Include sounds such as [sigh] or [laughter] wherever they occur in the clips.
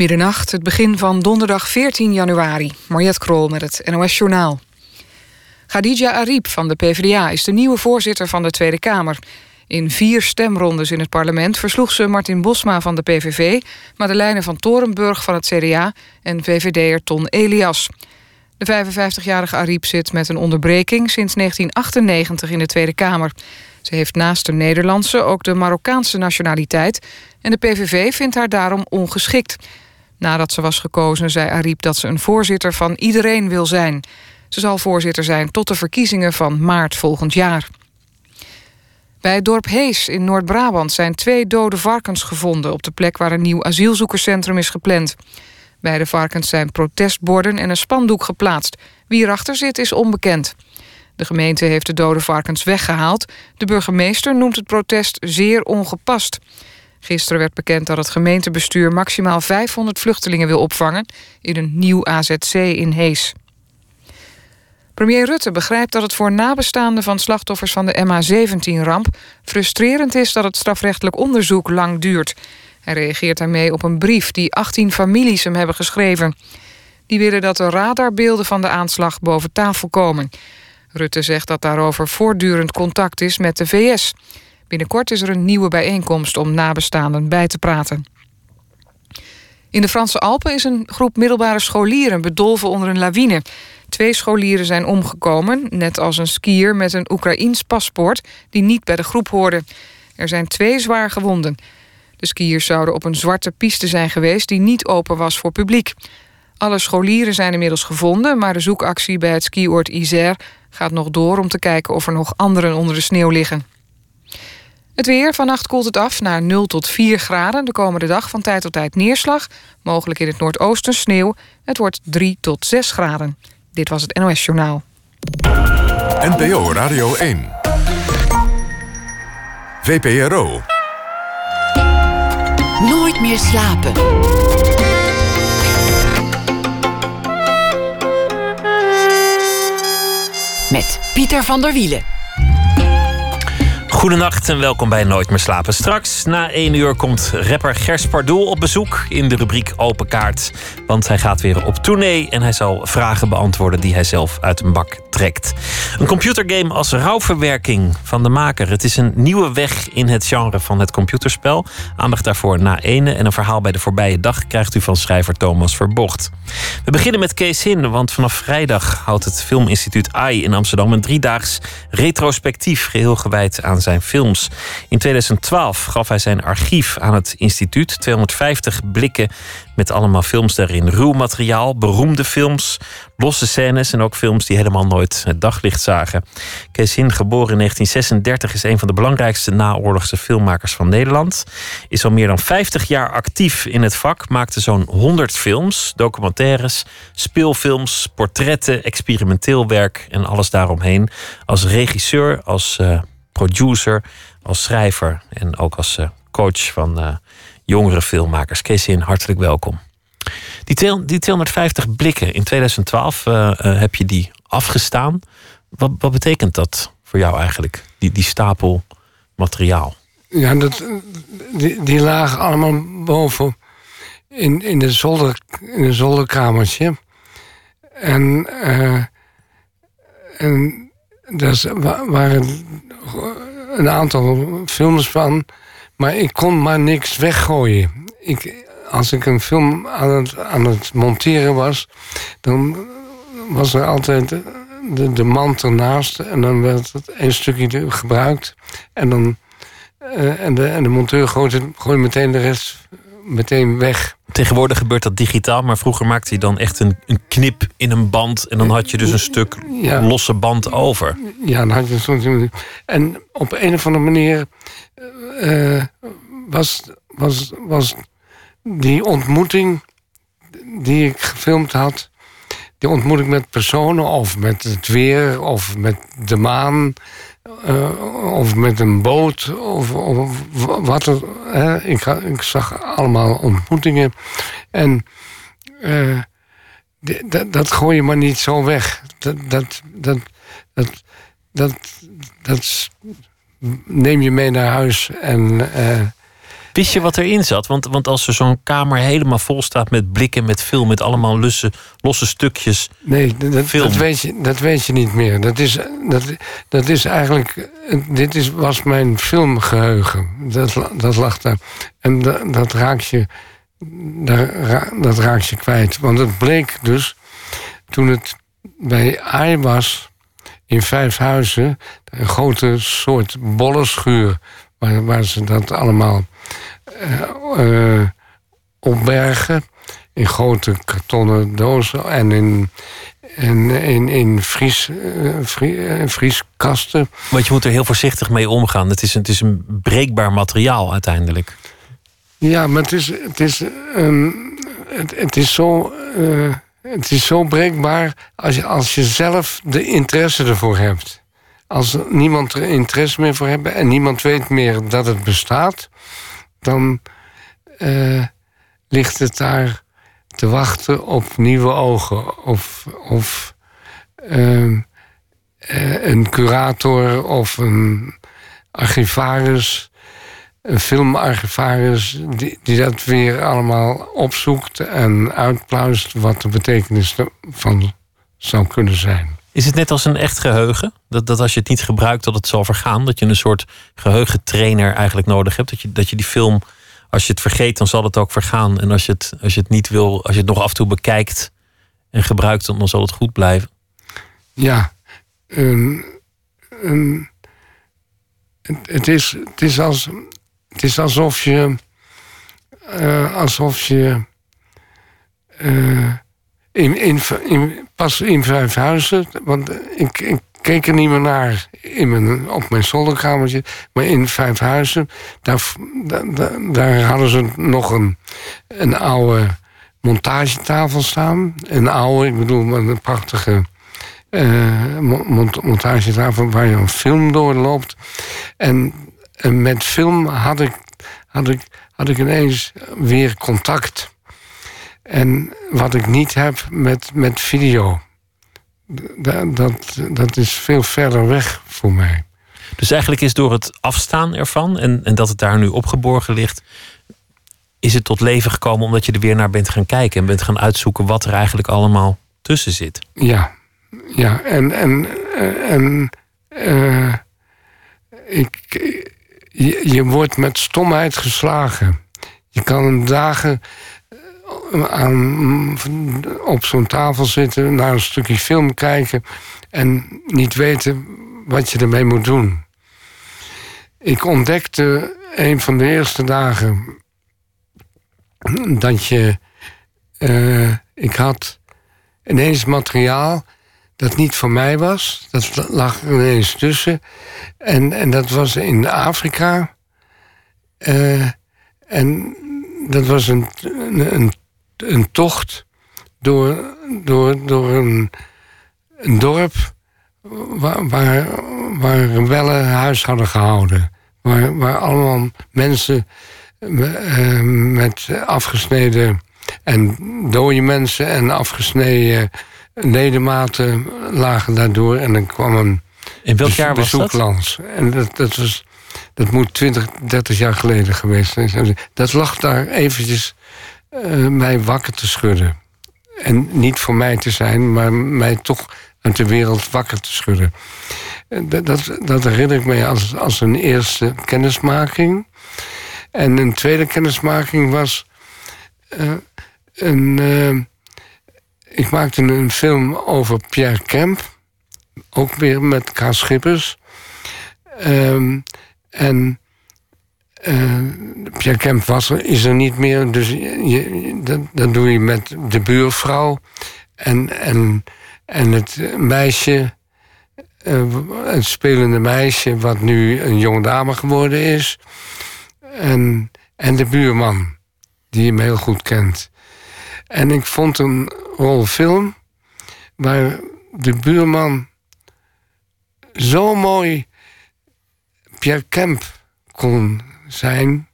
Middernacht, het begin van donderdag 14 januari. Mariette Krol met het NOS Journaal. Khadija Ariep van de PvdA is de nieuwe voorzitter van de Tweede Kamer. In vier stemrondes in het parlement versloeg ze Martin Bosma van de PVV... Madeleine van Torenburg van het CDA en VVD'er Ton Elias. De 55-jarige Ariep zit met een onderbreking sinds 1998 in de Tweede Kamer. Ze heeft naast de Nederlandse ook de Marokkaanse nationaliteit... en de PVV vindt haar daarom ongeschikt... Nadat ze was gekozen zei Ariep dat ze een voorzitter van iedereen wil zijn. Ze zal voorzitter zijn tot de verkiezingen van maart volgend jaar. Bij het dorp Hees in Noord-Brabant zijn twee dode varkens gevonden... op de plek waar een nieuw asielzoekerscentrum is gepland. Bij de varkens zijn protestborden en een spandoek geplaatst. Wie erachter zit is onbekend. De gemeente heeft de dode varkens weggehaald. De burgemeester noemt het protest zeer ongepast. Gisteren werd bekend dat het gemeentebestuur maximaal 500 vluchtelingen wil opvangen in een nieuw AZC in Hees. Premier Rutte begrijpt dat het voor nabestaanden van slachtoffers van de MH17-ramp frustrerend is dat het strafrechtelijk onderzoek lang duurt. Hij reageert daarmee op een brief die 18 families hem hebben geschreven. Die willen dat de radarbeelden van de aanslag boven tafel komen. Rutte zegt dat daarover voortdurend contact is met de VS. Binnenkort is er een nieuwe bijeenkomst om nabestaanden bij te praten. In de Franse Alpen is een groep middelbare scholieren bedolven onder een lawine. Twee scholieren zijn omgekomen, net als een skier met een Oekraïns paspoort die niet bij de groep hoorde. Er zijn twee zwaar gewonden. De skiers zouden op een zwarte piste zijn geweest die niet open was voor publiek. Alle scholieren zijn inmiddels gevonden, maar de zoekactie bij het skioord Isère gaat nog door om te kijken of er nog anderen onder de sneeuw liggen. Het weer, vannacht koelt het af naar 0 tot 4 graden. De komende dag van tijd tot tijd neerslag. Mogelijk in het noordoosten sneeuw. Het wordt 3 tot 6 graden. Dit was het NOS Journaal. NPO Radio 1. VPRO. Nooit meer slapen. Met Pieter van der Wielen. Goedenacht en welkom bij Nooit meer slapen. Straks na één uur komt rapper Gers Pardoel op bezoek in de rubriek Open Kaart. Want hij gaat weer op tournee en hij zal vragen beantwoorden die hij zelf uit een bak trekt. Een computergame als rouwverwerking van de maker. Het is een nieuwe weg in het genre van het computerspel. Aandacht daarvoor na ene en een verhaal bij de voorbije dag krijgt u van schrijver Thomas Verbocht. We beginnen met Kees Hin, want vanaf vrijdag houdt het Filminstituut AI in Amsterdam een driedaags retrospectief geheel gewijd aan zijn films. In 2012 gaf hij zijn archief aan het instituut, 250 blikken met allemaal films daarin. Ruw materiaal, beroemde films, losse scènes en ook films die helemaal nooit het daglicht zagen. Kees Hin, geboren in 1936, is een van de belangrijkste naoorlogse filmmakers van Nederland. Is al meer dan 50 jaar actief in het vak, maakte zo'n 100 films, documentaires, speelfilms, portretten, experimenteel werk en alles daaromheen. Als regisseur, als uh, producer, als schrijver en ook als uh, coach van uh, jongere filmmakers. Kees Hin, hartelijk welkom. Die, die 250 blikken in 2012 uh, uh, heb je die afgestaan. Wat, wat betekent dat voor jou eigenlijk, die, die stapel materiaal? Ja, dat, die, lagen allemaal boven in, in, de, zolder, in een zolderkamertje. En, uh, en daar waren een aantal films van. Maar ik kon maar niks weggooien. Ik, als ik een film aan het, aan het monteren was, dan was er altijd de, de ernaast. En dan werd het een stukje gebruikt. En, dan, uh, en, de, en de monteur gooide, gooide meteen de rest meteen weg. Tegenwoordig gebeurt dat digitaal, maar vroeger maakte hij dan echt een, een knip in een band. En dan had je dus een stuk ja. losse band over. Ja, dan had je soms. En op een of andere manier uh, was, was, was die ontmoeting die ik gefilmd had. Die ontmoeting met personen, of met het weer, of met de maan. Uh, of met een boot, of, of wat. Hè. Ik, zag allemaal ontmoetingen. En uh, dat, gooi je maar niet zo weg. Dat, dat, dat, dat, dat, dat neem je mee naar huis. En, uh, Wist je wat erin zat? Want, want als er zo'n kamer helemaal vol staat met blikken, met film, met allemaal losse, losse stukjes. Nee, dat, Film. dat, weet je, dat weet je niet meer. Dat is, dat, dat is eigenlijk. Dit is, was mijn filmgeheugen. Dat, dat lag daar. En dat, dat raak je. daar Dat raak je kwijt. Want het bleek dus. Toen het bij AI was. In Vijfhuizen. Een grote soort bollenschuur. Waar, waar ze dat allemaal. Eh, eh, opbergen. In grote kartonnen dozen. En in in, in vries, eh, vrie- eh, vrieskasten. Want je moet er heel voorzichtig mee omgaan. Het is een, het is een breekbaar materiaal uiteindelijk. Ja, maar het is, het is, het, het is zo. het is zo breekbaar als je, als je zelf de interesse ervoor hebt. Als niemand er interesse meer voor heeft en niemand weet meer dat het bestaat, dan eh, ligt het daar te wachten op nieuwe ogen. Of, of ehm, eh, een curator of een archivaris, een filmarchivaris, die, dat weer allemaal opzoekt en uitpluist wat de betekenis van zou kunnen zijn. Is het net als een echt geheugen? Dat, dat als je het niet gebruikt, dat het zal vergaan? Dat je een soort geheugentrainer eigenlijk nodig hebt? Dat je, dat je die film, als je het vergeet, dan zal het ook vergaan. En als je het, als je het niet wil, als je het nog af en toe bekijkt en gebruikt, dan, zal het goed blijven. Ja, het, het is, het, is als, het is alsof je. eh, alsof je. eh, in, in, pas in Vijfhuizen, want ik, ik keek er niet meer naar in mijn, op mijn zolderkamertje, maar in Vijfhuizen, daar, daar, daar- hadden ze nog een, een oude montagetafel staan. Een oude, ik bedoel, een prachtige mont- montagetafel waar je een film doorloopt. En, en met film had ik, had, ik, had ik ineens weer contact. En wat ik niet heb met, met video. Dat, dat, dat is veel verder weg voor mij. Dus eigenlijk is door het afstaan ervan en, en dat het daar nu opgeborgen ligt, is het tot leven gekomen omdat je er weer naar bent gaan kijken en bent gaan uitzoeken wat er eigenlijk allemaal tussen zit. Ja, ja. En, en, eh, en eh, ik, je, je wordt met stomheid geslagen. Je kan dagen op zo'n tafel zitten, naar een stukje film kijken en niet weten wat je ermee moet doen. Ik ontdekte een van de eerste dagen dat je. eh, ik had ineens materiaal dat niet voor mij was. Dat lag ineens tussen. En, en dat was in Afrika. Eh, en dat was een, een, een, tocht door, door, door een, een dorp waar, waar, waar rebellen huis hadden gehouden. Waar, waar allemaal mensen eh, met afgesneden en dode mensen en afgesneden ledematen lagen daardoor. En dan kwam een In welk jaar was bezoek dat? langs. En dat, dat, was, dat moet 20, 30 jaar geleden geweest zijn. Dat lag daar eventjes eh, mij wakker te schudden. En niet voor mij te zijn, maar mij toch uit de wereld wakker te schudden. Eh, Dat, dat, dat herinner ik me als, als een eerste kennismaking. En een tweede kennismaking was. eh, een, ik maakte een film over Pierre Kemp. Ook weer met K. Schippers. Ehm, en eh, Pierre Kemp was er, is er niet meer. Dus je, dat, dat doe je met de buurvrouw. En, en, en het meisje. eh, het spelende meisje, wat nu een jonge dame geworden is. En, en de buurman, die hem heel goed kent. En ik vond een rol film waar de buurman zo mooi Pierre Kemp kon zijn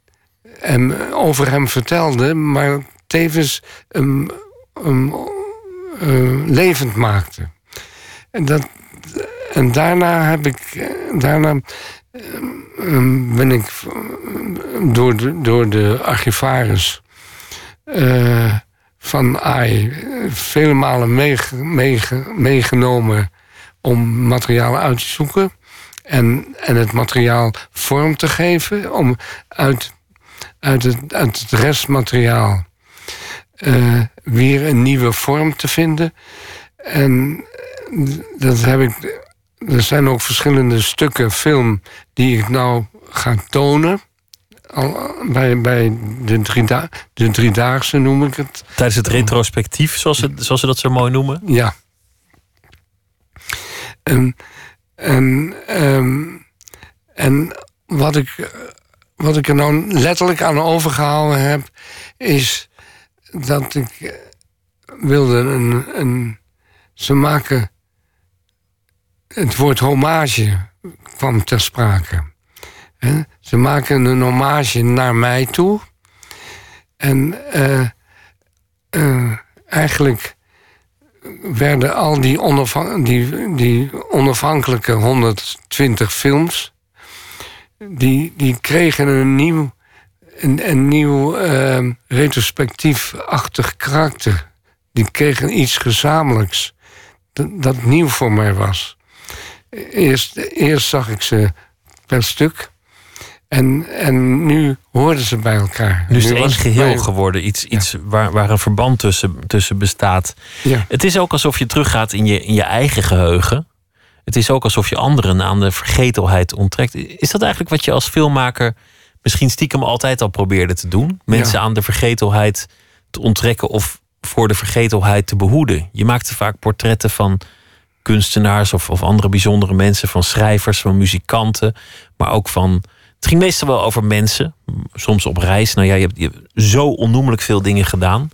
en over hem vertelde, maar tevens hem, hem eh, levend maakte. En, dat, en daarna heb ik, eh, daarna ehm, ben ik door de, door de archivaris eh, van AI vele malen meege- meege- meegenomen om materiaal uit te zoeken. En, en het materiaal vorm te geven. Om uit, uit, het, uit het restmateriaal eh, weer een nieuwe vorm te vinden. En dat heb ik. Er zijn ook verschillende stukken film die ik nou ga tonen. Al, bij bij de, drieda de driedaagse noem ik het. Tijdens het retrospectief, zoals ze, zoals ze dat zo mooi noemen. Ja. En, en, ehm, en wat, ik, wat ik er nou letterlijk aan overgehouden heb, is dat ik eh, wilde een, een. Ze maken. Het woord hommage kwam ter sprake. Ze maken een hommage naar mij toe. En eh, eh, eigenlijk werden al die, onafhan- die, die onafhankelijke 120 films... die, die kregen een nieuw, een, een nieuw eh, retrospectief-achtig karakter. Die kregen iets gezamenlijks dat, dat nieuw voor mij was. Eerst, eerst zag ik ze per stuk... En, en nu hoorden ze bij elkaar. Nu is het één geheel bij- geworden. Iets, iets waar, waar een verband tussen, tussen bestaat. Ja. Het is ook alsof je teruggaat in je, in je eigen geheugen. Het is ook alsof je anderen aan de vergetelheid onttrekt. Is dat eigenlijk wat je als filmmaker misschien stiekem altijd al probeerde te doen? Mensen Ja. aan de vergetelheid te onttrekken of voor de vergetelheid te behoeden. Je maakte vaak portretten van kunstenaars of, of andere bijzondere mensen, van schrijvers, van muzikanten, maar ook van. Het ging meestal wel over mensen, soms op reis. Nou ja, je hebt, je zo onnoemelijk veel dingen gedaan.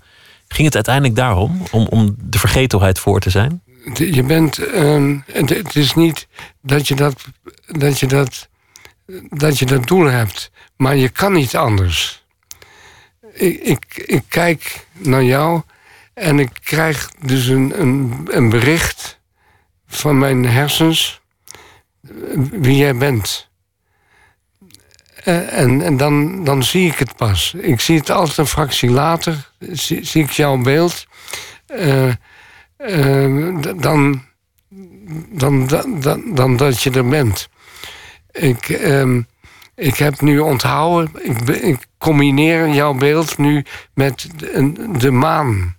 Ging het uiteindelijk daarom, om, om de vergetelheid voor te zijn? Je bent. ehm, het, het is niet dat je dat, dat je dat. dat je dat doel hebt. Maar je kan niet anders. Ik, ik, ik kijk naar jou en ik krijg dus een, een, een bericht van mijn hersens. wie jij bent. Eh, En, en dan, dan zie ik het pas. Ik zie het altijd een fractie later. Zie, ik jouw beeld. Eh, eh, dan, dan, dan, dan, dat je er bent. Ik, ehm, ik heb nu onthouden, ik, ik combineer jouw beeld nu met de, de maan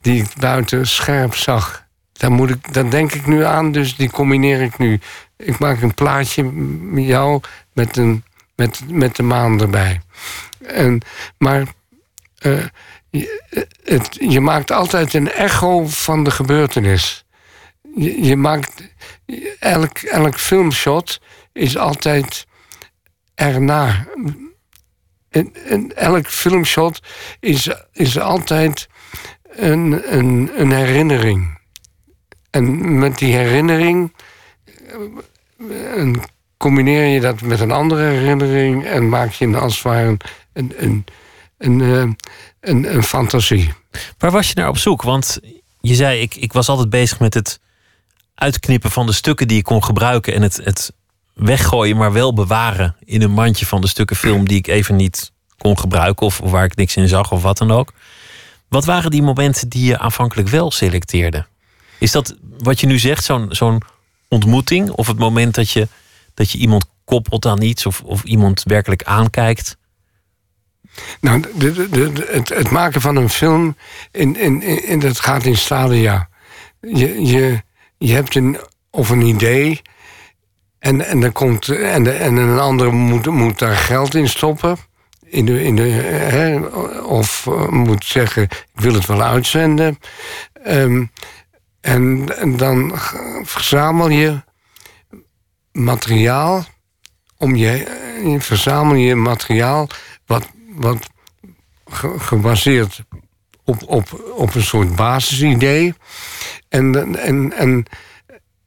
die ik buiten scherp zag. Daar, moet ik, daar denk ik nu aan, dus die combineer ik nu. Ik maak een plaatje met jou met, een, met, met de maan erbij. En, maar eh, je, maakt altijd een echo van de gebeurtenis. Je, maakt elk, elk filmshot is altijd erna. En, en elk filmshot is, is altijd een, een, een herinnering. En met die herinnering eh, en combineer je dat met een andere herinnering en maak je als het ware een, een, een, eh, een, een fantasie. Waar was je naar op zoek? Want je zei, ik, ik was altijd bezig met het uitknippen van de stukken die ik kon gebruiken en het, het weggooien, maar wel bewaren in een mandje van de stukken film die ik even niet kon gebruiken of, of waar ik niks in zag of wat dan ook. Wat waren die momenten die je aanvankelijk wel selecteerde? Is dat wat je nu zegt, zo'n zo'n ontmoeting? Of het moment dat je, dat je iemand koppelt aan iets of, of iemand werkelijk aankijkt? Nou, de, het, maken van een film, in, in, in, dat gaat in stadia. Je, je, je hebt een, of een idee en, en, dan komt, en, en een ander moet, moet daar geld in stoppen. In de, in de, hè, of eh, moet zeggen, ik wil het wel uitzenden. Ehm, en, dan verzamel je materiaal om je, verzamel je materiaal wat, wat ge- gebaseerd op, op, op een soort basisidee. En, en, en,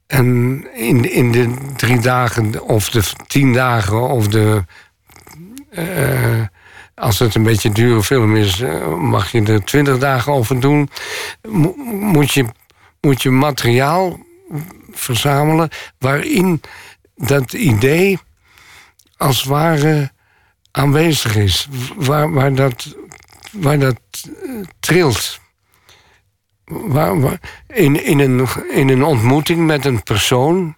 en in, in de drie dagen of de tien dagen of de. eh, als het een beetje dure film is, eh, mag je er twintig dagen over doen. Mo- moet, je, moet je materiaal verzamelen waarin dat idee als ware aanwezig is. Waar, waar dat, waar dat eh, trilt. Waar, waar, in, in, een, in een ontmoeting met een persoon.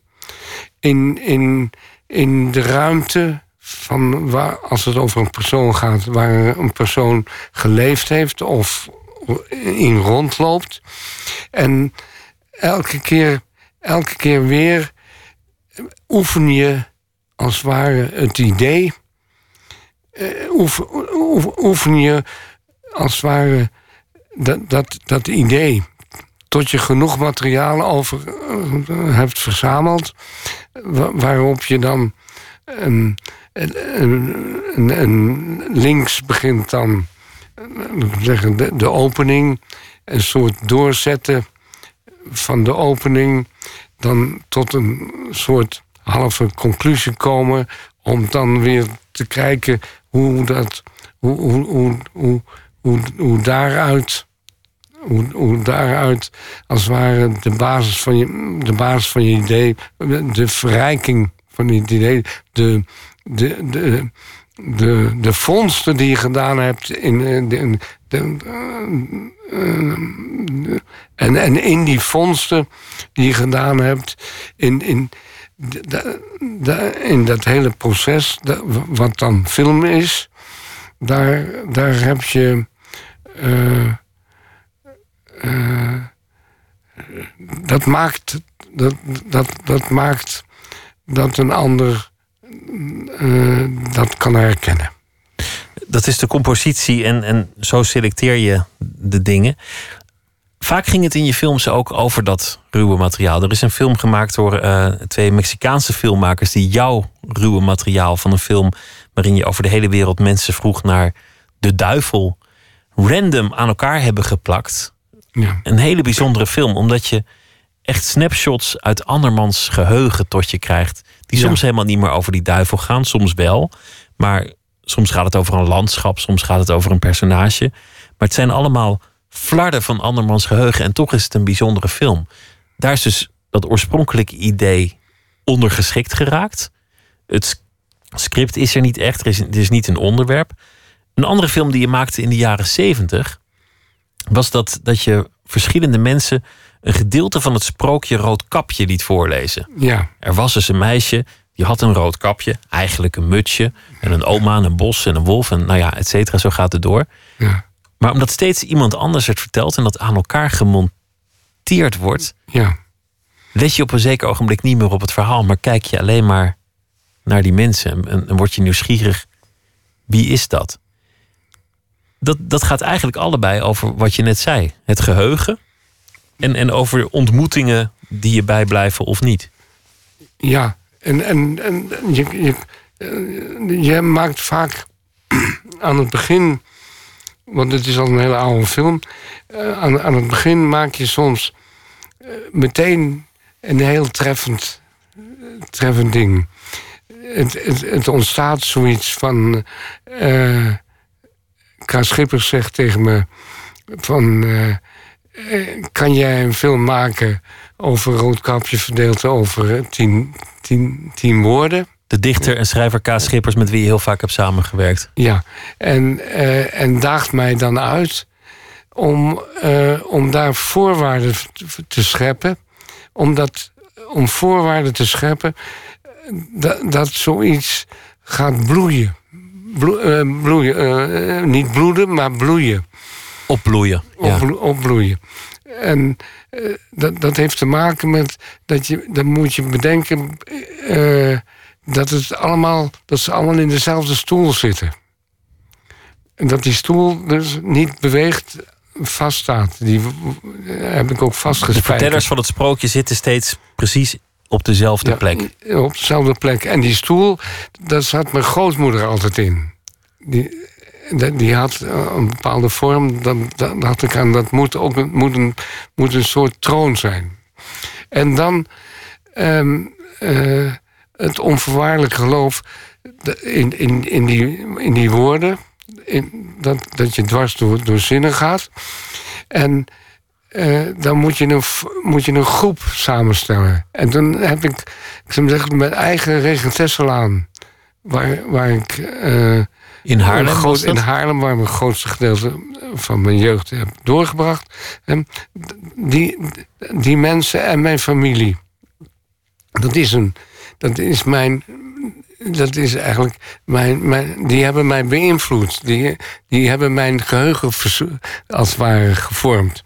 In, in, in de ruimte van waar, als het over een persoon gaat, waar een persoon geleefd heeft of in rondloopt. En elke keer, elke keer weer oefen je als het ware het idee. Uh, oefen, je als het ware dat, dat, dat idee. Tot je genoeg materiaal over uh, hebt verzameld. Waarop je dan. En, links begint dan zeggen, de, de opening, een soort doorzetten van de opening, dan tot een soort halve conclusie komen, om dan weer te kijken hoe dat, hoe, hoe, hoe, hoe, hoe, hoe daaruit, hoe, hoe daaruit als het ware de basis van je, de basis van je idee, de verrijking van het idee, de, de, de, de, de vondsten die je gedaan hebt in, uh, en, en in die vondsten die je gedaan hebt, in, in, in dat hele proces, wat dan film is, daar, daar heb je. Uh, uh, dat maakt dat, dat, dat maakt dat een ander uh, dat kan herkennen. Dat is de compositie en, en zo selecteer je de dingen. Vaak ging het in je films ook over dat ruwe materiaal. Er is een film gemaakt door uh, twee Mexicaanse filmmakers die jouw ruwe materiaal van een film waarin je over de hele wereld mensen vroeg naar de duivel random aan elkaar hebben geplakt. Ja. Een hele bijzondere film, omdat je echt snapshots uit andermans geheugen tot je krijgt. Die soms helemaal niet meer over die duivel gaan, soms wel. Maar soms gaat het over een landschap, soms gaat het over een personage. Maar het zijn allemaal flarden van andermans geheugen. En toch is het een bijzondere film. Daar is dus dat oorspronkelijke idee ondergeschikt geraakt. Het script is er niet echt, er is, het is niet een onderwerp. Een andere film die je maakte in de jaren zeventig was dat, dat je verschillende mensen een gedeelte van het sprookje Roodkapje liet voorlezen. Ja. Er was dus een meisje, die had een rood kapje, eigenlijk een mutsje, en een oma, en een bos en een wolf, en nou ja, et cetera, zo gaat het door. Ja. Maar omdat steeds iemand anders het vertelt en dat aan elkaar gemonteerd wordt, ja. let je op een zeker ogenblik niet meer op het verhaal, maar kijk je alleen maar naar die mensen en, en word je nieuwsgierig. Wie is dat? dat? Dat gaat eigenlijk allebei over wat je net zei: het geheugen en, en over ontmoetingen die je bijblijven of niet. Ja, en, en, en je, je, eh, je maakt vaak [clears throat] aan het begin, want het is al een hele oude film, eh, aan, aan het begin maak je soms eh, meteen een heel treffend, treffend ding. Het, het, ontstaat zoiets van. Uh, K. Schippers zegt tegen me: van. Kan jij een film maken over Roodkapje verdeeld over tien, tien, tien woorden? De dichter en schrijver K. Schippers, met wie je heel vaak hebt samengewerkt. Ja, en, uh, en daagt mij dan uit om, uh, om daar voorwaarden te scheppen. Om, dat, om voorwaarden te scheppen dat, dat zoiets gaat bloeien. bloeien niet bloeden, maar bloeien. Opbloeien. Ja. opbloeien. En uh, dat, dat heeft te maken met dat je, dan moet je bedenken uh, dat, het allemaal, dat ze allemaal in dezelfde stoel zitten. En dat die stoel dus niet beweegt, vaststaat. Die heb ik ook vastgespijkerd. De vertellers van het sprookje zitten steeds precies op dezelfde ja, plek. Op dezelfde plek. En die stoel, daar zat mijn grootmoeder altijd in. Die, die had eh, een bepaalde vorm. Dan, dacht ik aan, dat moet ook moet een, moet een soort troon zijn. En dan um, uh, het onvoorwaardelijk geloof in, in, in, die, in die woorden. In, dat, dat je dwars door, door zinnen gaat. En uh, dan moet je, een, moet je een groep samenstellen. En dan heb ik, ik zou zeggen, mijn eigen regentessel aan waar, waar ik. eh, In Haarlem was in? Haarlem, waar ik mijn grootste gedeelte van mijn jeugd heb doorgebracht. En die, die mensen en mijn familie. Dat is een. Dat is mijn. Dat is eigenlijk. Mijn, mijn, die hebben mij beïnvloed. Die, die hebben mijn geheugen als het ware gevormd.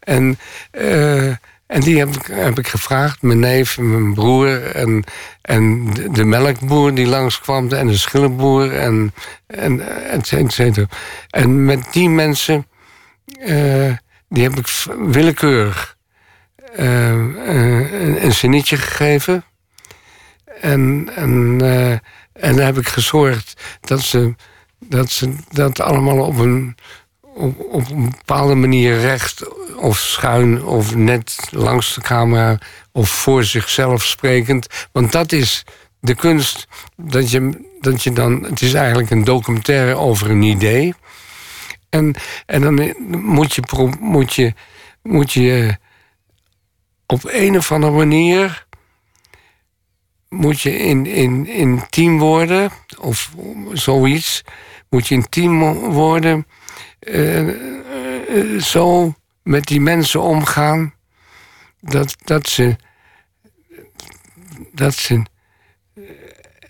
En. eh, en die heb ik, heb ik gevraagd, mijn neef mijn broer... en, en de, melkboer die langskwam en de schillenboer en, en et cetera, et cetera. En met die mensen, eh, die heb ik willekeurig eh, een, zinnetje gegeven. En, en, eh, en heb ik gezorgd dat ze dat, ze dat allemaal op een, op, op een bepaalde manier recht of schuin of net langs de camera of voor zichzelf sprekend. Want dat is de kunst dat je, dat je dan. Het is eigenlijk een documentaire over een idee. En, en dan moet je, moet je, moet je op een of andere manier. Moet je in, in, in team worden, of zoiets. Moet je in team worden. Eh, eh, zo met die mensen omgaan. Dat, dat ze. Dat ze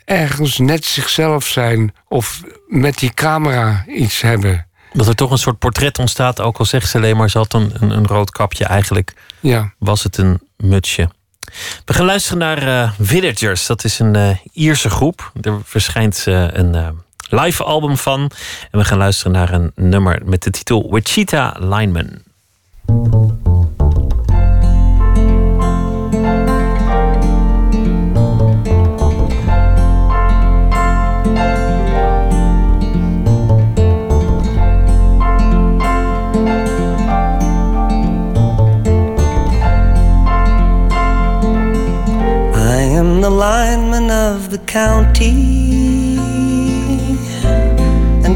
ergens net zichzelf zijn. Of met die camera iets hebben. Dat er toch een soort portret ontstaat, ook al zegt ze alleen maar ze had een, een, een rood kapje. Eigenlijk Ja. was het een mutsje. We gaan luisteren naar eh, Villagers. Dat is een eh, Ierse groep. Er verschijnt eh, een live album van. En we gaan luisteren naar een nummer met de titel Wichita Lineman. I am the lineman of the county,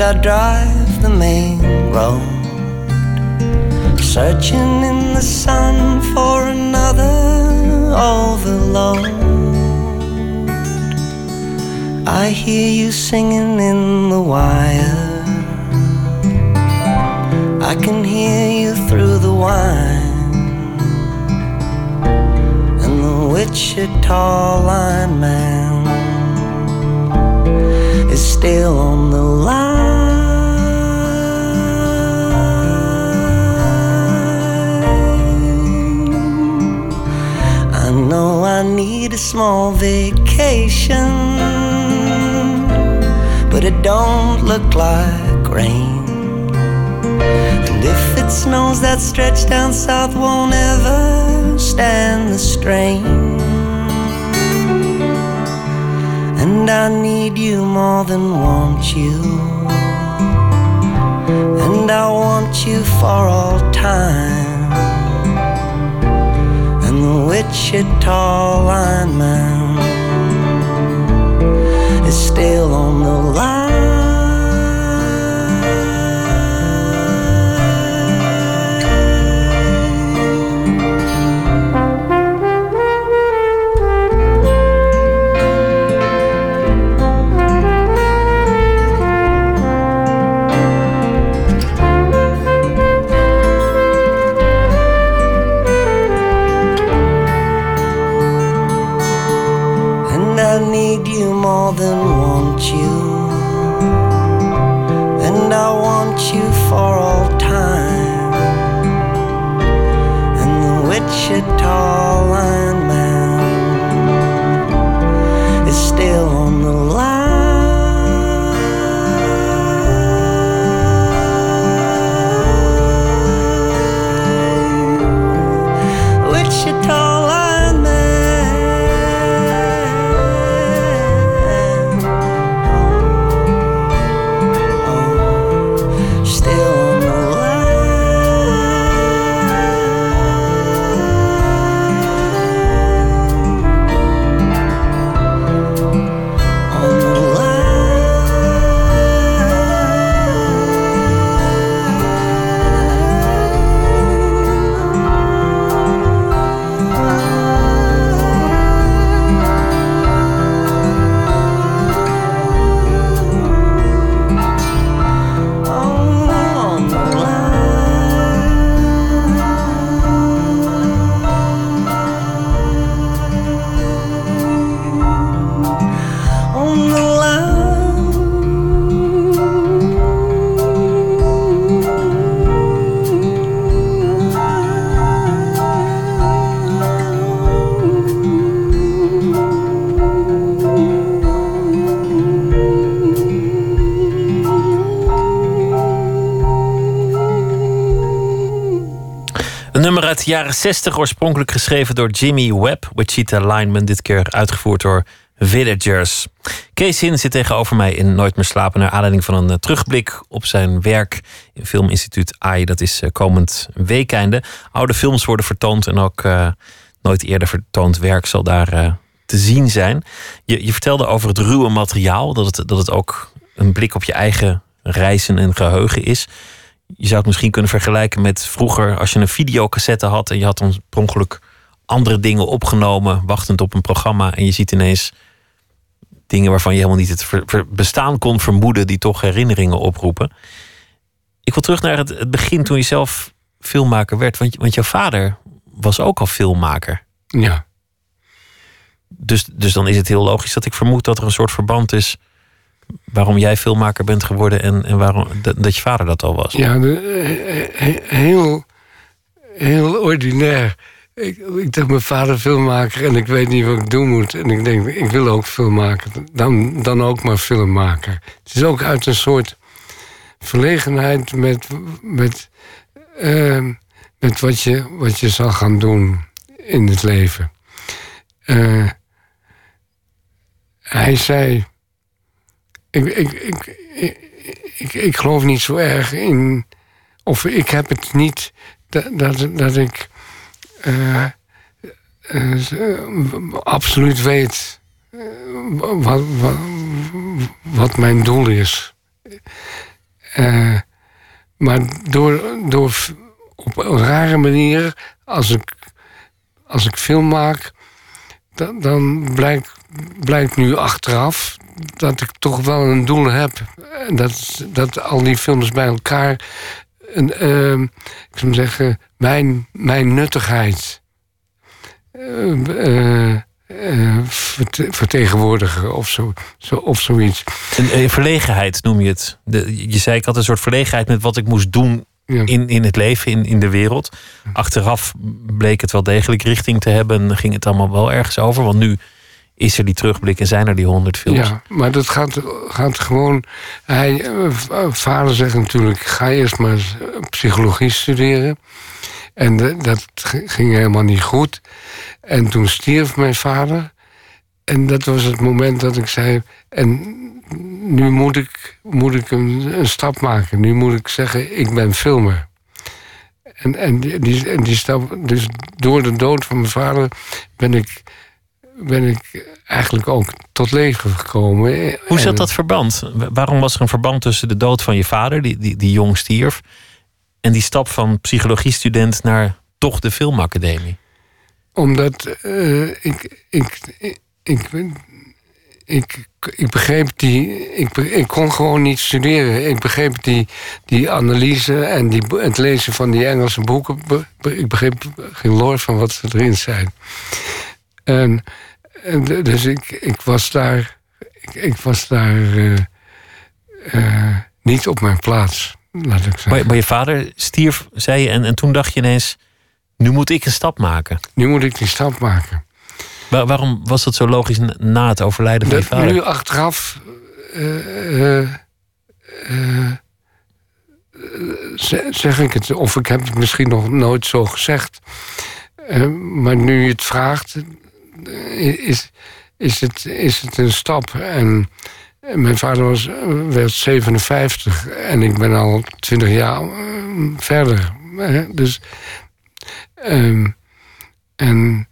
and I drive the main road, searching in the sun for another overload. I hear you singing in the wire. I can hear you through the wine and the Wichita lineman is still on the line. Need a small vacation, but it don't look like rain. And if it snows, that stretch down south won't ever stand the strain. And I need you more than want you. And I want you for all time. Wichita lineman is still on the line. More than want you. And I want you for all time. And the Wichita uit jaren 60, oorspronkelijk geschreven door Jimmy Webb. Wichita Lineman, dit keer uitgevoerd door Villagers. Kees Hin zit tegenover mij in Nooit meer slapen... naar aanleiding van een eh, terugblik op zijn werk in Filminstituut AI. Dat is eh, komend weekende. Oude films worden vertoond en ook uh, nooit eerder vertoond werk zal daar te zien zijn. Je, je vertelde over het ruwe materiaal, dat het, dat het ook een blik op je eigen reizen en geheugen is je zou het misschien kunnen vergelijken met vroeger als je een videocassette had en je had ongeluk andere dingen opgenomen, wachtend op een programma. En je ziet ineens dingen waarvan je helemaal niet het bestaan kon vermoeden, die toch herinneringen oproepen. Ik wil terug naar het, het begin toen je zelf filmmaker werd. Want, want jouw vader was ook al filmmaker. Ja. Dus, dus dan is het heel logisch dat ik vermoed dat er een soort verband is waarom jij filmmaker bent geworden en, en waarom dat, je vader dat al was. Ja, heel, heel ordinair. Ik, ik dacht mijn vader filmmaker en ik weet niet wat ik doen moet. En ik denk, ik wil ook filmmaker. Dan, dan ook maar filmmaker. Het is ook uit een soort verlegenheid met, met, uh, met wat, je, wat je zal gaan doen in het leven. Uh, hij zei ik, ik, ik, ik, ik, geloof niet zo erg in. Of ik heb het niet dat, dat, dat ik uh, uh, absoluut weet wat, wat, mijn doel is. Maar door, door op een rare manier, als ik, als ik film maak, dan, dan blijkt, blijkt nu achteraf dat ik toch wel een doel heb. Dat, dat al die films bij elkaar. Een, uh, ik zou zeggen, mijn, mijn nuttigheid. Uh, vertegenwoordigen of, zo, zo, of zoiets. Een, verlegenheid noem je het. De, je zei ik had een soort verlegenheid met wat ik moest doen in, in het leven, in, in de wereld. Achteraf bleek het wel degelijk richting te hebben. Ging het allemaal wel ergens over. Want nu is er die terugblik en zijn er die honderd films. Ja, maar dat gaat, gaat gewoon... Hij, eh, vader zegt natuurlijk, ga eerst maar psychologie studeren. En dat ging helemaal niet goed. En toen stierf mijn vader. En dat was het moment dat ik zei... En nu moet ik, moet ik een, een stap maken. Nu moet ik zeggen, ik ben filmer. En, en, die, en die stap... Dus door de dood van mijn vader ben ik ben ik eigenlijk ook tot leven gekomen. Hoe zat dat verband? Waarom was er een verband tussen de dood van je vader, die, die, die jong stierf, en die stap van psychologiestudent naar toch de filmacademie? Omdat uh, ik, ik, ik, ik, ik, begreep die. Ik, ik kon gewoon niet studeren. Ik begreep die, die analyse en die, het lezen van die Engelse boeken. Ik begreep geen loor van wat ze erin zijn. En dus ik, ik was daar, ik, ik was daar uh, uh, niet op mijn plaats, laat ik zeggen. Maar, maar, je vader stierf, zei je, en, en toen dacht je ineens: nu moet ik een stap maken. Nu moet ik die stap maken. Waar, waarom was dat zo logisch na het overlijden van je vader? Nu achteraf. Uh, zeg ik het, of ik heb het misschien nog nooit zo gezegd. maar nu je het vraagt, is, is, het, is het een stap. En mijn vader was, werd 57 en ik ben al 20 jaar eh, verder. Dus, um, en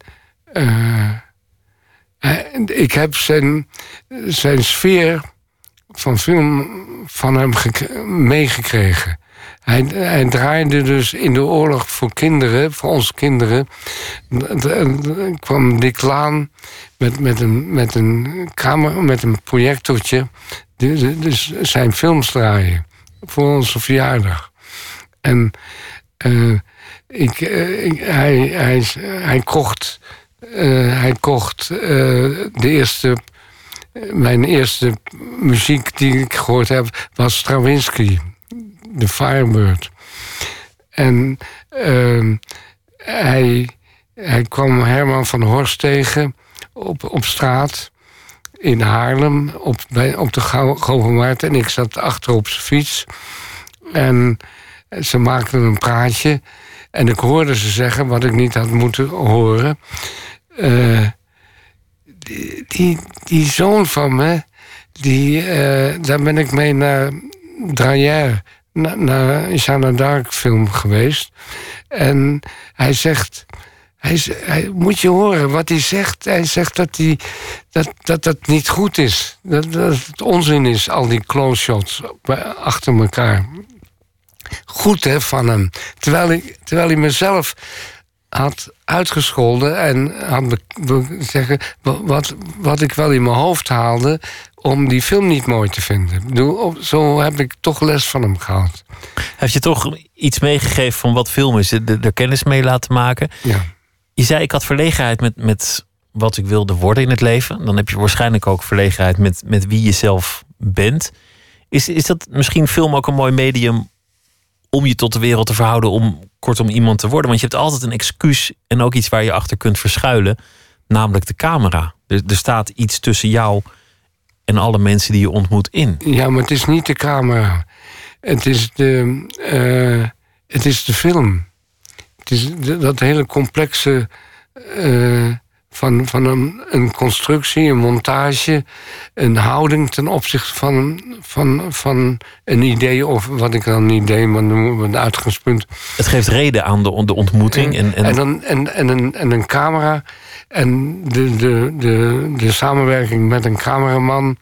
uh, ik heb zijn, zijn sfeer van film van hem meegekregen. Hij, draaide dus in de oorlog voor kinderen, voor onze kinderen. kwam Dick met, met, een, met een kamer, met een projectortje. Dus zijn films draaien voor onze verjaardag. En ik, uh, ik, hij, kocht, hij kocht de eerste. Mijn eerste muziek die ik gehoord heb was Stravinsky de Firebird. En uh, hij, hij kwam Herman van Horst tegen op, op straat in Haarlem, op, bij, op de. En ik zat achter op zijn fiets. En Ze maakten een praatje. En ik hoorde ze zeggen wat ik niet had moeten horen. Eh, die, die, zoon van me, die, eh, daar ben ik mee naar Draillère, naar, naar Jeanne d'Arc film geweest. En hij zegt, hij, hij, moet je horen wat hij zegt. Hij zegt dat, hij, dat, dat dat niet goed is. Dat, dat het onzin is, al die close shots achter elkaar. Goed hè, van hem. Terwijl terwijl hij mezelf had uitgescholden en had be- zeggen wa- wat, wat ik wel in mijn hoofd haalde om die film niet mooi te vinden. Bedoel, zo heb ik toch les van hem gehad. Heeft je toch iets meegegeven van wat film is? Er er kennis mee laten maken. Ja. Je zei, ik had verlegenheid met, met wat ik wilde worden in het leven. Dan heb je waarschijnlijk ook verlegenheid met, met wie je zelf bent. Is, is dat misschien film ook een mooi medium om je tot de wereld te verhouden, om kortom iemand te worden? Want je hebt altijd een excuus en ook iets waar je achter kunt verschuilen, namelijk de camera. Er, staat iets tussen jou en alle mensen die je ontmoet in. Ja, maar het is niet de camera. Het is de, eh, het is de film. Het is dat hele complexe eh, van, van een, een constructie, een montage, een houding ten opzichte van, van, van een idee, of wat ik dan een idee, maar noemen we een uitgangspunt. Het geeft reden aan de, de ontmoeting. En, en, En, dan, en, en, een, en een camera. En de, de, de, de samenwerking met een cameraman.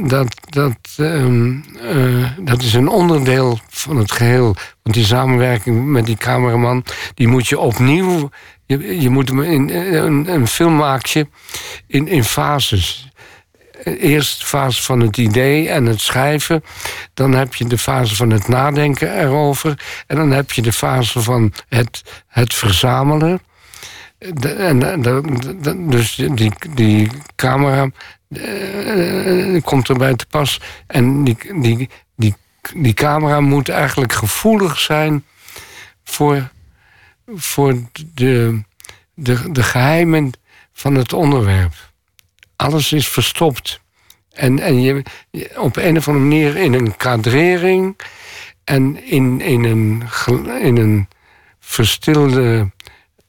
Dat, dat, ehm, eh, dat is een onderdeel van het geheel. Want die samenwerking met die cameraman. die moet je opnieuw. Je, moet in een, een film maak je in, in fases. Eerst de fase van het idee en het schrijven. Dan heb je de fase van het nadenken erover. En dan heb je de fase van het, het verzamelen. En, de- dus die, die camera eh, komt erbij te pas. En die, die, die, die camera moet eigenlijk gevoelig zijn voor, voor de, de, de geheimen van het onderwerp. Alles is verstopt. En, en je, op een of andere manier in een kadrering en in, in, een, in een verstilde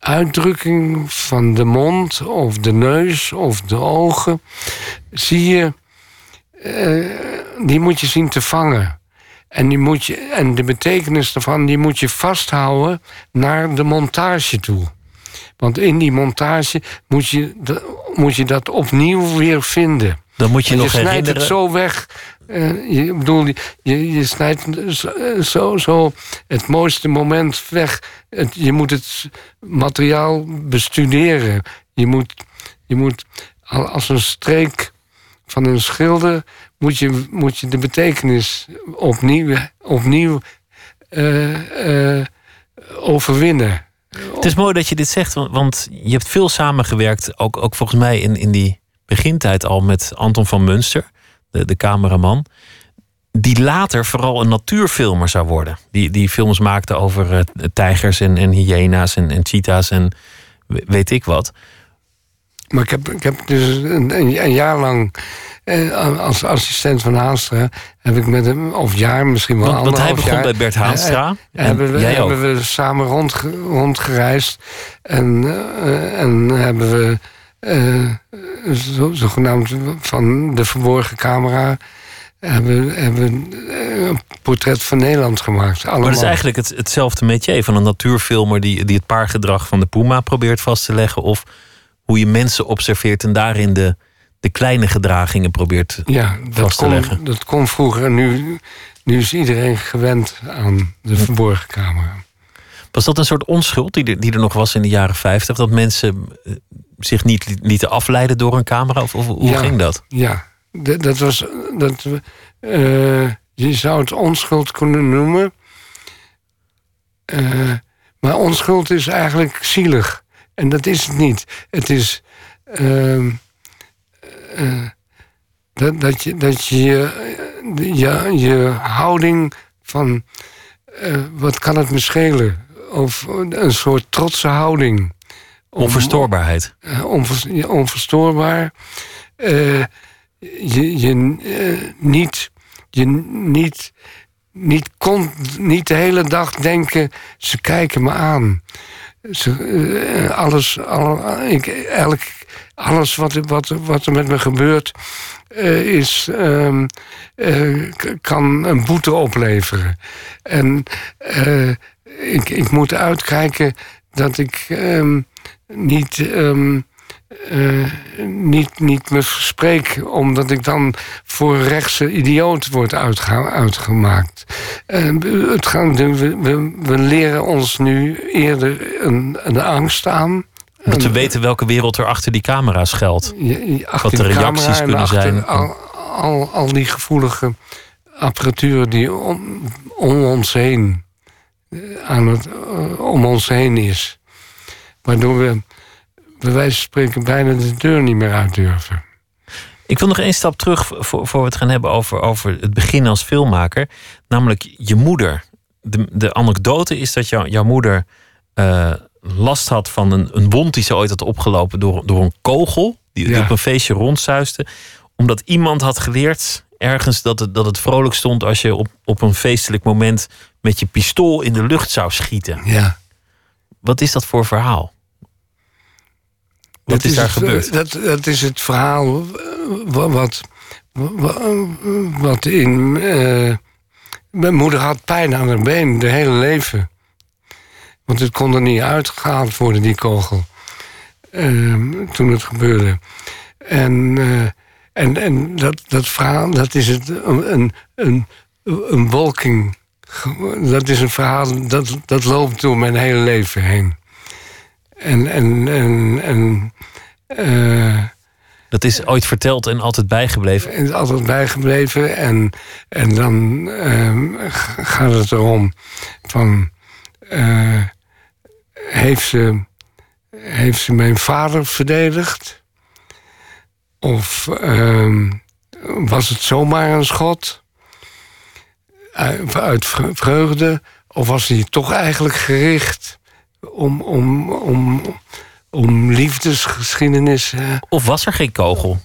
uitdrukking van de mond of de neus of de ogen, zie je, eh, die moet je zien te vangen. En, die moet je, en de betekenis daarvan, die moet je vasthouden naar de montage toe. Want in die montage moet je, moet je dat opnieuw weer vinden. dan moet je Want nog je snijdt herinneren. het zo weg. Eh, je, bedoel, je, snijdt zo, eh, zo, zo het mooiste moment weg. Je moet het materiaal bestuderen. Je moet, je moet al- als een streek van een schilder... moet je, moet je de betekenis opnieuw, opnieuw eh, overwinnen. Het is mooi dat je dit zegt, want je hebt veel samengewerkt, ook, ook volgens mij in, in die begintijd al met Anton van Munster, de, de cameraman. Die later vooral een natuurfilmer zou worden. Die, die films maakte over eh, tijgers en, en hyena's en, en cheetahs en we- weet ik wat. Maar ik heb, ik heb dus een, een, jaar lang eh, als assistent van Haanstra... heb ik met hem, of jaar, misschien wel Want, want hij begon jaar... bij Bert Haanstra. en hebben, we, hebben we samen rondge, rondgereisd. En, eh, en hebben we zo, zogenaamd van de verborgen camera... hebben, hebben eh, een portret van Nederland gemaakt. Allemaal. Maar dat is eigenlijk het, hetzelfde métier van een natuurfilmer die, die het paargedrag van de puma probeert vast te leggen. Of hoe je mensen observeert en daarin de, de kleine gedragingen probeert Ja, vast te leggen. dat kon vroeger. En nu, nu is iedereen gewend aan de verborgen camera. Was dat een soort onschuld die er, die er nog was in de jaren 50? Dat mensen zich niet li- lieten afleiden door een camera? Of, of hoe Ja. ging dat? Ja, d- dat was. Dat, eh, je zou het onschuld kunnen noemen. Eh, maar onschuld is eigenlijk zielig. En dat is het niet. Het is. ehm, eh, dat, dat je, dat je, je je houding van. wat kan het me schelen? Of een soort trotse houding. Onverstoorbaarheid. eh, onverstoorbaar. Eh, je je eh, niet, je niet niet, kon, niet de hele dag denken, ze kijken me aan. Ze, alles, alle, ik, elk, alles wat, wat, wat er met me gebeurt, is, ehm, eh, kan een boete opleveren. En ik, ik moet uitkijken dat ik ehm, niet, ehm, eh, niet, niet me verspreek, omdat ik dan voor rechtse idioot word uitge- uitgemaakt. Eh, het gaan, we, we, we leren ons nu eerder een, een angst aan. We Een- weten welke wereld er achter die camera's schuilt. achter Wat de reacties en kunnen achter zijn. Al, al, al die gevoelige apparatuur die om, om ons heen, eh, aan het, eh, om ons heen is. Waardoor we bij wijze van spreken bijna de deur niet meer uit durven. Ik wil nog één stap terug voor, voor we het gaan hebben over, over het begin als filmmaker. Namelijk je moeder. De, de anekdote is dat jou, jouw moeder eh, last had van een, een wond die ze ooit had opgelopen door, door een kogel. Die, op een feestje rondzuiste. Omdat iemand had geleerd ergens dat het, dat het vrolijk stond als je op, op een feestelijk moment met je pistool in de lucht zou schieten. Ja. Wat is dat voor verhaal? Wat Dat is daar het, gebeurd? eh, Dat, dat is het verhaal eh, wa- wat, wa- wat in. eh, mijn moeder had pijn aan haar been, de hele leven. Want het kon er niet uitgehaald worden, die kogel. Ehm, toen het gebeurde. En, en, en dat, dat verhaal, dat is het, een, een, een, een wolking. Dat is een verhaal dat, dat loopt door mijn hele leven heen. En, en, en, en eh, Dat is ooit verteld en altijd bijgebleven. is altijd bijgebleven. En, en dan ehm, gaat het erom van... eh, heeft, ze, heeft ze mijn vader verdedigd? Of ehm, was het zomaar een schot? Uit, uit vre- vreugde? Of was hij toch eigenlijk gericht om, om, om, om liefdesgeschiedenis? Of was er geen kogel?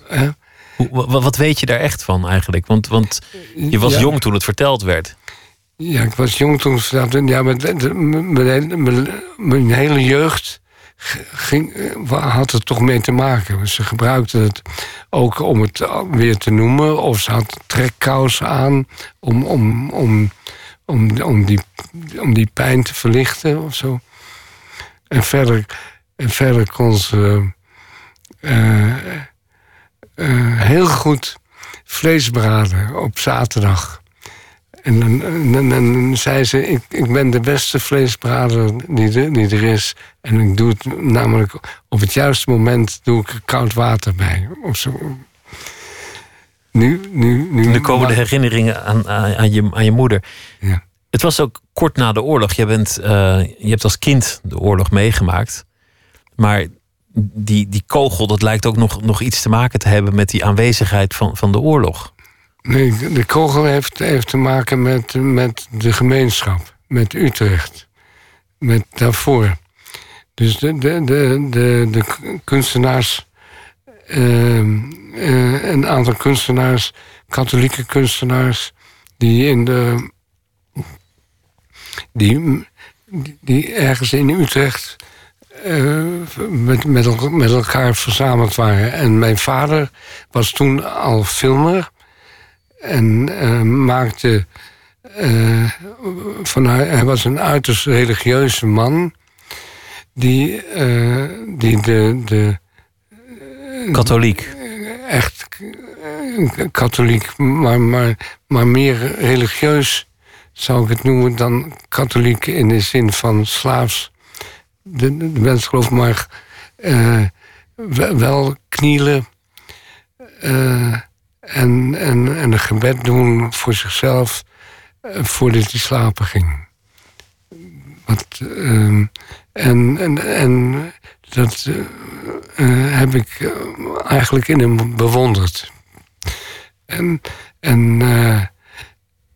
Hoe- wat weet je daar echt van eigenlijk? Want, want je was Ja. jong toen het verteld werd. Ja, ik was jong toen. Ja, mijn, hele- mijn, mijn hele jeugd eh, had het toch mee te maken. Ze gebruikte het ook om het weer te noemen. Of ze had trekkousen aan om, om, om, om, om, die, om die pijn te verlichten of zo. En verder, en verder kon ze eh, eh, heel goed vlees braden op zaterdag. En dan, dan, zei ze, ik, ik ben de beste vleesbrader die er, die er is. En ik doe het namelijk op het juiste moment doe ik koud water bij. Of zo. Nu, nu, nu, Nu komen de herinneringen aan, aan, aan je, aan je moeder. Ja. Het was ook kort na de oorlog. Je, bent, eh, je hebt als kind de oorlog meegemaakt. Maar die, die kogel, dat lijkt ook nog, nog iets te maken te hebben met die aanwezigheid van, van de oorlog. Nee, de kogel heeft, heeft te maken met, met de gemeenschap, met Utrecht, met daarvoor. Dus de, de, de, de, de kunstenaars, eh, een aantal kunstenaars, katholieke kunstenaars, die in de. die, die ergens in Utrecht eh, met, met, met elkaar verzameld waren. En mijn vader was toen al filmer. En eh, maakte. eh, van, hij was een uiterst religieuze man. Die, eh, die de, de Katholiek. echt eh, katholiek, maar, maar, maar meer religieus zou ik het noemen dan katholiek in de zin van slaafs. De, de mens gelooft maar eh, wel, knielen eh, en, en, en een gebed doen voor zichzelf eh, voordat hij slapen ging. Wat, ehm, en, en, en dat eh, eh, heb ik eh, eigenlijk in hem bewonderd. En, en,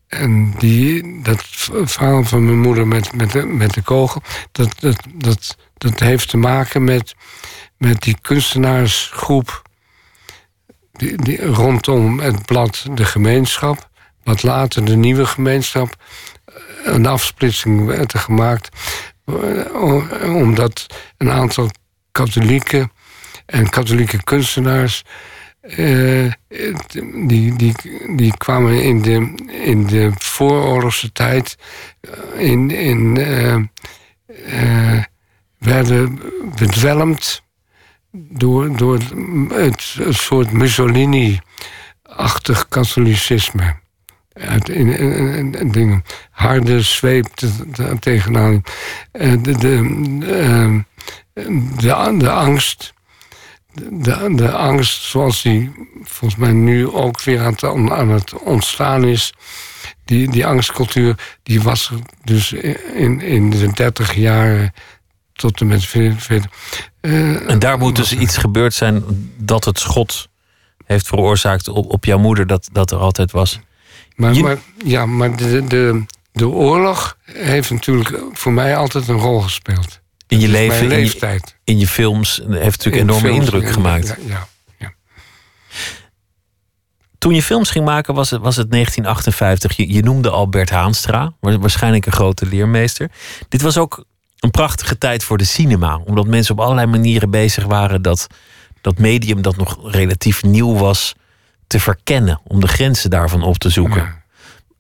en die, dat verhaal van mijn moeder met, met, de, met de kogel, dat, dat, dat, dat heeft te maken met, met die kunstenaarsgroep die, die, rondom het blad De Gemeenschap, wat later de nieuwe gemeenschap een afsplitsing werd er gemaakt. Omdat een aantal katholieken en katholieke kunstenaars. die, die, die kwamen in de, in de vooroorlogse tijd in, in, werden bedwelmd door, door het soort Mussolini-achtig katholicisme. Uit, in, in, in, dingen. Harde zweep tegenaan. Eh, de, de, ehm, de, de, angst. De, de angst zoals die volgens mij nu ook weer aan het, aan het ontstaan is. Die, die angstcultuur die was er dus in, in de dertig jaren tot en met 40. Uh, en daar moet dus iets gebeurd zijn dat het schot heeft veroorzaakt op, op jouw moeder, dat, dat er altijd was. Maar, maar ja, maar de, de, de oorlog heeft natuurlijk voor mij altijd een rol gespeeld. In je leven, in je, in je, films, heeft natuurlijk enorme indruk gemaakt. Ja, ja, ja, Toen je films ging maken was het, was het 1958. Je, je noemde al Bert Haanstra, waarschijnlijk een grote leermeester. Dit was ook een prachtige tijd voor de cinema. Omdat mensen op allerlei manieren bezig waren dat, dat medium dat nog relatief nieuw was te verkennen. Om de grenzen daarvan op te zoeken.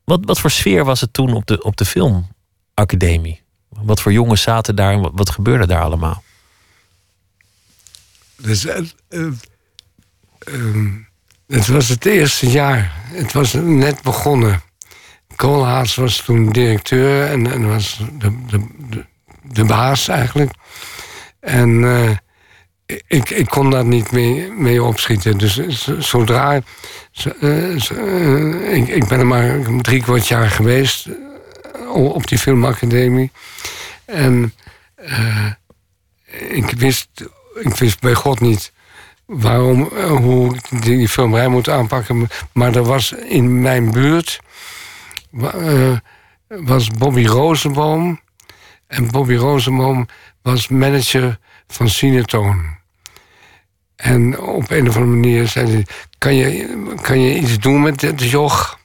Wat, wat voor sfeer was het toen op de, op de filmacademie? Wat voor jongens zaten daar en wat, wat gebeurde daar allemaal? Dus, uh, het was het eerste jaar. Het was net begonnen. Koolhaas was toen directeur en, en was de, de, de baas eigenlijk. En uh, ik, ik kon daar niet mee, mee opschieten. Dus zodra. Uh, ik, ik ben er maar drie kwart jaar geweest op die filmacademie. En ik, wist, ik wist bij God niet waarom, hoe ik die filmerij moet aanpakken. Maar er was in mijn buurt. was Bobby Rozenboom en Bobby Rosenboom was manager van Cinetoon. En op een of andere manier zei hij... kan je, kan je iets doen met de joch?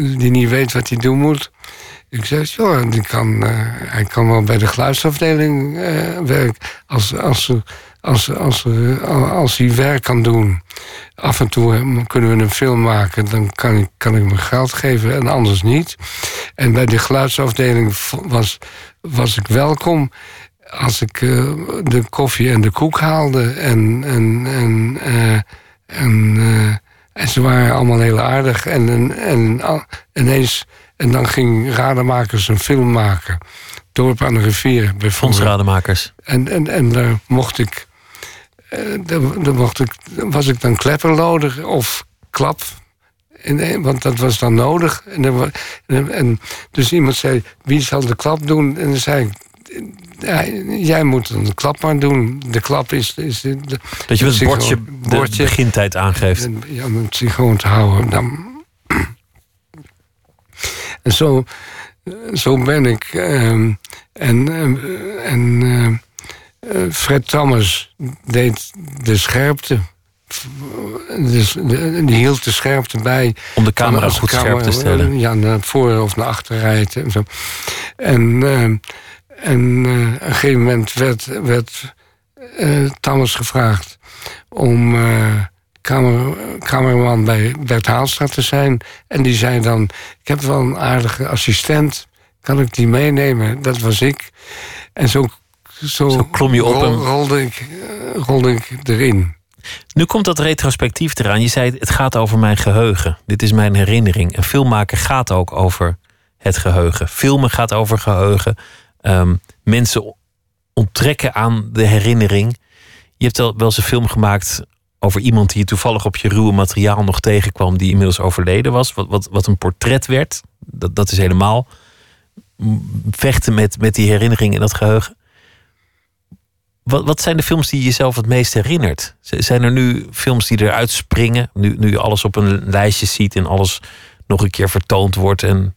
Die niet weet wat hij doen moet. Ik zei, ja, die kan, uh, hij kan wel bij de geluidsafdeling uh, werken. Als, als, als, als, als hij werk kan doen. Af en toe kunnen we een film maken, dan kan ik, kan ik hem geld geven en anders niet. En bij de geluidsafdeling was, was ik welkom als ik uh, de koffie en de koek haalde. En, en, en, uh, en, uh, en, ze waren allemaal heel aardig. En, en, en ineens, en dan ging Rademakers een film maken. Dorp aan de rivier. Fonds Rademakers. En, en, en daar mocht ik dan, mocht ik, was ik dan klepperloder of klap. En, want dat was dan nodig. En, en, en, dus iemand zei, wie zal de klap doen? En dan zei ik, jij moet de klap maar doen. De klap is... is de, dat je het bordje, bordje de begintijd aangeeft. Ja, om het zich gewoon te houden. Dan. En zo, zo ben ik. Uh, en en uh, Fred Thomas deed de scherpte. Dus die hield de scherpte bij. Om de camera goed scherp te stellen. Ja, naar voor of naar achter rijden. En, zo. en, uh, en uh, op een gegeven moment werd, werd Thomas gevraagd om kamer, kamerman bij Bert Haalstra te zijn. En die zei dan: Ik heb wel een aardige assistent. Kan ik die meenemen? Dat was ik. En zo zo, zo klom je op rol, rolde, ik, uh, rolde ik erin. Nu komt dat retrospectief eraan. Je zei, het gaat over mijn geheugen. Dit is mijn herinnering. En filmmaken gaat ook over het geheugen. Filmen gaat over geheugen. Um, mensen onttrekken aan de herinnering. Je hebt wel, eens een film gemaakt over iemand die je toevallig op je ruwe materiaal nog tegenkwam, die inmiddels overleden was. Wat, wat, wat een portret werd. Dat, dat is helemaal vechten met, met die herinnering en dat geheugen. Wat, wat zijn de films die je jezelf het meest herinnert? Zijn er nu films die eruit springen? Nu, nu je alles op een lijstje ziet en alles nog een keer vertoond wordt? En...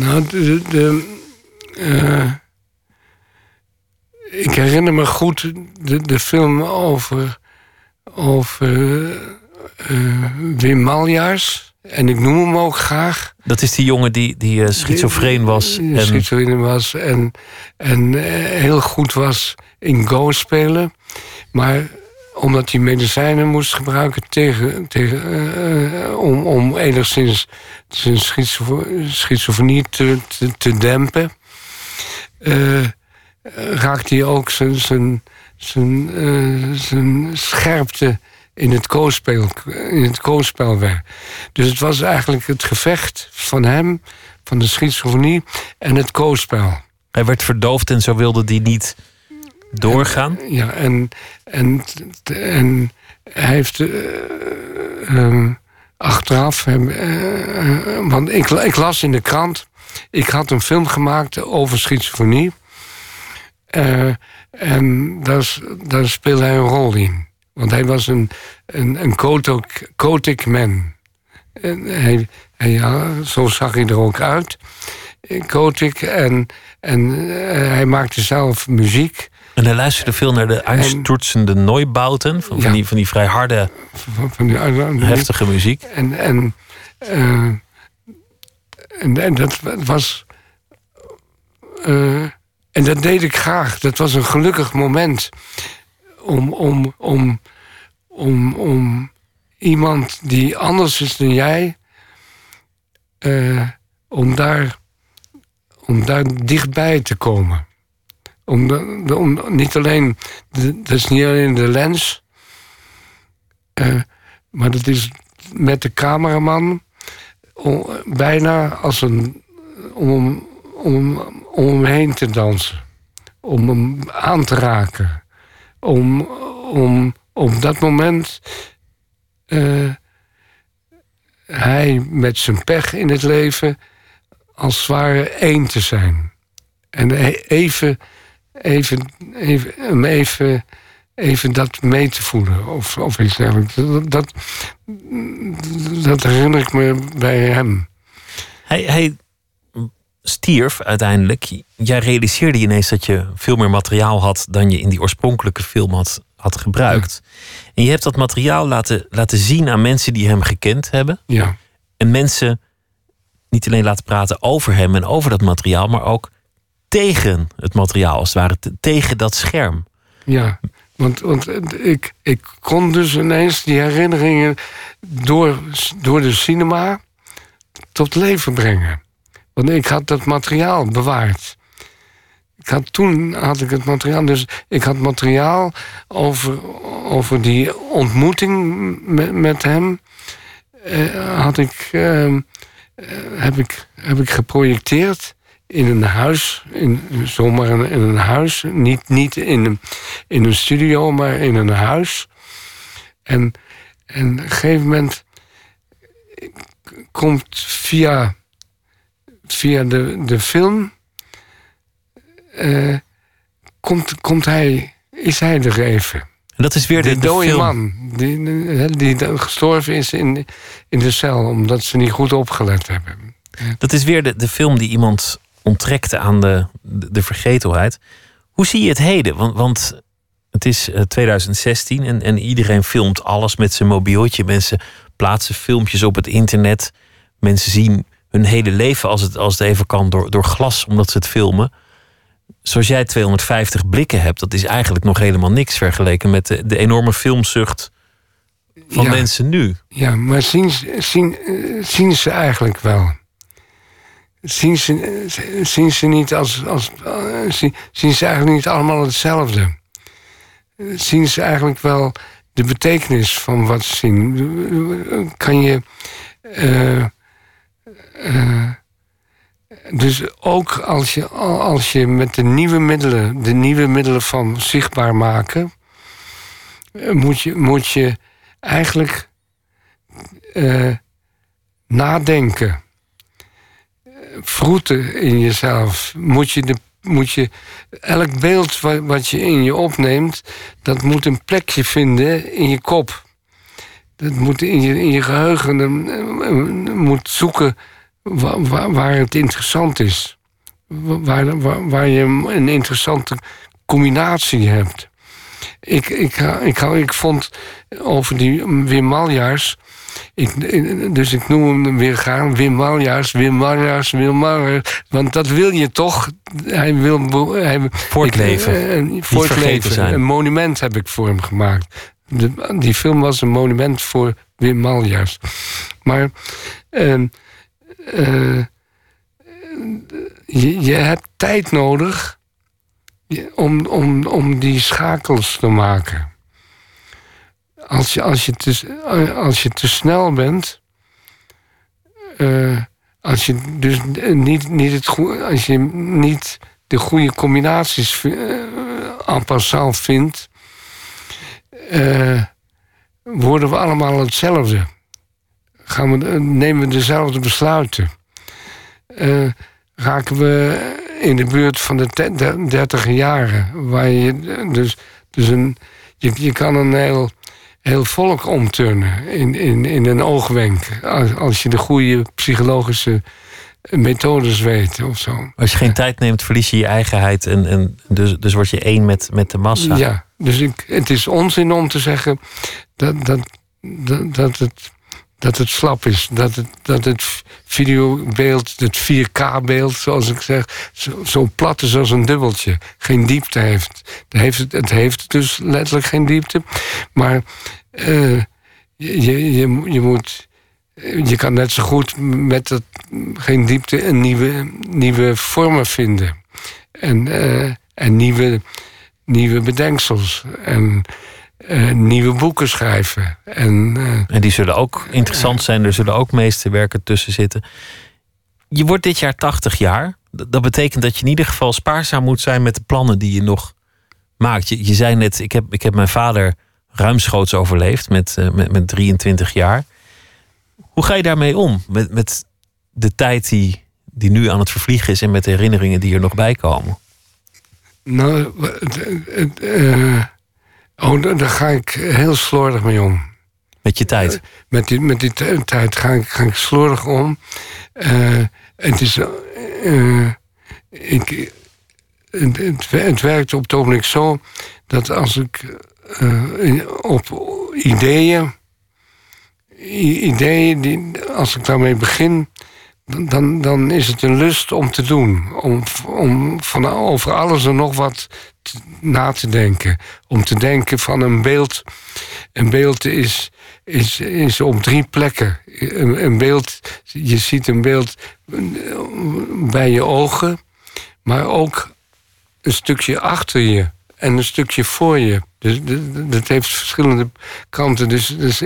Nou, de, de, uh, ik herinner me goed de, de film over, over eh, Wim Maljaars. En ik noem hem ook graag. Dat is die jongen die, die uh, schizofreen was. Die, en... Schizofreen was en, en uh, heel goed was in Go spelen. Maar omdat hij medicijnen moest gebruiken tegen, tegen, uh, om, om enigszins zijn schizofrenie te, te, dempen, raakte hij ook zijn, zijn, zijn, zijn scherpte in het koosspel, in het weg. Dus het was eigenlijk het gevecht van hem, van de schizofrenie en het koosspel. Hij werd verdoofd en zo wilde die niet doorgaan? ja, en, en, en hij heeft uh, um, achteraf... Uh, want ik, ik las in de krant... Ik had een film gemaakt over schizofrenie. en daar, daar speelde hij een rol in. Want hij was een, een, een Kotik man. En hij, ja, zo zag hij er ook uit. Kotik. En, en hij maakte zelf muziek. En hij luisterde veel naar de einstürzende Neubauten. Van, van, die, van die vrij harde, van, van die, heftige muziek. En, en, uh, en, en, dat was... Uh, en dat deed ik graag. Dat was een gelukkig moment. Om, om, om, om, om iemand die anders is dan jij... Uh, om, daar, om daar dichtbij te komen. Om, de, niet alleen, dat is niet alleen de lens, uh, maar dat is met de cameraman bijna als een, om, om, om hem heen te dansen. Om hem aan te raken. Om, om op dat moment uh, hij met zijn pech in het leven als het ware één te zijn. En even even, even, even, even dat mee te voelen. Of, of iets dergelijks. Dat, dat, dat herinner ik me bij hem. Hij, hij stierf uiteindelijk. Jij realiseerde je ineens dat je veel meer materiaal had dan je in die oorspronkelijke film had, had gebruikt. En je hebt dat materiaal laten, laten zien aan mensen die hem gekend hebben. Ja. En mensen niet alleen laten praten over hem en over dat materiaal, maar ook tegen het materiaal, als het ware, tegen dat scherm. Ja, want, want ik, ik kon dus ineens die herinneringen door, door de cinema tot leven brengen. Want ik had dat materiaal bewaard. Ik had, toen had ik het materiaal, dus ik had materiaal over, over die ontmoeting met, met hem. Eh, had ik, ehm, eh, heb ik, heb ik geprojecteerd in een huis, in, zomaar in, een huis. Niet, niet in, een, in een studio, maar in een huis. En, en op een gegeven moment komt via, via de, de film... Uh, komt, komt hij, is hij er even. En dat is weer de, de, dode man die, die gestorven is in, in de cel... omdat ze niet goed opgelet hebben. Dat is weer de, de film die iemand onttrekte aan de, de, vergetelheid. Hoe zie je het heden? Want, want het is 2016 eh, en, en iedereen filmt alles met zijn mobieltje. Mensen plaatsen filmpjes op het internet. Mensen zien hun hele leven, als het, als het even kan, door, door glas, omdat ze het filmen. Zoals jij 250 blikken hebt, dat is eigenlijk nog helemaal niks vergeleken met de, de enorme filmzucht van mensen nu. Ja, maar zien, zien, eh, zien ze eigenlijk wel? Zien ze, zien ze niet als. als zien, zien ze eigenlijk niet allemaal hetzelfde? Zien ze eigenlijk wel de betekenis van wat ze zien? Kan je. Uh, uh, dus ook als je, als je met de nieuwe middelen, de nieuwe middelen van zichtbaar maken, moet je, moet je eigenlijk nadenken vroeten in jezelf. Moet je, de, moet je elk beeld wat, wat je in je opneemt, dat moet een plekje vinden in je kop. Dat moet in je, in je geheugen uh, moet zoeken waar, waar, het interessant is. Waar, waar, waar je een interessante combinatie hebt. ik, ik, ik, ik vond over die Wim Maljaars... Ik, dus ik noem hem weer gaan. Wim Maljaars, Wim Maljaars, Wim Maljaars. Want dat wil je toch. Hij wil... Hij, voortleven. Ik, voortleven. Zijn. Een monument heb ik voor hem gemaakt. De, die film was een monument voor Wim Maljaars. Maar... Uh, uh, je, je hebt tijd nodig om, om, om die schakels te maken. Als je, als je, te, als je te snel bent, uh, als je dus niet, niet, het als je niet de goede combinaties uh, en passant vindt, worden we allemaal hetzelfde. Gaan we, nemen we dezelfde besluiten. Raken we in de buurt van de dertig jaren. Waar je dus, dus een, je, je kan een heel, heel volk omturnen in, in, in een oogwenk. Als, als je de goede psychologische methodes weet of zo. Als je geen tijd neemt, verlies je je eigenheid en, en dus, dus word je één met, met de massa. Ja, dus ik, het is onzin om te zeggen dat, dat, dat, dat het dat het slap is. Dat het, dat het videobeeld, het 4K-beeld, zoals ik zeg, zo, zo, plat is als een dubbeltje. Geen diepte heeft. Het heeft, het heeft dus letterlijk geen diepte. Maar uh, je, je, je moet. Je kan net zo goed met dat geen diepte een nieuwe, nieuwe vormen vinden. En, uh, en nieuwe, nieuwe bedenksels. En uh, nieuwe boeken schrijven. En, uh, en die zullen ook interessant zijn. Er zullen ook meesterwerken tussen zitten. Je wordt dit jaar 80 jaar. Dat betekent dat je in ieder geval spaarzaam moet zijn met de plannen die je nog maakt. Je, je zei net, ik heb, ik heb mijn vader ruimschoots overleefd met, uh, met, met 23 jaar. Hoe ga je daarmee om? Met, met de tijd die, die nu aan het vervliegen is en met de herinneringen die er nog bij komen? Nou, Oh, daar, ga ik heel slordig mee om. Met je tijd? Uh, met, die, met die tijd ga ik, ga ik slordig om. Uh, het is. Uh, ik, het, het, het, werkt op het ogenblik zo dat als ik op ideeën. Ideeën, die, als ik daarmee begin, dan, dan is het een lust om te doen. Om, om van, over alles en nog wat na te denken. Om te denken van een beeld. Een beeld is, is, is op drie plekken. Een, een beeld, je ziet een beeld bij je ogen, maar ook een stukje achter je en een stukje voor je. Dus dat heeft verschillende kanten. Dus, dus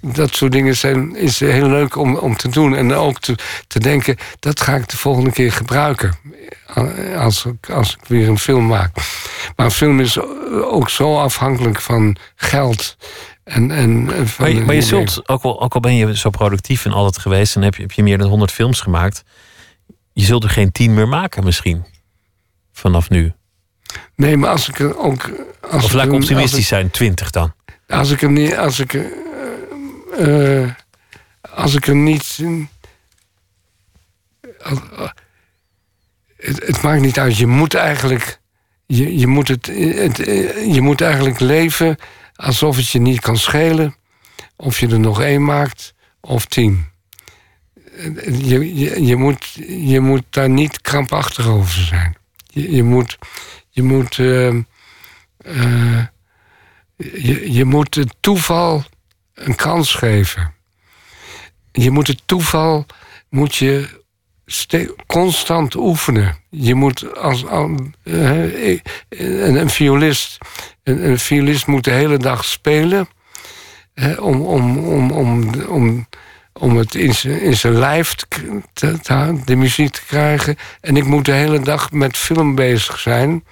dat soort dingen zijn, is heel leuk om, om te doen. En ook te, te denken, dat ga ik de volgende keer gebruiken. Als ik, als ik weer een film maak. Maar een film is ook zo afhankelijk van geld. En, en van maar, je, maar je zult, ook al, ook al ben je zo productief en altijd geweest... en heb je, heb je meer dan 100 films gemaakt... je zult er geen tien meer maken misschien. Vanaf nu. Nee, maar als ik er ook. Als of laat ik optimistisch zijn, 20 dan. Als ik er niet. Als ik, uh, als ik er niet. Uh, het, het, maakt niet uit. Je moet eigenlijk. Je, je, moet het, het, je moet eigenlijk leven alsof het je niet kan schelen. Of je er nog één maakt of tien. Je, je, je, moet, je moet daar niet krampachtig over zijn. Je, je moet je moet, uh, uh, je, je moet het toeval een kans geven. Je moet het toeval moet je constant oefenen. Je moet als, een, een, violist, een, een, violist moet de hele dag spelen om, om, om, om, om om het in zijn lijf te, te, de muziek te krijgen. En ik moet de hele dag met film bezig zijn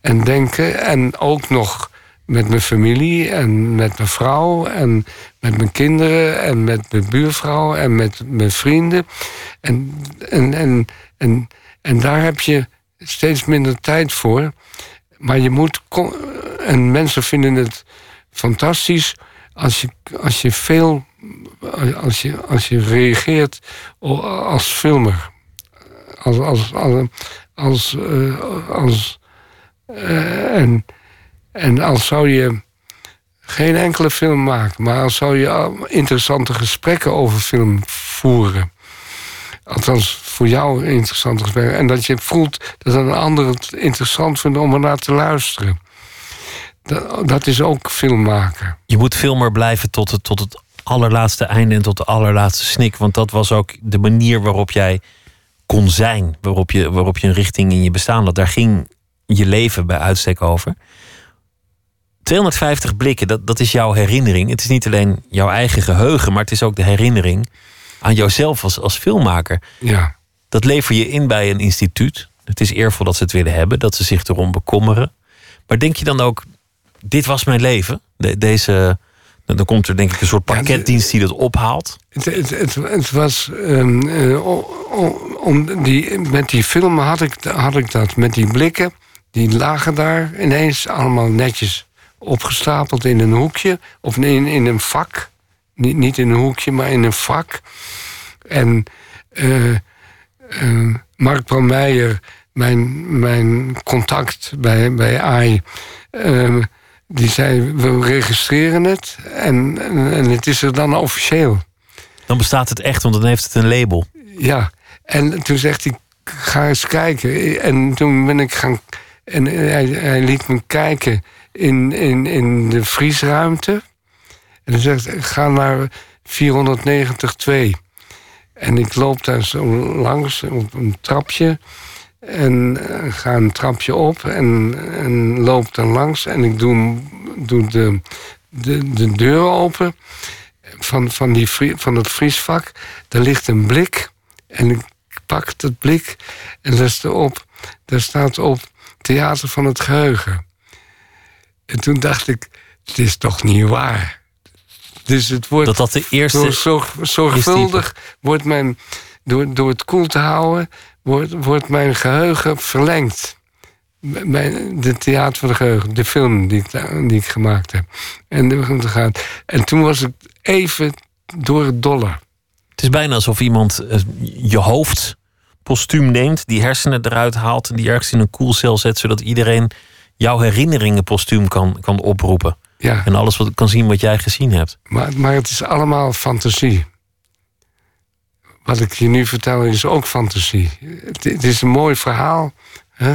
en denken. En ook nog met mijn familie en met mijn vrouw en met mijn kinderen en met mijn buurvrouw en met mijn vrienden. En, en, en, en, en daar heb je steeds minder tijd voor. Maar je moet. En mensen vinden het fantastisch als je, als je veel als je, als je reageert als filmer. Als, als, als, als, uh, als uh, en, En als zou je geen enkele film maken, maar als zou je interessante gesprekken over film voeren. Althans, voor jou interessante gesprekken. En dat je voelt dat een ander het interessant vindt om ernaar te luisteren. Dat, dat is ook film maken. Je moet filmer blijven tot het, tot het allerlaatste einde en tot de allerlaatste snik. Want dat was ook de manier waarop jij kon zijn. Waarop je, waarop je een richting in je bestaan had. Daar ging je leven bij uitstek over. 250 blikken, dat, dat is jouw herinnering. Het is niet alleen jouw eigen geheugen, maar het is ook de herinnering aan jouzelf als, als filmmaker. Ja. Dat lever je in bij een instituut. Het is eervol dat ze het willen hebben, dat ze zich erom bekommeren. Maar denk je dan ook, dit was mijn leven? deze, dan komt er denk ik een soort pakketdienst die dat ophaalt. Het, het, het, het was. Um, om die, met die film had ik, had ik dat. Met die blikken. Die lagen daar ineens allemaal netjes opgestapeld in een hoekje. Of in, in een vak. Niet, niet in een hoekje, maar in een vak. En uh, uh, Mark Meijer, mijn, mijn contact bij, bij AI. Die zei, we registreren het en, en, het is er dan officieel. Dan bestaat het echt, want dan heeft het een label. Ja, en toen zegt hij, ga eens kijken. En toen ben ik gaan... En hij, hij liet me kijken in, in, in de vriesruimte. En hij zegt, ga naar 490-2. En ik loop daar zo langs op een trapje. En uh, ga een trapje op en, en loop dan langs. En ik doe, doe de, de, de deur open van, van, die, van het vriesvak. Daar ligt een blik. En ik pak het blik en daar staat op, daar staat op Theater van het Geheugen. En toen dacht ik, het is toch niet waar. Dus het wordt dat dat de eerste zorg, zorgvuldig wordt mijn, door, door het koel te houden, wordt, wordt mijn geheugen verlengd. Mijn, de theater van de geheugen, de film die ik, die ik gemaakt heb. En, en toen was ik even door het dolle. Het is bijna alsof iemand eh, je hoofd postuum neemt, die hersenen eruit haalt en die ergens in een koelcel zet, zodat iedereen jouw herinneringen postuum kan, kan oproepen. Ja. En alles wat kan zien wat jij gezien hebt. Maar, maar het is allemaal fantasie. Wat ik je nu vertel is ook fantasie. Het, is een mooi verhaal. Hè?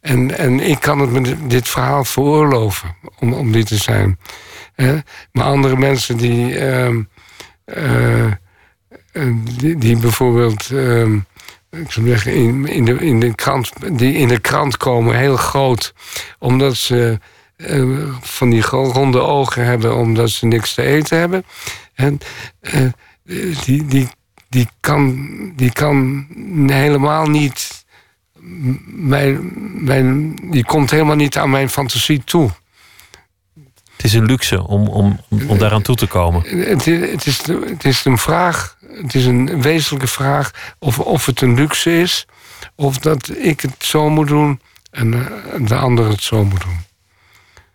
En, en ik kan het met dit verhaal veroorloven om, om dit te zijn. Hè? Maar andere mensen die, uh, uh, die, die, bijvoorbeeld. Uh, ik zou zeggen, in, in, de, in, de krant, die in de krant komen heel groot, omdat ze uh, van die ronde ogen hebben, omdat ze niks te eten hebben. En die, die, die, kan, die kan helemaal niet. Mijn, mijn, die komt helemaal niet aan mijn fantasie toe. Het is een luxe om, om, om daaraan toe te komen. Het, het, is, het is een vraag, het is een wezenlijke vraag of, of het een luxe is, of dat ik het zo moet doen en de ander het zo moet doen.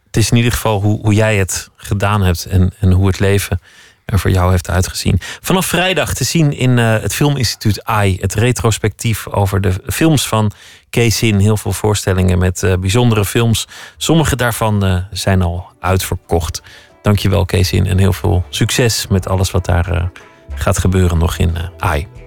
Het is in ieder geval hoe, hoe jij het gedaan hebt en, en hoe het leven er voor jou heeft uitgezien. Vanaf vrijdag te zien in uh, het Filminstituut AI, het retrospectief over de films van Kees In. Heel veel voorstellingen met uh, bijzondere films. Sommige daarvan uh, zijn al uitverkocht. Dankjewel Kees In en heel veel succes met alles wat daar gaat gebeuren nog in AI.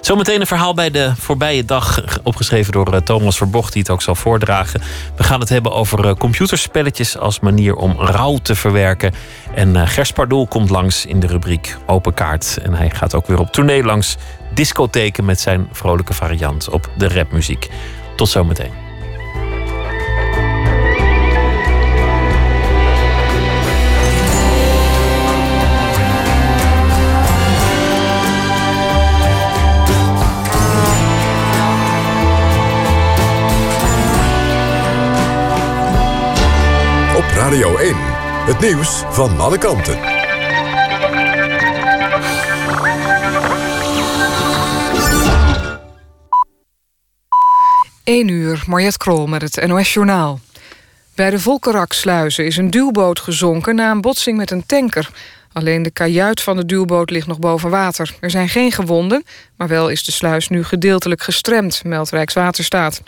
Zometeen een verhaal bij de voorbije dag, opgeschreven door eh, Thomas Verbocht, die het ook zal voordragen. We gaan het hebben over eh, computerspelletjes als manier om rouw te verwerken. En Gers Pardoel komt langs in de rubriek Open Kaart. En hij gaat ook weer op tournee langs discotheken met zijn vrolijke variant op de rapmuziek. Tot zometeen. Radio 1. Het nieuws van alle kanten. 1 uur, Mariette Krol met het NOS Journaal. Bij de Volkeraksluizen is een duwboot gezonken na een botsing met een tanker. Alleen de kajuit van de duwboot ligt nog boven water. Er zijn geen gewonden, maar wel is de sluis nu gedeeltelijk gestremd, meldt Rijkswaterstaat.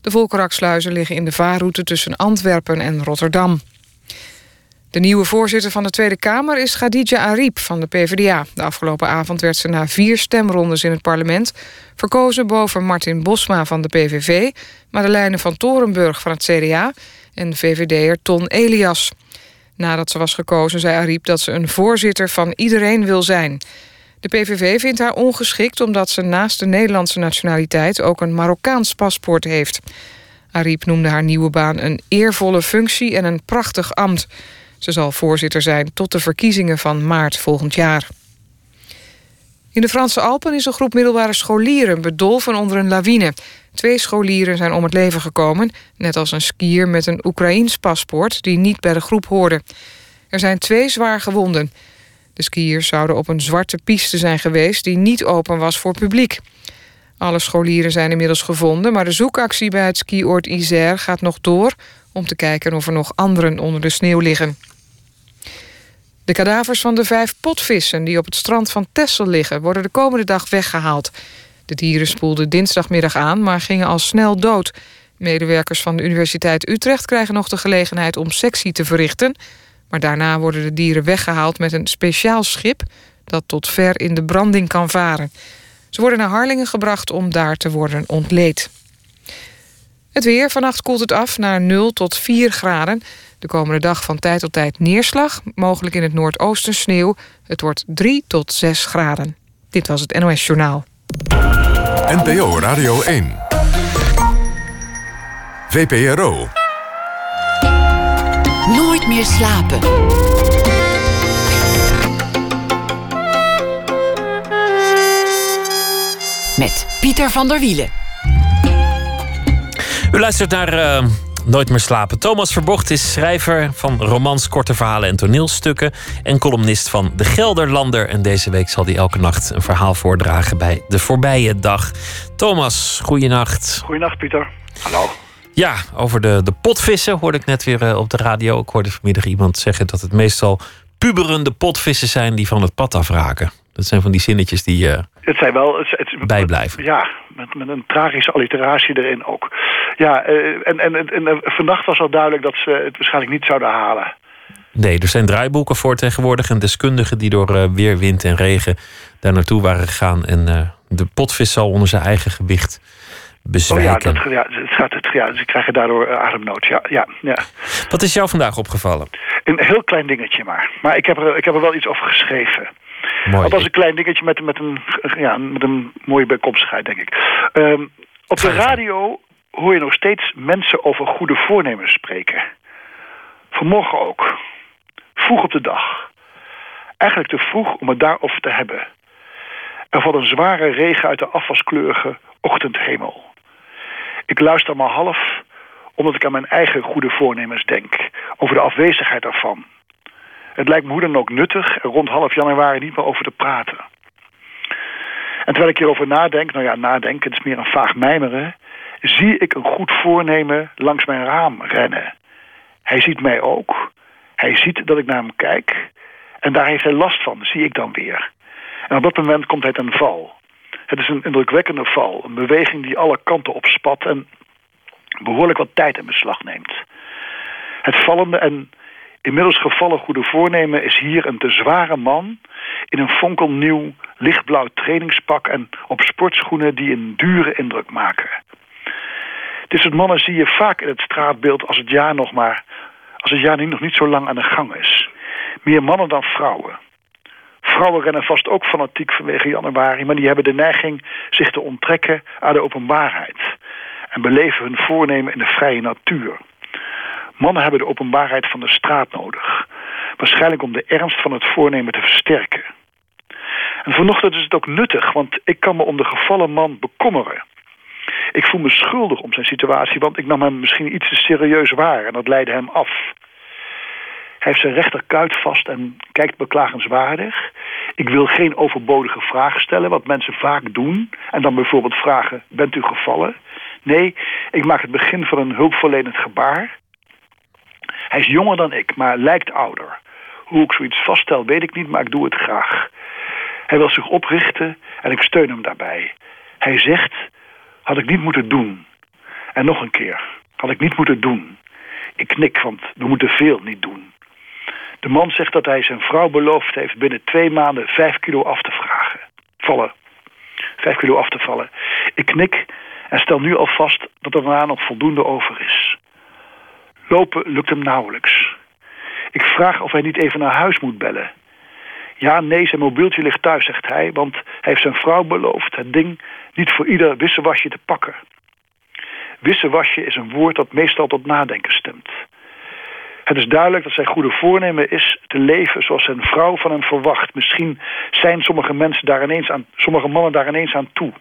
De Volkeraksluizen liggen in de vaarroute tussen Antwerpen en Rotterdam. De nieuwe voorzitter van de Tweede Kamer is Khadija Ariep van de PvdA. De afgelopen avond werd ze na vier stemrondes in het parlement... verkozen boven Martin Bosma van de PVV... Madeleine van Torenburg van het CDA en VVD'er Ton Elias. Nadat ze was gekozen zei Ariep dat ze een voorzitter van iedereen wil zijn. De PVV vindt haar ongeschikt omdat ze naast de Nederlandse nationaliteit... ook een Marokkaans paspoort heeft. Ariep noemde haar nieuwe baan een eervolle functie en een prachtig ambt... Ze zal voorzitter zijn tot de verkiezingen van maart volgend jaar. In de Franse Alpen is een groep middelbare scholieren bedolven onder een lawine. Twee scholieren zijn om het leven gekomen, net als een skier met een Oekraïns paspoort die niet bij de groep hoorde. Er zijn twee zwaar gewonden. De skiers zouden op een zwarte piste zijn geweest die niet open was voor publiek. Alle scholieren zijn inmiddels gevonden, maar de zoekactie bij het skioord Isère gaat nog door om te kijken of er nog anderen onder de sneeuw liggen. De kadavers van de vijf potvissen die op het strand van Texel liggen... worden de komende dag weggehaald. De dieren spoelden dinsdagmiddag aan, maar gingen al snel dood. Medewerkers van de Universiteit Utrecht krijgen nog de gelegenheid om sectie te verrichten. Maar daarna worden de dieren weggehaald met een speciaal schip... dat tot ver in de branding kan varen. Ze worden naar Harlingen gebracht om daar te worden ontleed. Het weer. Vannacht koelt het af naar 0 tot 4 graden. De komende dag van tijd tot tijd neerslag. Mogelijk in het noordoosten sneeuw. Het wordt 3 tot 6 graden. Dit was het NOS Journaal. NPO Radio 1. VPRO. Nooit meer slapen. Met Pieter van der Wielen. U luistert naar uh, Nooit meer slapen. Thomas Verbocht is schrijver van romans, korte verhalen en toneelstukken. En columnist van De Gelderlander. En deze week zal hij elke nacht een verhaal voordragen bij De Voorbije Dag. Thomas, goeienacht. Goeienacht, Pieter. Hallo. Ja, over de, de potvissen hoorde ik net weer uh, op de radio. Ik hoorde vanmiddag iemand zeggen dat het meestal puberende potvissen zijn die van het pad afraken. Dat zijn van die zinnetjes die uh, het zijn wel, het, het, bijblijven. Ja, met, met een tragische alliteratie erin ook. Ja, uh, en, en, en uh, vannacht was al duidelijk dat ze het waarschijnlijk niet zouden halen. Nee, er zijn draaiboeken voor tegenwoordig en deskundigen die door uh, weer, wind en regen daar naartoe waren gegaan. En de potvis zal onder zijn eigen gewicht bezwijken. Oh ja, dat, ja, het gaat, het, ja, ze krijgen daardoor ademnood. Ja, ja, ja. Wat is jou vandaag opgevallen? Een heel klein dingetje maar. Maar ik heb er, ik heb er wel iets over geschreven. Mooi. Althans een klein dingetje met, met, een, ja, met een mooie bijkomstigheid, denk ik. Um, op de radio hoor je nog steeds mensen over goede voornemens spreken. Vanmorgen ook. Vroeg op de dag. Eigenlijk te vroeg om het daarover te hebben. Er valt een zware regen uit de afwaskleurige ochtendhemel. Ik luister maar half omdat ik aan mijn eigen goede voornemens denk. Over de afwezigheid daarvan. Het lijkt me hoe dan ook nuttig rond half januari niet meer over te praten. En terwijl ik hierover nadenk, nou ja, nadenken, het is meer een vaag mijmeren, zie ik een goed voornemen langs mijn raam rennen. Hij ziet mij ook. Hij ziet dat ik naar hem kijk. En daar heeft hij last van, zie ik dan weer. En op dat moment komt hij ten val. Het is een indrukwekkende val. Een beweging die alle kanten opspat en behoorlijk wat tijd in beslag neemt. Het vallende en inmiddels gevallen goede voornemen is hier een te zware man... in een fonkelnieuw lichtblauw trainingspak en op sportschoenen die een dure indruk maken. Dit soort mannen zie je vaak in het straatbeeld als het jaar nog maar... als het jaar nu nog niet zo lang aan de gang is. Meer mannen dan vrouwen. Vrouwen rennen vast ook fanatiek vanwege januari... maar die hebben de neiging zich te onttrekken aan de openbaarheid... en beleven hun voornemen in de vrije natuur... Mannen hebben de openbaarheid van de straat nodig. Waarschijnlijk om de ernst van het voornemen te versterken. En vanochtend is het ook nuttig, want ik kan me om de gevallen man bekommeren. Ik voel me schuldig om zijn situatie, want ik nam hem misschien iets te serieus waar en dat leidde hem af. Hij heeft zijn rechterkuit vast en kijkt beklagenswaardig. Ik wil geen overbodige vragen stellen, wat mensen vaak doen. En dan bijvoorbeeld vragen, bent u gevallen? Nee, ik maak het begin van een hulpverlenend gebaar. Hij is jonger dan ik, maar lijkt ouder. Hoe ik zoiets vaststel, weet ik niet, maar ik doe het graag. Hij wil zich oprichten en ik steun hem daarbij. Hij zegt, had ik niet moeten doen. En nog een keer. Had ik niet moeten doen. Ik knik, want we moeten veel niet doen. De man zegt dat hij zijn vrouw beloofd heeft binnen twee maanden vijf kilo af te vragen. Vallen. Vijf kilo af te vallen. Ik knik en stel nu al vast dat er daarna nog voldoende over is. Lopen lukt hem nauwelijks. Ik vraag of hij niet even naar huis moet bellen. Ja, nee, zijn mobieltje ligt thuis, zegt hij, want hij heeft zijn vrouw beloofd het ding niet voor ieder wissewasje te pakken. Wissewasje is een woord dat meestal tot nadenken stemt. Het is duidelijk dat zijn goede voornemen is te leven zoals zijn vrouw van hem verwacht. Misschien zijn sommige, mensen daar ineens aan, sommige mannen daar ineens aan toe.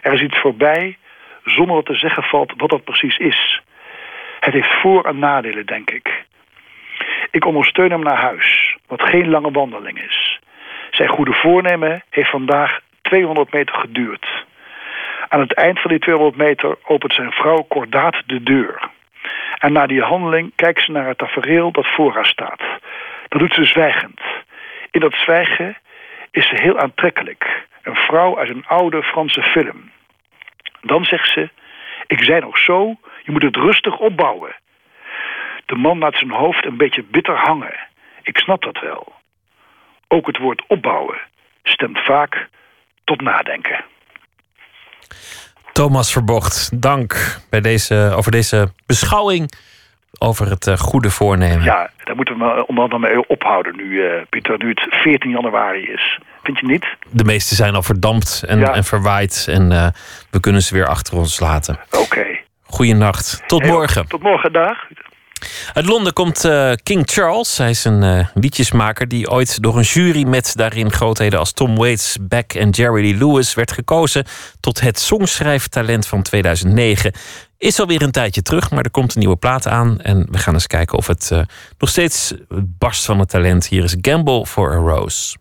Er is iets voorbij zonder dat te zeggen valt wat dat precies is. Het heeft voor- en nadelen, denk ik. Ik ondersteun hem naar huis, wat geen lange wandeling is. Zijn goede voornemen heeft vandaag 200 meter geduurd. Aan het eind van die 200 meter opent zijn vrouw kordaat de deur. En na die handeling kijkt ze naar het tafereel dat voor haar staat. Dat doet ze zwijgend. In dat zwijgen is ze heel aantrekkelijk. Een vrouw uit een oude Franse film. Dan zegt ze, ik zei nog zo, je moet het rustig opbouwen. De man laat zijn hoofd een beetje bitter hangen. Ik snap dat wel. Ook het woord opbouwen stemt vaak tot nadenken. Thomas Verbocht, dank bij deze, over deze beschouwing over het uh, goede voornemen. Ja, daar moeten we onder andere mee ophouden nu, uh, Pieter, nu het 14 januari is. Vind je niet? De meeste zijn al verdampt en, ja. en verwaaid en uh, we kunnen ze weer achter ons laten. Oké. Okay. Goeienacht, tot morgen. Tot morgen, dag. Uit Londen komt uh, King Charles. Hij is een uh, liedjesmaker die ooit door een jury met daarin grootheden als Tom Waits, Beck en Jerry Lee Lewis werd gekozen tot het songschrijftalent van 2009. Is alweer een tijdje terug, maar er komt een nieuwe plaat aan. En we gaan eens kijken of het uh, nog steeds barst van het talent. Hier is Gamble for a Rose.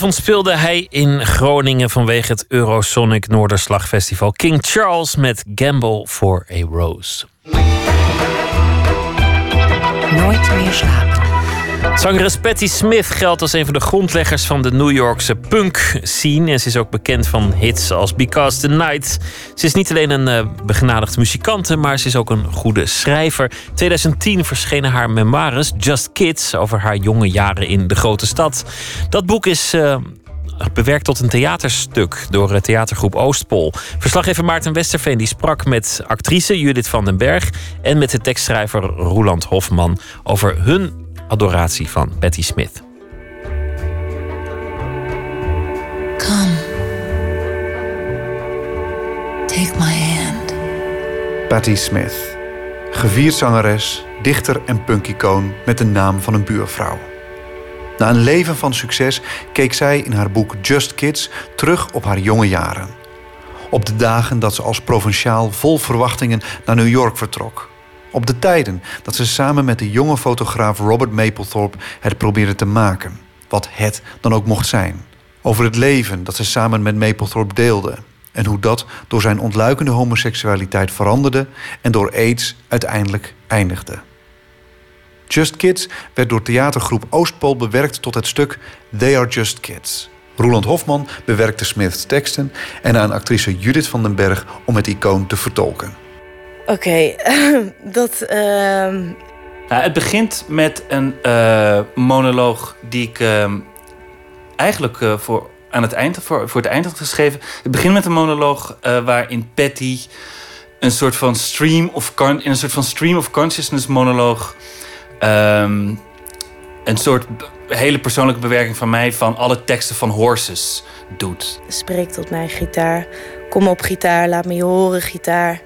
Vanavond speelde hij in Groningen vanwege het Eurosonic Noorderslag King Charles met Gamble for a Rose. Nooit meer slapen. Zangeres Patti Smith geldt als een van de grondleggers van de New Yorkse punk scene. En ze is ook bekend van hits als Because the Night. Ze is niet alleen een uh, begenadigd muzikante, maar ze is ook een goede schrijver. 2010 verschenen haar memoires Just Kids over haar jonge jaren in de grote stad. Dat boek is uh, bewerkt tot een theaterstuk door de theatergroep Oostpol. Verslaggever Maarten Westerveen die sprak met actrice Judith van den Berg en met de tekstschrijver Roland Hofman over hun adoratie van Patti Smith. Come. Take my hand. Patti Smith. Gevierd zangeres, dichter en punkicoon met de naam van een buurvrouw. Na een leven van succes keek zij in haar boek Just Kids terug op haar jonge jaren. Op de dagen dat ze als provinciaal vol verwachtingen naar New York vertrok. Op de tijden dat ze samen met de jonge fotograaf Robert Mapplethorpe het probeerde te maken. Wat het dan ook mocht zijn. Over het leven dat ze samen met Mapplethorpe deelde. En hoe dat door zijn ontluikende homoseksualiteit veranderde en door AIDS uiteindelijk eindigde. Just Kids werd door theatergroep Oostpool bewerkt tot het stuk They Are Just Kids. Roland Hofman bewerkte Smith's teksten en aan actrice Judith van den Berg om het icoon te vertolken. Oké, [laughs] dat. Uh... Nou, het begint met een uh, monoloog die ik uh, eigenlijk uh, voor, aan het eind, voor, voor het eind had geschreven. Het begint met een monoloog eh, waarin Patty een soort van stream of in een soort van stream of consciousness monoloog. Um, een soort hele persoonlijke bewerking van mij van alle teksten van Horses doet. Spreek tot mij, gitaar. Kom op, gitaar. Laat me je horen, gitaar.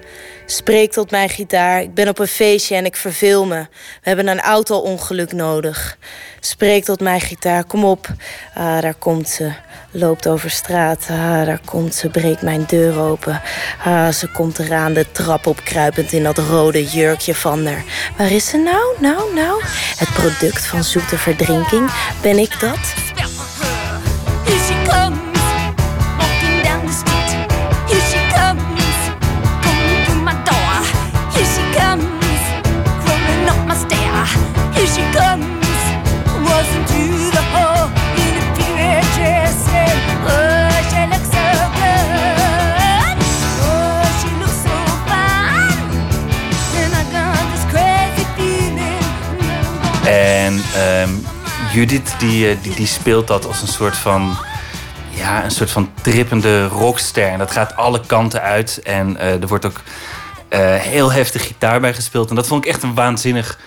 Spreek tot mijn gitaar. Ik ben op een feestje en ik verveel me. We hebben een auto-ongeluk nodig. Spreek tot mijn gitaar. Kom op. Ah, daar komt ze. Loopt over straat. Ah, daar komt ze. Breekt mijn deur open. Ah, ze komt eraan de trap opkruipend in dat rode jurkje van haar. Waar is ze nou? Nou, nou. Het product van zoete verdrinking. Ben ik dat? Judith die, eh, die, die speelt dat als een soort van ja, een soort van trippende rockster. En dat gaat alle kanten uit. En uh, er wordt ook uh, heel heftig gitaar bij gespeeld. En dat vond ik echt een waanzinnig,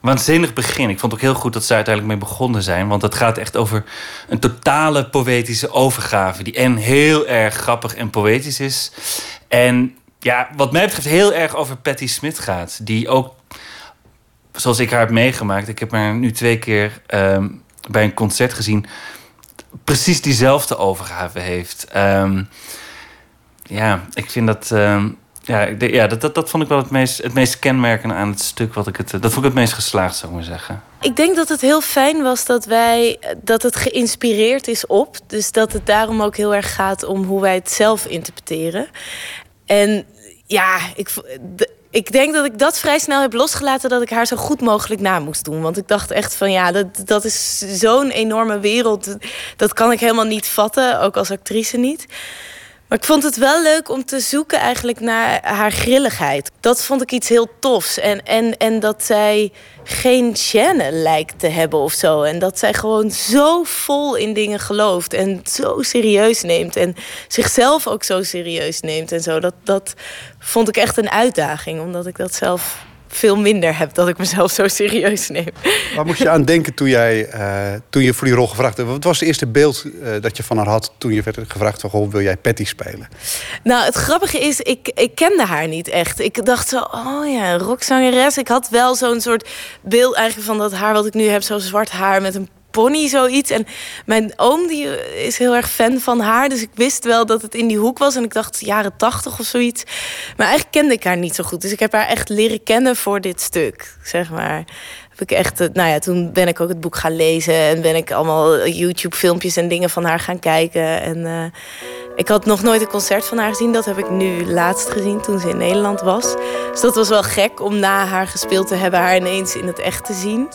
waanzinnig begin. Ik vond ook heel goed dat ze uiteindelijk mee begonnen zijn. Want het gaat echt over een totale poëtische overgave. Die en heel erg grappig en poëtisch is. En ja, wat mij betreft heel erg over Patti Smith gaat. Die ook zoals ik haar heb meegemaakt, ik heb haar nu twee keer um, bij een concert gezien, precies diezelfde overgave heeft. Um, ja, ik vind dat. Um, ja, ja dat, dat, dat vond ik wel het meest, het meest kenmerkende aan het stuk. Wat ik het, dat vond ik het meest geslaagd, zou ik maar zeggen. Ik denk dat het heel fijn was dat wij dat het geïnspireerd is op. Dus dat het daarom ook heel erg gaat om hoe wij het zelf interpreteren. En ja, ik, ik denk dat ik dat vrij snel heb losgelaten dat ik haar zo goed mogelijk na moest doen. Want ik dacht echt van ja, dat, dat is zo'n enorme wereld. Dat kan ik helemaal niet vatten, ook als actrice niet. Maar ik vond het wel leuk om te zoeken eigenlijk naar haar grilligheid. Dat vond ik iets heel tofs. En, en, en dat zij geen chaîne lijkt te hebben of zo. En dat zij gewoon zo vol in dingen gelooft. En zo serieus neemt. En zichzelf ook zo serieus neemt en zo. Dat, dat vond ik echt een uitdaging. Omdat ik dat zelf veel minder heb dat ik mezelf zo serieus neem. Waar moest je aan denken toen, jij, uh, toen je voor die rol gevraagd werd? Wat was het eerste beeld uh, dat je van haar had toen je werd gevraagd van... Goh, wil jij Patty spelen? Nou, het grappige is, ik, ik kende haar niet echt. Ik dacht zo, oh ja, rockzangeres. Ik had wel zo'n soort beeld eigenlijk van dat haar wat ik nu heb... zo zwart haar met een pony, zoiets. En mijn oom die is heel erg fan van haar. Dus ik wist wel dat het in die hoek was. En ik dacht jaren tachtig of zoiets. Maar eigenlijk kende ik haar niet zo goed. Dus ik heb haar echt leren kennen voor dit stuk, zeg maar. heb ik echt, eh, nou ja, toen ben ik ook het boek gaan lezen en ben ik allemaal YouTube-filmpjes en dingen van haar gaan kijken. En eh, ik had nog nooit een concert van haar gezien. Dat heb ik nu laatst gezien toen ze in Nederland was. Dus dat was wel gek om na haar gespeeld te hebben, haar ineens in het echt te zien.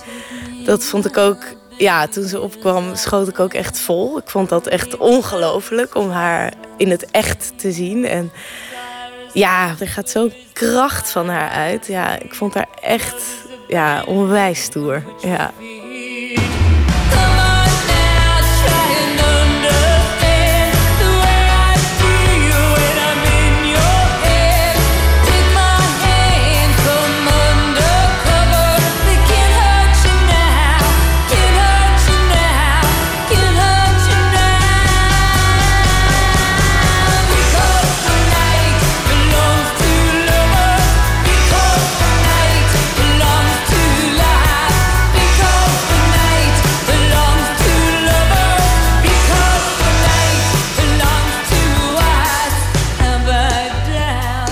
Dat vond ik ook ja, toen ze opkwam, schoot ik ook echt vol. Ik vond dat echt ongelooflijk om haar in het echt te zien. En ja, er gaat zo'n kracht van haar uit. Ja, ik vond haar echt ja, onwijs stoer. Ja.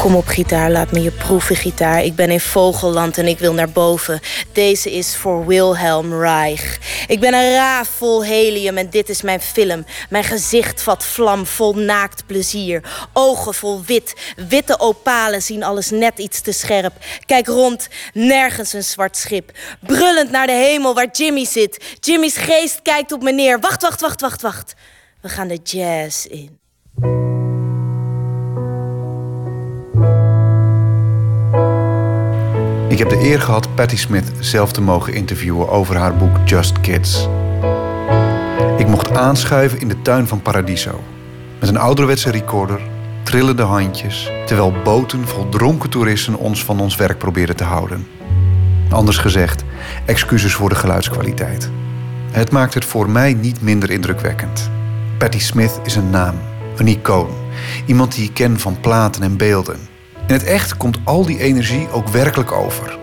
Kom op gitaar, laat me je proeven gitaar. Ik ben in Vogelland en ik wil naar boven. Deze is voor Wilhelm Reich. Ik ben een raaf vol helium en dit is mijn film. Mijn gezicht vat vlam vol naakt plezier. Ogen vol wit. Witte opalen zien alles net iets te scherp. Kijk rond, nergens een zwart schip. Brullend naar de hemel waar Jimmy zit. Jimmy's geest kijkt op me neer. Wacht, wacht, wacht, wacht, wacht. We gaan de jazz in. Ik heb de eer gehad Patti Smith zelf te mogen interviewen over haar boek Just Kids. Ik mocht aanschuiven in de tuin van Paradiso. Met een ouderwetse recorder, trillende handjes, terwijl boten vol dronken toeristen ons van ons werk probeerden te houden. Anders gezegd, excuses voor de geluidskwaliteit. Het maakt het voor mij niet minder indrukwekkend. Patti Smith is een naam, een icoon. Iemand die ik ken van platen en beelden. In het echt komt al die energie ook werkelijk over.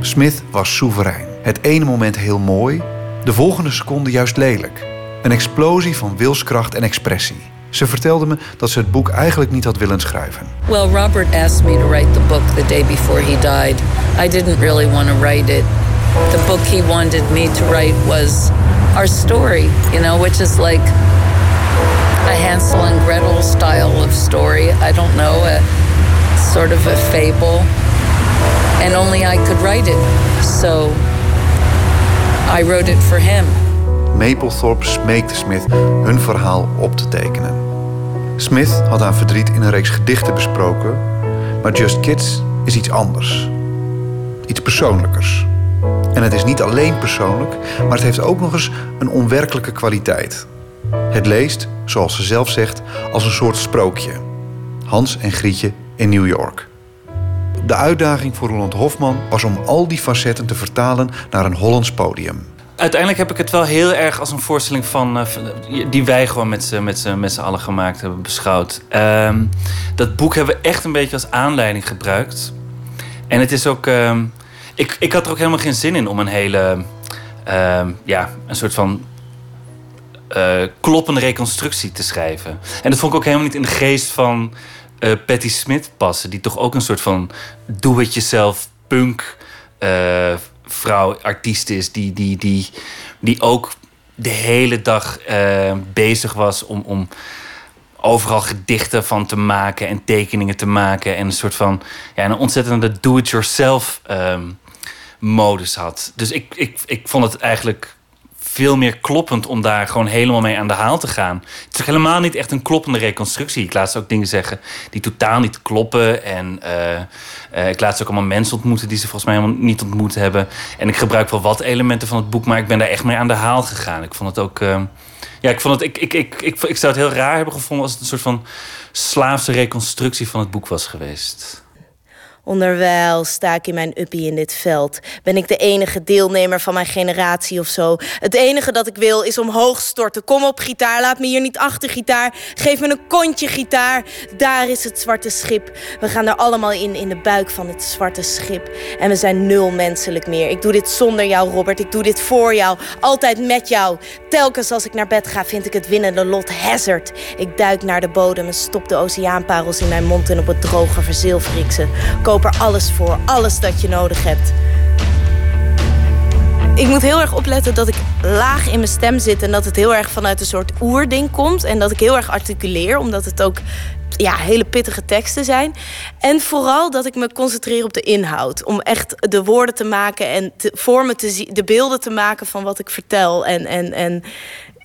Smith was soeverein. Het ene moment heel mooi, de volgende seconde juist lelijk. Een explosie van wilskracht en expressie. Ze vertelde me dat ze het boek eigenlijk niet had willen schrijven. Well, Robert asked me to write the book the day before he died. I didn't really want to write it. The book he wanted me to write was our story, you know, which is like a Hansel and Gretel style of story. I don't know, a sort of a fable. And only I could write it. So I wrote it for him. Maplethorpe smeekte Smith hun verhaal op te tekenen. Smith had haar verdriet in een reeks gedichten besproken, maar Just Kids is iets anders. Iets persoonlijkers. En het is niet alleen persoonlijk, maar het heeft ook nog eens een onwerkelijke kwaliteit. Het leest, zoals ze zelf zegt, als een soort sprookje. Hans en Grietje in New York. De uitdaging voor Roland Hofman was om al die facetten te vertalen naar een Hollands podium. Uiteindelijk heb ik het wel heel erg als een voorstelling van. Uh, die wij gewoon met z'n met met z'n allen gemaakt hebben beschouwd. Um, dat boek hebben we echt een beetje als aanleiding gebruikt. En het is ook. Um, ik, ik had er ook helemaal geen zin in om een hele. Uh, ja, een soort van. Uh, kloppende reconstructie te schrijven. En dat vond ik ook helemaal niet in de geest van uh, Patti Smith passen. Die toch ook een soort van do-it-yourself punk uh, vrouw, artiest is. Die, die, die, die ook de hele dag uh, bezig was om, om overal gedichten van te maken en tekeningen te maken. En een soort van ja, een ontzettende do-it-yourself um, modus had. Dus ik, ik, ik vond het eigenlijk veel meer kloppend om daar gewoon helemaal mee aan de haal te gaan. Het is helemaal niet echt een kloppende reconstructie. Ik laat ze ook dingen zeggen die totaal niet kloppen. En uh, uh, ik laat ze ook allemaal mensen ontmoeten die ze volgens mij helemaal niet ontmoet hebben. En ik gebruik wel wat elementen van het boek, maar ik ben daar echt mee aan de haal gegaan. Ik vond het ook. Uh, ja, ik, vond het, ik, ik, ik, ik, ik zou het heel raar hebben gevonden als het een soort van slaafse reconstructie van het boek was geweest. Onderwijl sta ik in mijn uppie in dit veld. Ben ik de enige deelnemer van mijn generatie of zo? Het enige dat ik wil is omhoog storten. Kom op, gitaar, laat me hier niet achter, gitaar. Geef me een kontje, gitaar. Daar is het zwarte schip. We gaan er allemaal in, in de buik van het zwarte schip. En we zijn nul menselijk meer. Ik doe dit zonder jou, Robert. Ik doe dit voor jou. Altijd met jou. Telkens als ik naar bed ga, vind ik het winnende lot hazard. Ik duik naar de bodem en stop de oceaanparels in mijn mond en op het droge verzilver ik ze koop er alles voor, alles dat je nodig hebt. ik moet heel erg opletten dat ik laag in mijn stem zit en dat het heel erg vanuit een soort oerding komt. En dat ik heel erg articuleer, omdat het ook ja, hele pittige teksten zijn. En vooral dat ik me concentreer op de inhoud. Om echt de woorden te maken en vormen te zien, de beelden te maken van wat ik vertel. En, en, en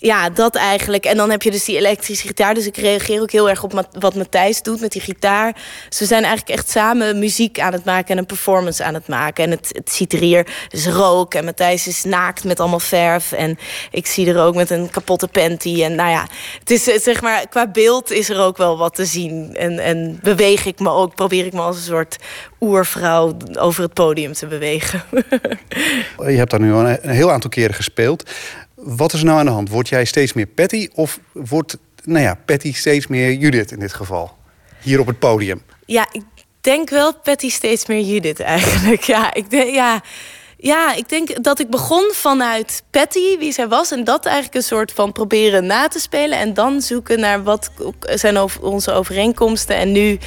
ja, dat eigenlijk. En dan heb je dus die elektrische gitaar. Dus ik reageer ook heel erg op wat Matthijs doet met die gitaar. We zijn eigenlijk echt samen muziek aan het maken en een performance aan het maken. En het, het ziet er hier dus rook. En Matthijs is naakt met allemaal verf. En ik zie er ook met een kapotte panty. En nou ja, het is zeg maar, qua beeld is er ook wel wat te zien. En, en beweeg ik me ook, probeer ik me als een soort oervrouw over het podium te bewegen. [laughs] Je hebt daar nu een heel aantal keren gespeeld. Wat is er nou aan de hand? Word jij steeds meer Patty of wordt nou ja, Patty steeds meer Judith in dit geval? Hier op het podium. Ja, ik denk wel Patty steeds meer Judith eigenlijk. Ja, ik denk, ja, ja, ik denk dat ik begon vanuit Patty, wie zij was. En dat eigenlijk een soort van proberen na te spelen. En dan zoeken naar wat zijn onze overeenkomsten. En nu,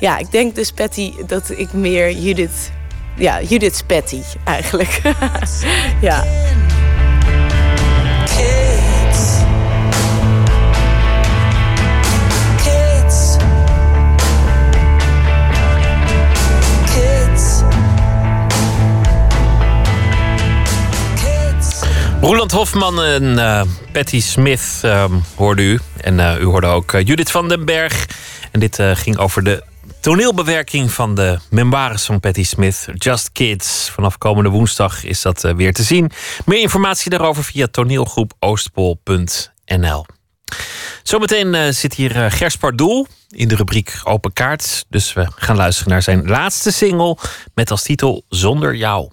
ja, ik denk dus Patty dat ik meer Judith... Ja, Judith's Patty eigenlijk. [laughs] ja. Roland Hofman en uh, Patty Smith uh, hoorde u. En uh, u hoorde ook Judith van den Berg. En dit ging over de toneelbewerking van de memoires van Patty Smith. Just Kids. Vanaf komende woensdag is dat weer te zien. Meer informatie daarover via toneelgroep oostpol.nl. Zometeen zit hier Gers Pardoel in de rubriek Open Kaart. Dus we gaan luisteren naar zijn laatste single met als titel Zonder jou.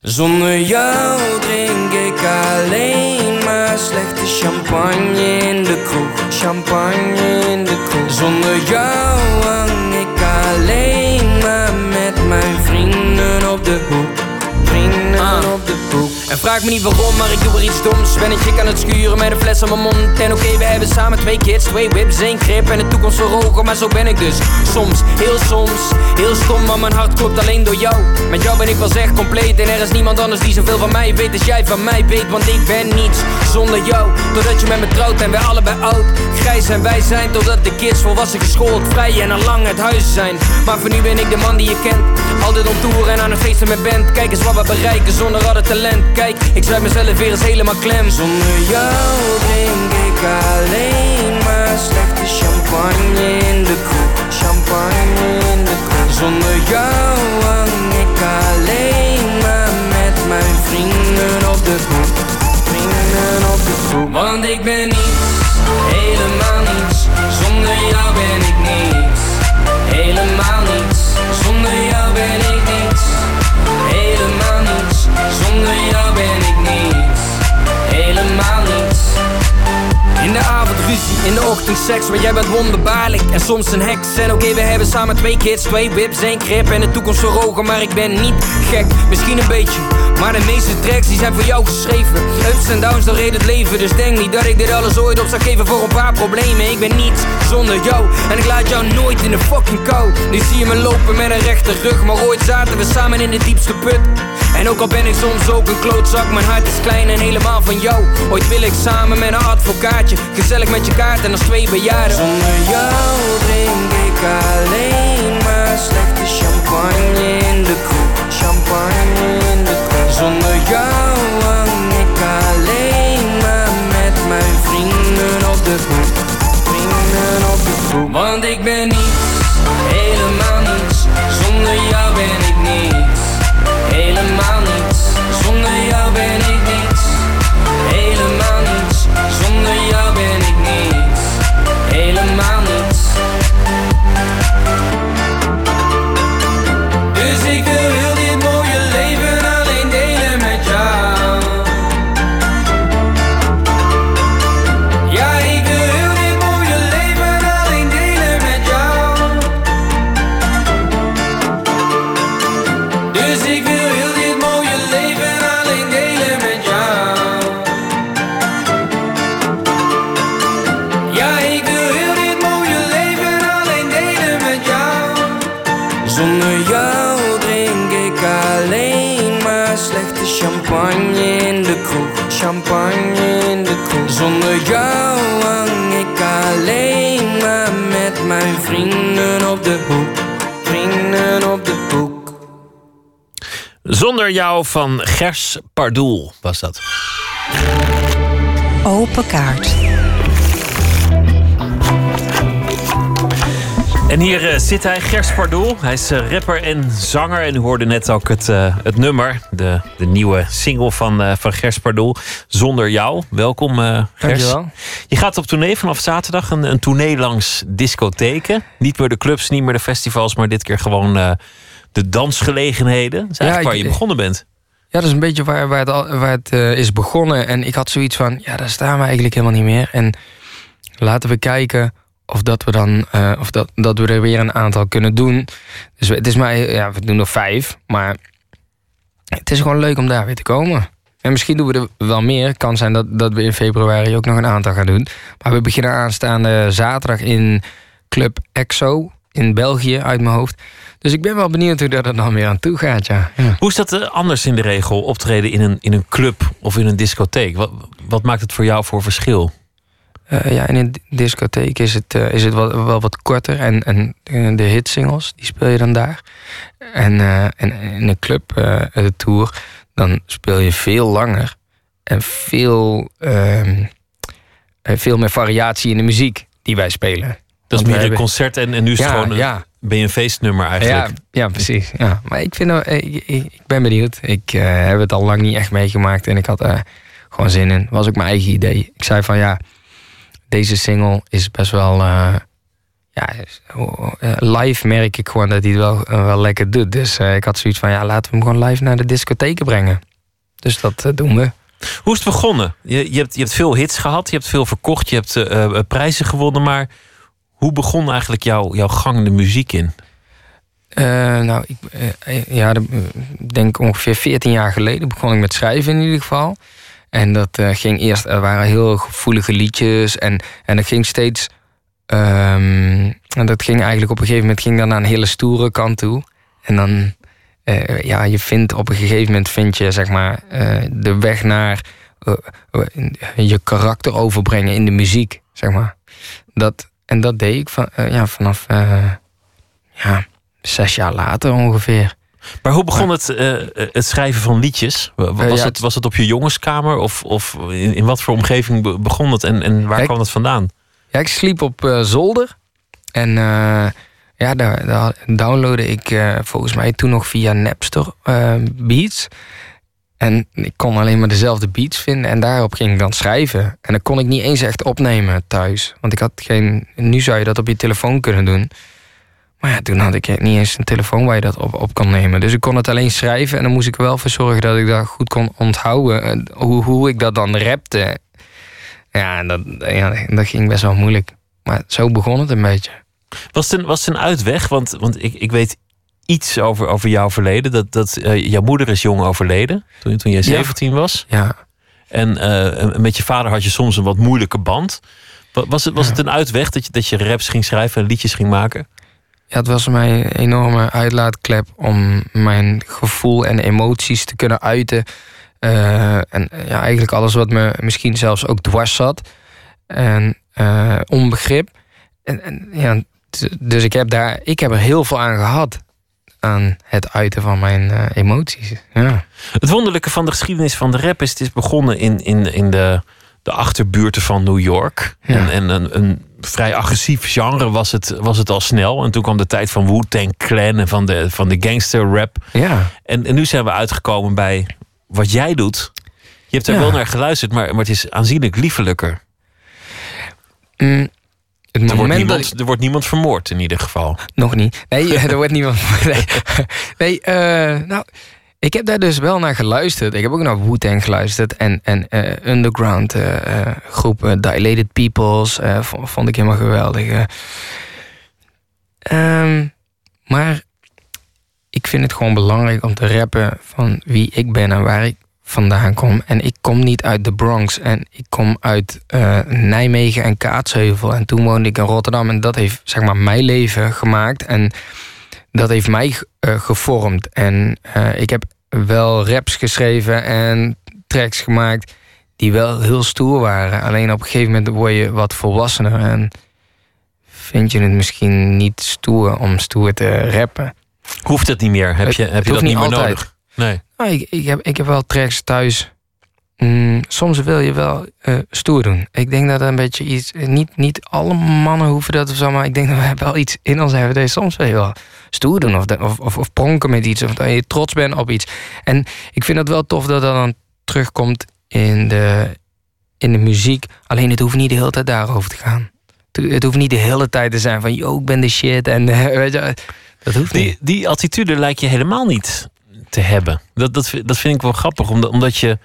Zonder jou ik alleen maar slechte champagne in de kroeg. Champagne in de kroeg. Zonder jou hang ik alleen maar met mijn vrienden op de hoek. En vraag me niet waarom, maar ik doe er iets doms. Ben ik gek aan het schuren met een fles aan mijn mond. En oké, we hebben samen twee kids, twee whips, één grip en de toekomst voor ogen. Maar zo ben ik dus. Soms, heel soms, heel stom, maar mijn hart klopt alleen door jou. Met jou ben ik wel echt compleet. En er is niemand anders die zoveel van mij weet als jij van mij weet. Want ik ben niets zonder jou. Doordat je met me trouwt en wij allebei oud. Grijs en wij zijn totdat de kids volwassen geschoold, vrij en al lang het huis zijn. Maar voor nu ben ik de man die je kent. Altijd om tour en aan een feesten met band. Kijk eens wat we bereiken zonder al het talent. Ik sluit mezelf weer eens helemaal klem. Zonder jou drink ik alleen maar slechte champagne in de kroeg. Champagne in de kroeg. Zonder jou hang ik alleen maar met mijn vrienden op de hoek. Vrienden op de hoek. Want ik ben niets, helemaal in de ochtend seks, maar jij bent wonderbaarlijk en soms een heks. En oké, we hebben samen twee kids, twee whips, één grip en de toekomst voor ogen, maar ik ben niet gek, misschien een beetje. Maar de meeste tracks die zijn voor jou geschreven. Ups en downs, dat reed het leven. Dus denk niet dat ik dit alles ooit op zou geven voor een paar problemen. Ik ben niets zonder jou. En ik laat jou nooit in de fucking kou. Nu zie je me lopen met een rechte rug. Maar ooit zaten we samen in de diepste put. En ook al ben ik soms ook een klootzak, mijn hart is klein en helemaal van jou. Ooit wil ik samen met een advocaatje, gezellig met je kaart en als twee bejaarden. Zonder jou drink ik alleen maar slechte champagne in de kroeg. Champagne in de kroeg. Zonder jou hang ik alleen maar met mijn vrienden op de hoek. Vrienden op de hoek. Van Gers Pardoel was dat. Open kaart. En hier eh, zit hij, Gers Pardoel. Hij is eh, rapper en zanger. En u hoorde net ook het, eh, het nummer, de, de nieuwe single van, eh, van Gers Pardoel. Zonder jou. Welkom, eh, Gers. Dankjewel. Je gaat op tournee vanaf zaterdag. Een, een tournee langs discotheken. Niet meer de clubs, niet meer de festivals, maar dit keer gewoon eh, de dansgelegenheden. Dat is eigenlijk Ja, waar ik- je begonnen bent. Ja, dat is een beetje waar, waar het, waar het eh, is begonnen. En ik had zoiets van, ja, daar staan we eigenlijk helemaal niet meer. En laten we kijken of dat we dan, eh, of dat, dat we er weer een aantal kunnen doen. Dus we- het is maar, ja, we doen er vijf. Maar het is gewoon leuk om daar weer te komen. En misschien doen we er wel meer. Kan zijn dat, dat we in februari ook nog een aantal gaan doen. Maar we beginnen aanstaande zaterdag in Club EXO in België uit mijn hoofd. Dus ik ben wel benieuwd hoe dat er dan weer aan toe gaat, ja. ja. Hoe is dat eh, anders in de regel, optreden in een, in een club of in een discotheek? Wat, wat maakt het voor jou voor verschil? Eh, ja, in een discotheek is het, eh, is het wel, wel wat korter. En, en de hitsingles, die speel je dan daar. En, en in een club, de tour, dan speel je veel langer. En veel, ehm, eh, veel meer variatie in de muziek die wij spelen. Dat is meer een concert en, en nu is het gewoon een, ja. Ben je een feestnummer eigenlijk. Ja, ja precies. Ja. Maar ik, vind, wel- eh, ik, ik, ik ben benieuwd. Ik eh, heb het al lang niet echt meegemaakt. En ik had er gewoon zin in. was ook mijn eigen idee. Ik zei van ja, deze single is best wel... eh, ja, eh, live merk ik gewoon dat hij het wel, eh, wel lekker doet. Dus eh, ik had zoiets van ja, laten we hem gewoon live naar de discotheken brengen. Dus dat eh, doen we. Hoe is het begonnen? Je, je, hebt, je hebt veel hits gehad, je hebt veel verkocht, je hebt eh, eh, prijzen gewonnen. Maar hoe begon eigenlijk jouw, jouw gang de muziek in? Eh, nou, ik eh, ja, eh, denk ongeveer 14 jaar geleden begon ik met schrijven in ieder geval. En dat ging eerst, er waren heel gevoelige liedjes en, en dat ging steeds. ehm, en dat ging eigenlijk op een gegeven moment ging dan naar een hele stoere kant toe. En dan, ja, je vindt op een gegeven moment vind je zeg maar de weg naar je karakter overbrengen in de muziek, zeg maar. Dat, en dat deed ik van, eh, ja, vanaf eh, ja, zes jaar later ongeveer. Maar hoe begon het, eh, het schrijven van liedjes? Wa- Was, ja, het, was het op je jongenskamer of, of in, in wat voor omgeving be- begon het en, en waar kwam het vandaan? Ja, ik sliep op zolder. En ja, daar, daar downloadde ik volgens mij toen nog via Napster beats. En ik kon alleen maar dezelfde beats vinden. En daarop ging ik dan schrijven. En dat kon ik niet eens echt opnemen thuis. Want ik had geen... Nu zou je dat op je telefoon kunnen doen. Maar ja, toen had ik niet eens een telefoon waar je dat op, op kan nemen. Dus ik kon het alleen schrijven. En dan moest ik wel voor zorgen dat ik dat goed kon onthouden. En Hoe, hoe ik dat dan rapte. Ja, dat, ja, dat ging best wel moeilijk. Maar zo begon het een beetje. Was het een, was een uitweg? Want, want ik, ik weet iets over, over jouw verleden. Dat, dat eh, jouw moeder is jong overleden toen, toen jij Ja. 17 was. Ja. En eh, met je vader had je soms een wat moeilijke band. Wa- Was het, was het een uitweg dat je, dat je raps ging schrijven en liedjes ging maken? Ja, het was mijn enorme uitlaatklep om mijn gevoel en emoties te kunnen uiten. Eh, en ja, eigenlijk alles wat me misschien zelfs ook dwars zat. En onbegrip. En, en, ja, dus ik heb, daar, ik heb er heel veel aan gehad. Aan het uiten van mijn eh, emoties. Ja. Het wonderlijke van de geschiedenis van de rap is... het is begonnen in, in, in de, de achterbuurten van New York. Ja. En, en een, een vrij agressief genre was het, was het al snel. En toen kwam de tijd van Wu-Tang Clan en van de, van de gangster rap. Ja. En, en nu zijn we uitgekomen bij wat jij doet. Je hebt er Ja. wel naar geluisterd, maar, maar het is aanzienlijk liefelijker. Mm, het Er wordt, moment dat niemand, er wordt niemand vermoord in ieder geval. Nog niet. Nee, [laughs] er wordt niemand. [laughs] Nee, nee eh, nou, ik heb daar dus wel naar geluisterd. Ik heb ook naar Wu-Tang geluisterd. En, en eh, Underground eh, eh, groep eh, Dilated Peoples eh, vond, ik helemaal geweldig. eh. Ehm, maar ik vind het gewoon belangrijk om te rappen van wie ik ben en waar ik vandaan kom. En ik kom niet uit de Bronx. En ik kom uit eh, Nijmegen en Kaatsheuvel. En toen woonde ik in Rotterdam. En dat heeft zeg maar mijn leven gemaakt. En dat heeft mij eh, gevormd. En eh, ik heb wel raps geschreven en tracks gemaakt die wel heel stoer waren. Alleen op een gegeven moment word je wat volwassener en vind je het misschien niet stoer om stoer te rappen. Hoeft het niet meer? Heb je, heb je dat niet meer altijd. nodig? Nee. Nou, ik, ik, heb, ik heb wel tracks thuis. Mm, soms wil je wel eh, stoer doen. Ik denk dat dat een beetje iets. Niet, niet alle mannen hoeven dat of zo, maar ik denk dat we [laughs] wel iets in ons hebben. Je soms wil je wel stoer doen of, of, of, of pronken met iets. Of dat je trots bent op iets. En ik vind het wel tof dat dat dan terugkomt in de, in de muziek. Alleen het hoeft niet de hele tijd daarover te gaan. Het- hoeft niet de hele tijd te zijn van, yo, ik ben de shit. En eh, [laughs] weet je, dat hoeft niet. Die, die attitude lijkt je helemaal niet te hebben. Dat, dat, vind- dat vind ik wel grappig, omdat, omdat je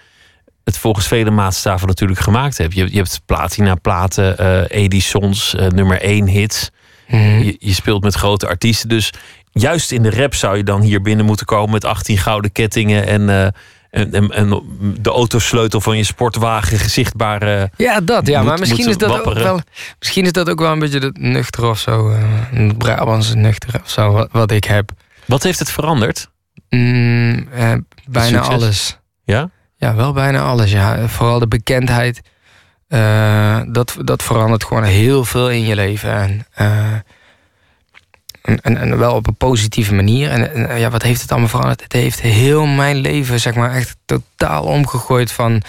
het volgens vele maatstaven natuurlijk gemaakt hebt. Je, je hebt platina platen, eh Edisons, eh, nummer 1 hits. Mhm. Je, je speelt met grote artiesten. Dus juist in de rap zou je dan hier binnen moeten komen met 18 gouden kettingen en, eh, en, en, en de autosleutel van je sportwagen zichtbaar. Ja, dat. Ja, moet- maar misschien is, dat ook wel, misschien is dat ook wel een beetje het nuchter of zo. een Brabantse nuchter of zo, wat, wat ik heb. Wat heeft het veranderd? Mm, eh, bijna succes? alles. Ja? Ja, wel bijna alles. Ja. Vooral de bekendheid. eh, dat, dat verandert gewoon heel veel in je leven. En, eh, en, en, en wel op een positieve manier. En, en, ja, wat heeft het allemaal veranderd? Het heeft heel mijn leven, zeg maar, echt totaal omgegooid van...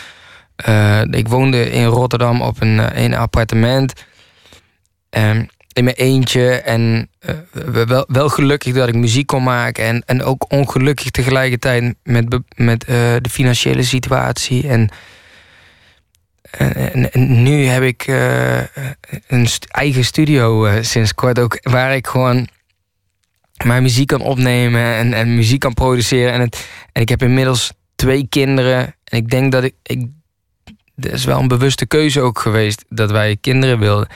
ik woonde in Rotterdam op een, een appartement. Ehm, mijn eentje. En eh, wel, gelukkig dat ik muziek kon maken. En, en ook ongelukkig tegelijkertijd met, met eh, de financiële situatie. En, en, nu heb ik eh, een eigen studio sinds kort ook. Waar ik gewoon mijn muziek kan opnemen en, en muziek kan produceren. En, het, en ik heb inmiddels twee kinderen. En ik denk dat ik, ik. Dat is wel een bewuste keuze ook geweest dat wij kinderen wilden.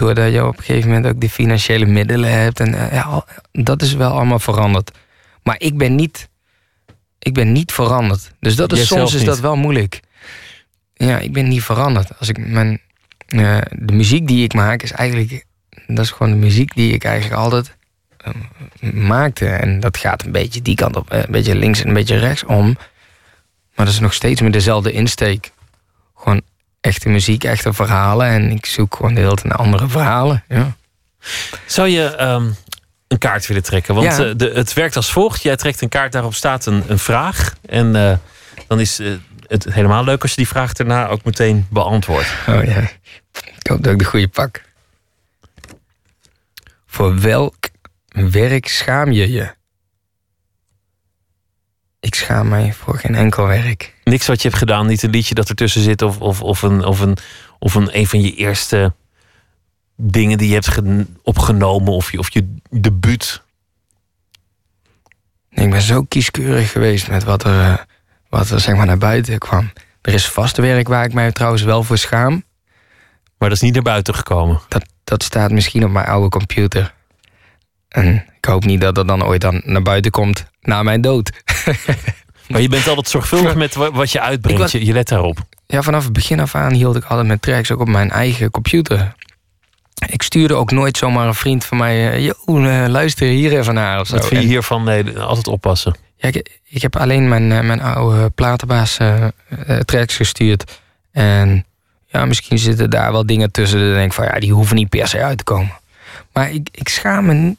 Doordat je op een gegeven moment ook de financiële middelen hebt. En eh, ja, dat is wel allemaal veranderd. Maar ik ben niet. Ik ben niet veranderd. Dus dat is, soms is niet. dat wel moeilijk. Ja, ik ben niet veranderd. Als ik mijn. eh, de muziek die ik maak is eigenlijk. Dat is gewoon de muziek die ik eigenlijk altijd eh, maakte. En dat gaat een beetje die kant op, een beetje links en een beetje rechts om. Maar dat is nog steeds met dezelfde insteek. Gewoon echte muziek, echte verhalen. En ik zoek gewoon de hele tijd naar andere verhalen. Ja. Zou je ehm, een kaart willen trekken? Want Ja. eh, de, het werkt als volgt. Jij trekt een kaart, daarop staat een, een vraag. En eh, dan is eh, het helemaal leuk als je die vraag daarna ook meteen beantwoordt. Oh ja. Ik hoop dat ik de goede pak. Voor welk werk schaam je je? Ik schaam mij voor geen enkel werk. Niks wat je hebt gedaan, niet een liedje dat ertussen zit... of, of, of, een, of, een, of een, een van je eerste dingen die je hebt gen- opgenomen... of je, of je debuut. Ik ben zo kieskeurig geweest met wat er, eh, wat er zeg maar naar buiten kwam. Er is vast werk waar ik mij trouwens wel voor schaam. Maar dat is niet naar buiten gekomen. Dat, dat staat misschien op mijn oude computer. En ik hoop niet dat dat dan ooit dan naar buiten komt na mijn dood. [laughs] Maar je bent altijd zorgvuldig met wa- wat je uitbrengt. Ik was- Je, je let daarop. Ja, vanaf het begin af aan hield ik altijd mijn tracks ook op mijn eigen computer. Ik stuurde ook nooit zomaar een vriend van mij... eh, Yo, eh, luister hier even naar of zo. Wat vind je hiervan? Nee, altijd oppassen. Ja, ik, ik heb alleen mijn, eh, mijn oude platenbaas tracks gestuurd. En ja, misschien zitten daar wel dingen tussen. Ik denk van ja, die hoeven niet per se uit te komen. Maar ik, ik schaam me.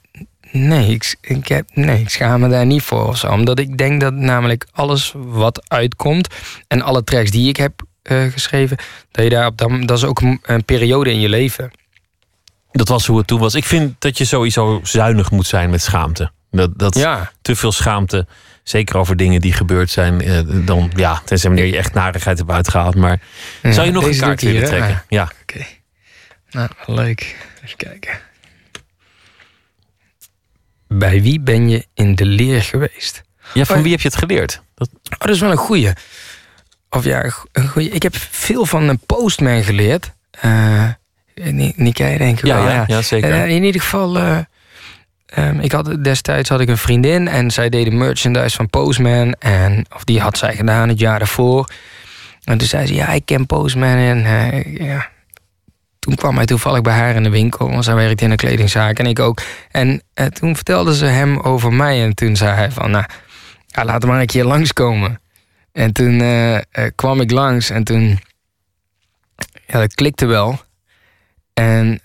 Nee ik, ik heb, nee, ik schaam me daar niet voor of zo. Omdat ik denk dat namelijk alles wat uitkomt. en alle tracks die ik heb eh, geschreven. dat je daar op dat, dat is ook een, een periode in je leven. Dat was hoe het toen was. Ik vind dat je sowieso zuinig moet zijn met schaamte. Dat, dat Ja. te veel schaamte, zeker over dingen die gebeurd zijn, eh, dan ja, tenzij wanneer je echt narigheid hebt uitgehaald. Maar Ja, zou je nog een kaart willen trekken? Ja. Oké. Nou, leuk. Even kijken. Bij wie ben je in de leer geweest? Ja, van Oh, wie heb je het geleerd? Dat... Oh, dat is wel een goeie. Of ja, een go- een goeie. Ik heb veel van een postman geleerd. Eh Ni- Nikkei, denk ik Ja, wel. ja, ja, zeker. Eh, in ieder geval, eh, ehm, ik had, destijds had ik een vriendin en zij deed de merchandise van Postman. En, of die had zij gedaan het jaar daarvoor. En toen zei ze, ja, ik ken Postman. En eh, ja, toen kwam hij toevallig bij haar in de winkel. Want zij werkte in een kledingzaak en ik ook. En eh, toen vertelde ze hem over mij. En toen zei hij van, nou, ja, laat maar een keer langskomen. En toen eh, eh, kwam ik langs en toen... Ja, dat klikte wel. En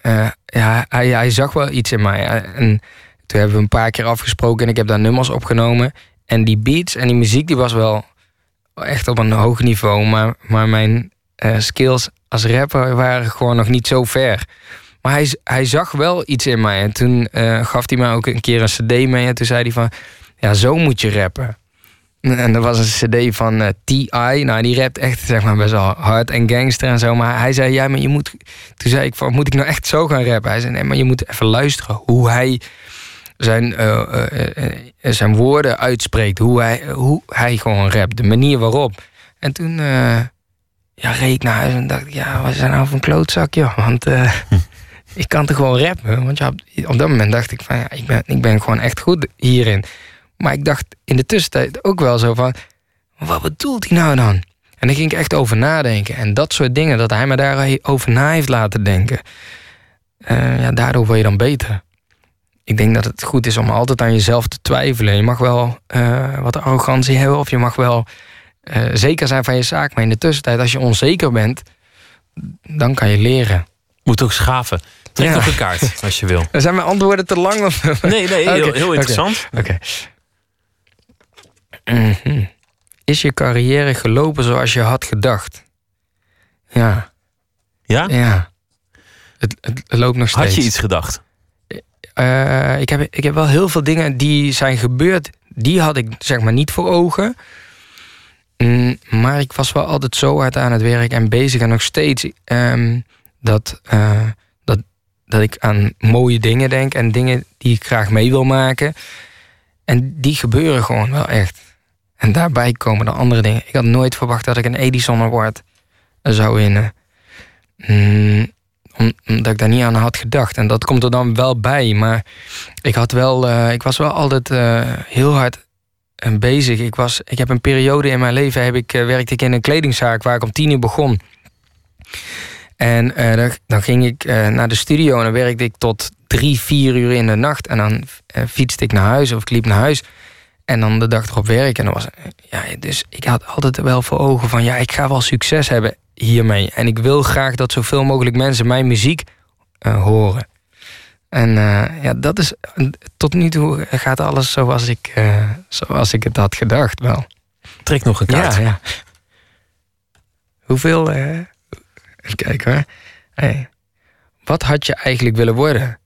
ja, hij, hij zag wel iets in mij. En toen hebben we een paar keer afgesproken en ik heb daar nummers opgenomen. En die beats en die muziek die was wel echt op een hoog niveau. Maar, maar mijn eh, skills als rapper waren gewoon nog niet zo ver. Maar hij, hij zag wel iets in mij. En toen eh, gaf hij mij ook een keer een cd mee. En toen zei hij van, ja, zo moet je rappen. En dat was een cd van eh, T.I. Nou, die rapt echt zeg maar, best wel hard en gangster en zo. Maar hij zei, ja, maar je moet... Toen zei ik van, moet ik nou echt zo gaan rappen? Hij zei, nee, maar je moet even luisteren hoe hij zijn, zijn woorden uitspreekt. Hoe hij, hoe hij gewoon rapt. De manier waarop. En toen ja, reed ik naar huis en dacht ik, ja, wat is dat nou voor een klootzak, joh? Want eh, [laughs] ik kan toch gewoon rappen? Want ja, op, op dat moment dacht ik van, ja, ik ben, ik ben gewoon echt goed hierin. Maar ik dacht in de tussentijd ook wel zo van, wat bedoelt hij nou dan? En daar ging ik echt over nadenken. En dat soort dingen, dat hij me daarover na heeft laten denken. eh, ja, daardoor word je dan beter. Ik denk dat het goed is om altijd aan jezelf te twijfelen. Je mag wel eh, wat arrogantie hebben of je mag wel eh, zeker zijn van je zaak. Maar in de tussentijd, als je onzeker bent, dan kan je leren. Moet ook schaven. Trek nog een kaart, [laughs] als je wil. Zijn mijn antwoorden te lang? Of... Nee, nee, heel, heel oké, interessant. Oké. Mhm. Is je carrière gelopen zoals je had gedacht? Ja. Ja? Ja. Het, het loopt nog steeds. Had je iets gedacht? Eh, ik, heb, ik heb wel heel veel dingen die zijn gebeurd. Die had ik zeg maar niet voor ogen. Mm, maar ik was wel altijd zo hard aan het werk en bezig. En nog steeds ehm, dat, eh, dat, dat ik aan mooie dingen denk. En dingen die ik graag mee wil maken. En die gebeuren gewoon wel echt. En daarbij komen de andere dingen. Ik had nooit verwacht dat ik een Edison Award zou winnen. Mm, om- omdat ik daar niet aan had gedacht. En dat komt er dan wel bij. Maar ik, had wel, eh, ik was wel altijd eh, heel hard eh, bezig. Ik, was, ik heb een periode in mijn leven heb ik, eh, werkte ik in een kledingzaak waar ik om tien uur begon. En eh, dan, ging ik eh, naar de studio en dan werkte ik tot drie, vier uur in de nacht. En dan eh, fietste ik naar huis of ik liep naar huis. En dan de dag erop werken. En dan was, ja, dus ik had altijd wel voor ogen van... ja, ik ga wel succes hebben hiermee. En ik wil graag dat zoveel mogelijk mensen mijn muziek horen. En eh, ja, dat is... Tot nu toe gaat alles zoals ik, eh, zoals ik het had gedacht wel. Trek nog een kaart. Ja, ja. Hoeveel... eh, even kijken hoor. Hey. Wat had je eigenlijk willen worden?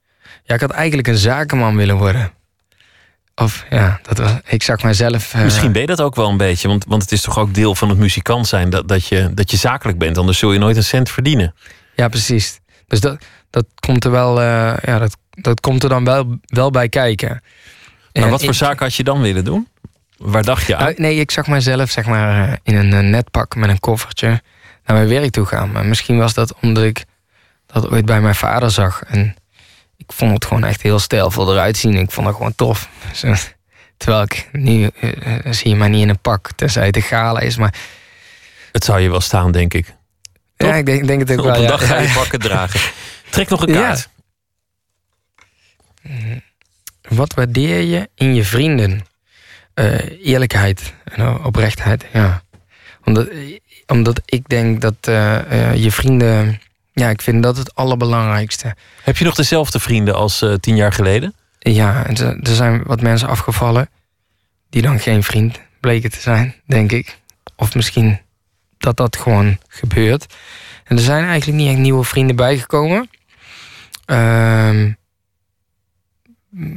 Ja, ik had eigenlijk een zakenman willen worden. Of ja, dat was, ik zag mezelf. Misschien ben je dat ook wel een beetje. Want, want het is toch ook deel van het muzikant zijn dat, dat, je, dat je zakelijk bent. Anders zul je nooit een cent verdienen. Ja, precies. Dus dat, dat komt er wel. eh, ja, dat, dat komt er dan wel, wel bij kijken. Maar En wat voor ik- zaken had je dan willen doen? Waar dacht je aan? Nou, nee, ik zag mezelf zeg maar eh, in een netpak met een koffertje naar mijn werk toe gaan. Maar misschien was dat omdat ik dat ooit bij mijn vader zag. En ik vond het gewoon echt heel stijlvol eruit zien. Ik vond het gewoon tof. [laughs] Terwijl ik nu eh, zie je mij niet in een pak, tenzij het een gala is. Maar Het zou je wel staan, denk ik. ja, ik denk, denk het ook Op wel. een ja. dag ga je [laughs] pakken dragen. Trek nog een Ja. kaart. Wat waardeer je in je vrienden? Eh, eerlijkheid en oprechtheid, ja. Omdat, omdat ik denk dat eh, eh, je vrienden... Ja, ik vind dat het allerbelangrijkste. Heb je nog dezelfde vrienden als eh, tien jaar geleden? Ja, er er zijn wat mensen afgevallen... die dan geen vriend bleken te zijn, denk ik. Of misschien dat dat gewoon gebeurt. En er zijn eigenlijk niet echt nieuwe vrienden bijgekomen. Ehm,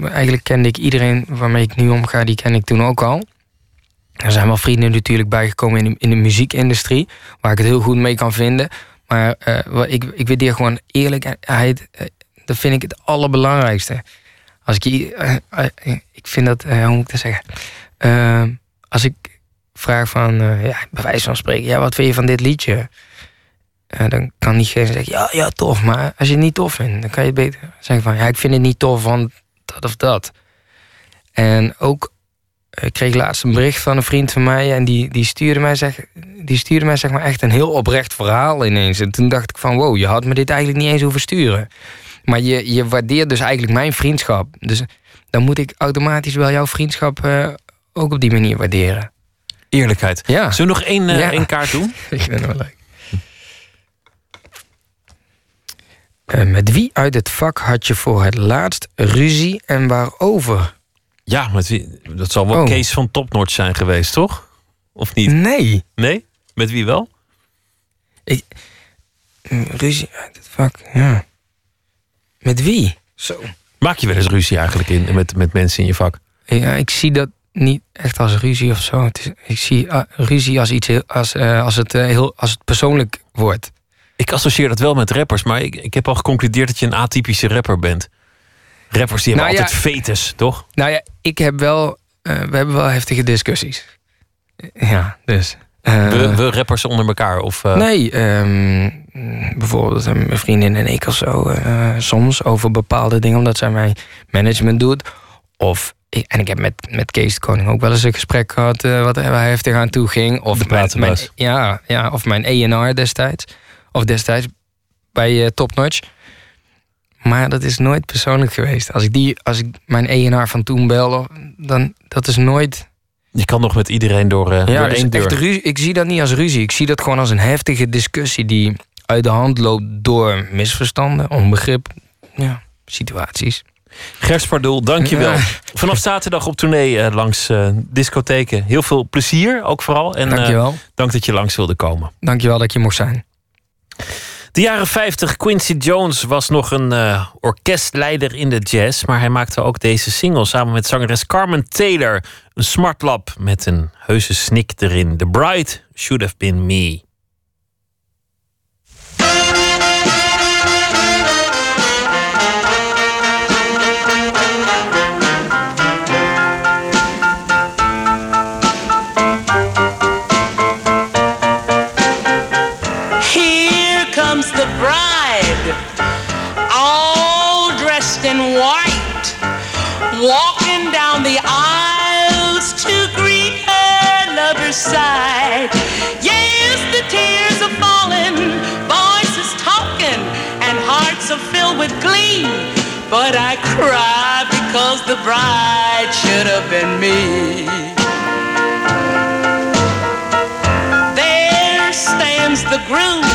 eigenlijk kende ik iedereen waarmee ik nu omga, die ken ik toen ook al. Er zijn wel vrienden natuurlijk bijgekomen in de, in de muziekindustrie, waar ik het heel goed mee kan vinden. Maar eh, ik, ik waardeer gewoon eerlijkheid, eh, dat vind ik het allerbelangrijkste. Als ik, eh, ik vind dat, hoe moet ik dat zeggen? Ehm, als ik vraag van, ja, bij wijze van spreken, ja, wat vind je van dit liedje? Eh, dan kan diegene zeggen, ja, ja, tof. Maar als je het niet tof vindt, dan kan je beter zeggen van, ja, ik vind het niet tof, want dat of dat. En ook, eh, ik kreeg laatst een bericht van een vriend van mij en die, die, stuurde, mij, zeg, die stuurde mij zeg maar echt een heel oprecht verhaal ineens. En toen dacht ik van, wow, je had me dit eigenlijk niet eens hoeven sturen. Maar je, je waardeert dus eigenlijk mijn vriendschap. Dus dan moet ik automatisch wel jouw vriendschap eh, ook op die manier waarderen. Eerlijkheid. Ja. Zullen we nog één, Ja. één kaart doen? [laughs] Ik vind het wel leuk. Eh, met wie uit het vak had je voor het laatst ruzie en waarover? Ja, met wie, dat zal wel Oh. Kees van Topnotch zijn geweest, toch? Of niet? Nee. Nee? Met wie wel? Mm, Ruzie uit het vak, ja. Met wie? Zo. Maak je wel eens ruzie eigenlijk in, met, met mensen in je vak? Ja, ik zie dat niet echt als ruzie of zo. Het is, ik zie ah, ruzie als iets heel, als, eh, als, het, eh, heel, als het persoonlijk wordt. Ik associeer dat wel met rappers, maar ik, ik heb al geconcludeerd dat je een atypische rapper bent. Rappers die hebben Nou ja. altijd fetus, toch? Nou ja, ik heb wel. eh, we hebben wel heftige discussies. Ja, dus. eh, we, we rappers onder elkaar. Of, eh, Nee, ehm, bijvoorbeeld eh, mijn vriendin en ik of zo. eh, soms over bepaalde dingen, omdat zij mijn management doet. Of, ik, en ik heb met, met Kees de Koning ook wel eens een gesprek gehad. eh, wat wel heftig aan toe ging. Of De mijn, mijn, ja, ja, of mijn ENR destijds. Of destijds bij eh, Top Notch. Maar dat is nooit persoonlijk geweest. Als ik, die, als ik mijn ENR van toen bel, dan dat is nooit. Je kan nog met iedereen door, eh, Ja, door dus één deur. ruzie, ik zie dat niet als ruzie. Ik zie dat gewoon als een heftige discussie die uit de hand loopt door misverstanden, onbegrip, ja, situaties. Gers Pardoel, dankjewel. Ja. Vanaf zaterdag op tournee eh, langs discotheken. Heel veel plezier, ook vooral. En Dankjewel. dank dat je langs wilde komen. Dankjewel dat je mocht zijn. De jaren 50, Quincy Jones was nog een eh, orkestleider in de jazz. Maar hij maakte ook deze single samen met zangeres Carmen Taylor. Een smartlap met een heuse snik erin. The Bride Should Have Been Me. Walking down the aisles to greet her lover's side. Yes, the tears are falling, voices talking, and hearts are filled with glee. But I cry because the bride should have been me. There stands the groom,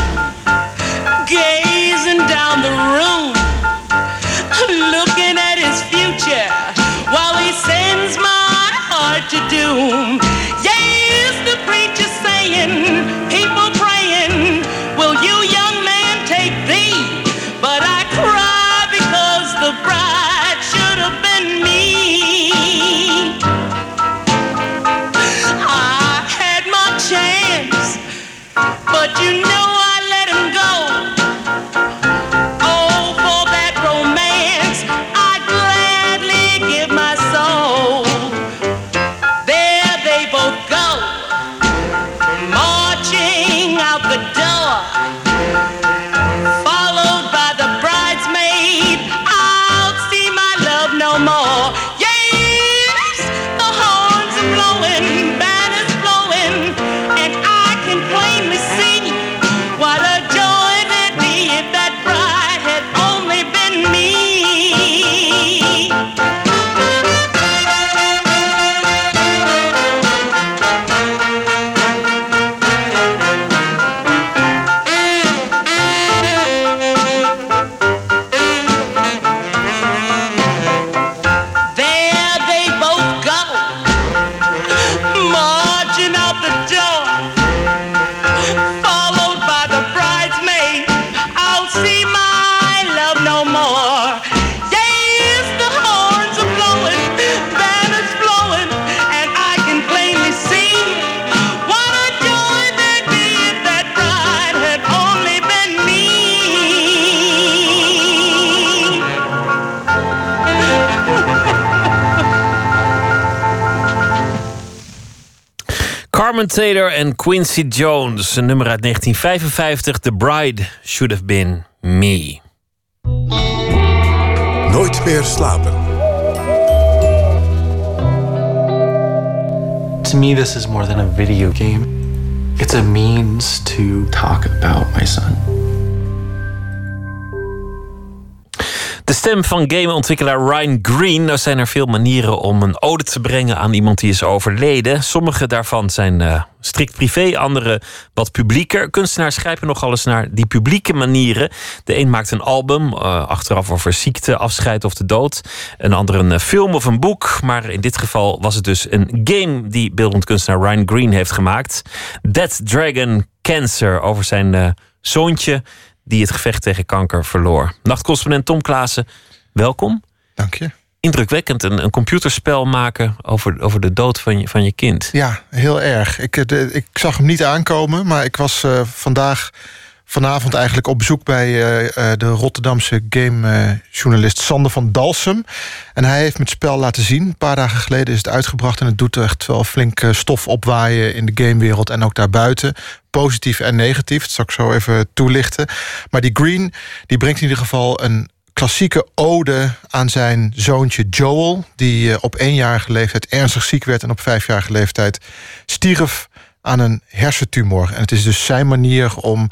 Taylor en Quincy Jones. Een nummer uit 1955. The Bride Should Have Been Me. Nooit meer slapen. To me, this is more than a video game. It's a means to talk about my son. Stem van gameontwikkelaar Ryan Green. Nou zijn er veel manieren om een ode te brengen aan iemand die is overleden. Sommige daarvan zijn uh, strikt privé, andere wat publieker. Kunstenaars grijpen nogal eens naar die publieke manieren. De een maakt een album, uh, achteraf over ziekte, afscheid of de dood. Een ander een uh, film of een boek. Maar in dit geval was het dus een game die beeldend kunstenaar Ryan Green heeft gemaakt. Dead Dragon Cancer over zijn zoontje die het gevecht tegen kanker verloor. Nachtcorrespondent Tom Klaassen, welkom. Dank je. Indrukwekkend, een, een computerspel maken over, over de dood van je, van je kind. Ja, heel erg. Ik, eh, de, ik zag hem niet aankomen, maar ik was uh, vandaag vanavond eigenlijk op bezoek bij uh, de Rotterdamse gamejournalist Sander van Dalsem. En hij heeft het spel laten zien. Een paar dagen geleden is het uitgebracht en het doet echt wel flink stof opwaaien in de gamewereld en ook daarbuiten. Positief en negatief, dat zal ik zo even toelichten. Maar die Green die brengt in ieder geval een klassieke ode aan zijn zoontje Joel, die op éénjarige leeftijd ernstig ziek werd en op vijfjarige leeftijd stierf aan een hersentumor. En het is dus zijn manier om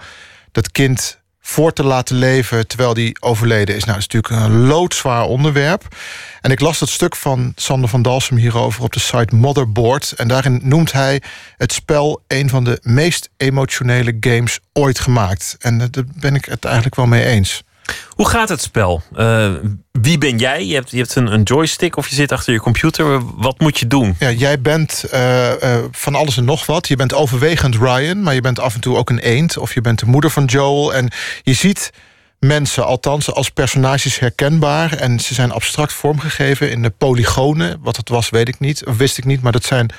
dat kind voor te laten leven terwijl die overleden is. Nou, dat is natuurlijk een loodzwaar onderwerp. En ik las dat stuk van Sander van Dalsem hierover op de site Motherboard. En daarin noemt hij het spel een van de meest emotionele games ooit gemaakt. En daar ben ik het eigenlijk wel mee eens. Hoe gaat het spel? Uh, wie ben jij? Je hebt, je hebt een, joystick of je zit achter je computer. Wat moet je doen? Ja, jij bent uh, uh, van alles en nog wat. Je bent overwegend Ryan, maar je bent af en toe ook een eend. Of je bent de moeder van Joel. En je ziet mensen, althans als personages herkenbaar. En ze zijn abstract vormgegeven in de polygonen. Wat het was, weet ik niet. Of wist ik niet, maar dat zijn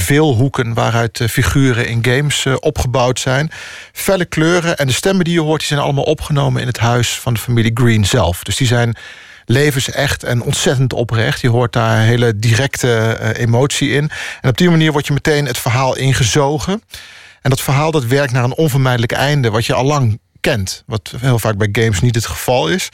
veel hoeken waaruit figuren in games opgebouwd zijn. Felle kleuren en de stemmen die je hoort... die zijn allemaal opgenomen in het huis van de familie Green zelf. Dus die zijn levensecht en ontzettend oprecht. Je hoort daar hele directe uh, emotie in. En op die manier word je meteen het verhaal ingezogen. En dat verhaal dat werkt naar een onvermijdelijk einde... wat je al lang kent. Wat heel vaak bij games niet het geval is.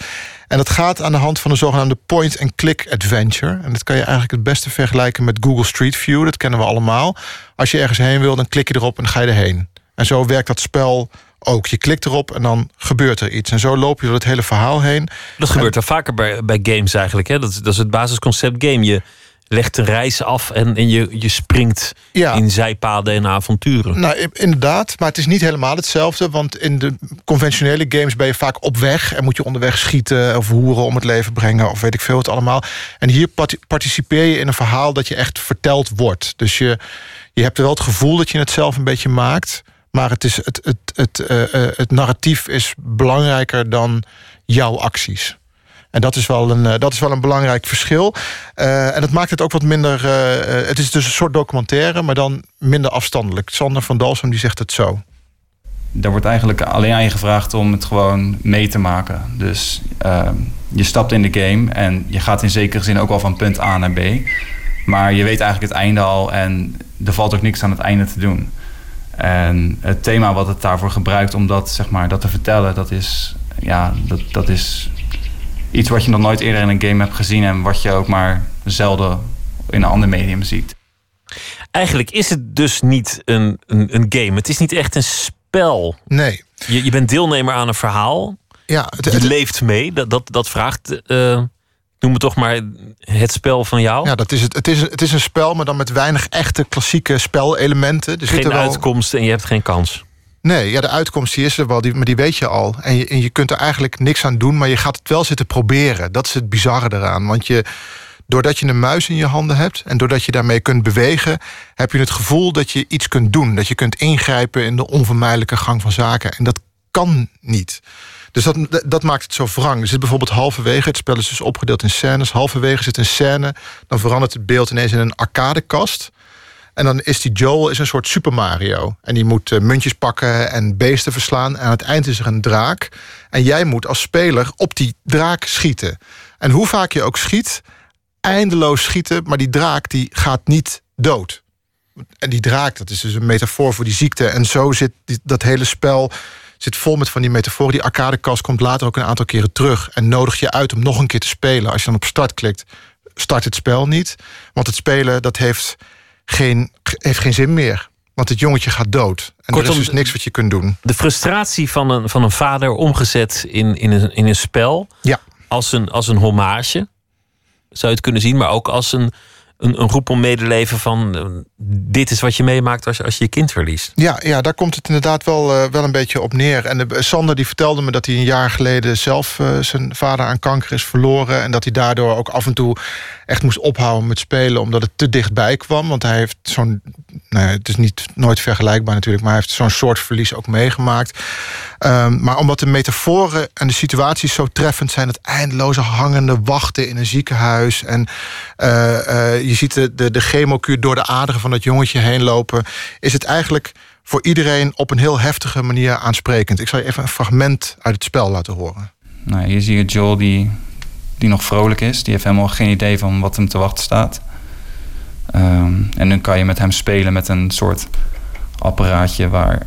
En dat gaat aan de hand van een zogenaamde point-and-click adventure. En dat kan je eigenlijk het beste vergelijken met Google Street View. Dat kennen we allemaal. Als je ergens heen wil, dan klik je erop en dan ga je erheen. En zo werkt dat spel ook. Je klikt erop en dan gebeurt er iets. En zo loop je door het hele verhaal heen. Dat gebeurt er vaker bij, bij games eigenlijk. Hè? Dat, dat is het basisconcept game. Je legt een reis af en, en je, je springt in zijpaden en avonturen. Nou, inderdaad. Maar het is niet helemaal hetzelfde. Want in de conventionele games ben je vaak op weg... en moet je onderweg schieten of hoeren om het leven brengen... of weet ik veel het allemaal. En hier participeer je in een verhaal dat je echt verteld wordt. Dus je, je hebt wel het gevoel dat je het zelf een beetje maakt... Maar het, is, het, het, het, uh, het narratief is belangrijker dan jouw acties. En dat is wel een, uh, dat is wel een belangrijk verschil. Uh, en dat maakt het ook wat minder. het is dus een soort documentaire, maar dan minder afstandelijk. Sander van Dalsem die zegt het zo. Daar wordt eigenlijk alleen aan je gevraagd om het gewoon mee te maken. Dus ehm, je stapt in de game en je gaat in zekere zin ook al van punt A naar B. Maar je weet eigenlijk het einde al en er valt ook niks aan het einde te doen. En het thema wat het daarvoor gebruikt om dat, zeg maar, dat te vertellen, dat is, ja, dat, dat is iets wat je nog nooit eerder in een game hebt gezien en wat je ook maar zelden in een ander medium ziet. Eigenlijk is het dus niet een, een, een game. Het is niet echt een spel. Nee. Je, je bent deelnemer aan een verhaal. Ja, het, je leeft mee. Dat, dat, dat vraagt uh, noem het toch maar het spel van jou. Ja, dat is het. Het is, het is een spel, maar dan met weinig echte klassieke spelelementen. Er geen wel... uitkomst en je hebt geen kans. Nee, ja, de uitkomst is er wel, die, maar die weet je al. En je, je kunt er eigenlijk niks aan doen, maar je gaat het wel zitten proberen. Dat is het bizarre eraan. Want je, doordat je een muis in je handen hebt en doordat je daarmee kunt bewegen, heb je het gevoel dat je iets kunt doen. Dat je kunt ingrijpen in de onvermijdelijke gang van zaken. En dat kan niet. Dus dat, dat maakt het zo wrang. Er zit bijvoorbeeld halverwege, het spel is dus opgedeeld in scènes. Halverwege zit een scène, dan verandert het beeld ineens in een arcadekast. En dan is die Joel is een soort Super Mario. En die moet uh, muntjes pakken en beesten verslaan. En aan het eind is er een draak. En jij moet als speler op die draak schieten. En hoe vaak je ook schiet, eindeloos schieten... maar die draak die gaat niet dood. En die draak, dat is dus een metafoor voor die ziekte. En zo zit dat hele spel zit vol met van die metaforen. Die arcadekast komt later ook een aantal keren terug... en nodigt je uit om nog een keer te spelen. Als je dan op start klikt, start het spel niet. Want het spelen, dat heeft geen, heeft geen zin meer. Want het jongetje gaat dood. En Kortom, er is dus niks wat je kunt doen. De frustratie van een, van een vader omgezet in, in, een, in een spel... Ja. als een, als een hommage, zou je het kunnen zien, maar ook als een, een, een roep om medeleven van dit is wat je meemaakt als als je je kind verliest. Ja, ja, daar komt het inderdaad wel, eh, wel een beetje op neer. En de, Sander die vertelde me dat hij een jaar geleden zelf eh, zijn vader aan kanker is verloren. En dat hij daardoor ook af en toe echt moest ophouden met spelen, omdat het te dichtbij kwam. Want hij heeft zo'n, nou het is niet nooit vergelijkbaar natuurlijk, maar hij heeft zo'n soort verlies ook meegemaakt. Ehm, maar omdat de metaforen en de situaties zo treffend zijn, het eindeloze hangende wachten in een ziekenhuis. En eh, je ziet de, de, de chemokuur door de aderen van dat jongetje heen lopen, is het eigenlijk voor iedereen op een heel heftige manier aansprekend. Ik zal je even een fragment uit het spel laten horen. Nou, hier zie je Joel die, die nog vrolijk is. Die heeft helemaal geen idee van wat hem te wachten staat. Ehm, en nu kan je met hem spelen met een soort apparaatje waar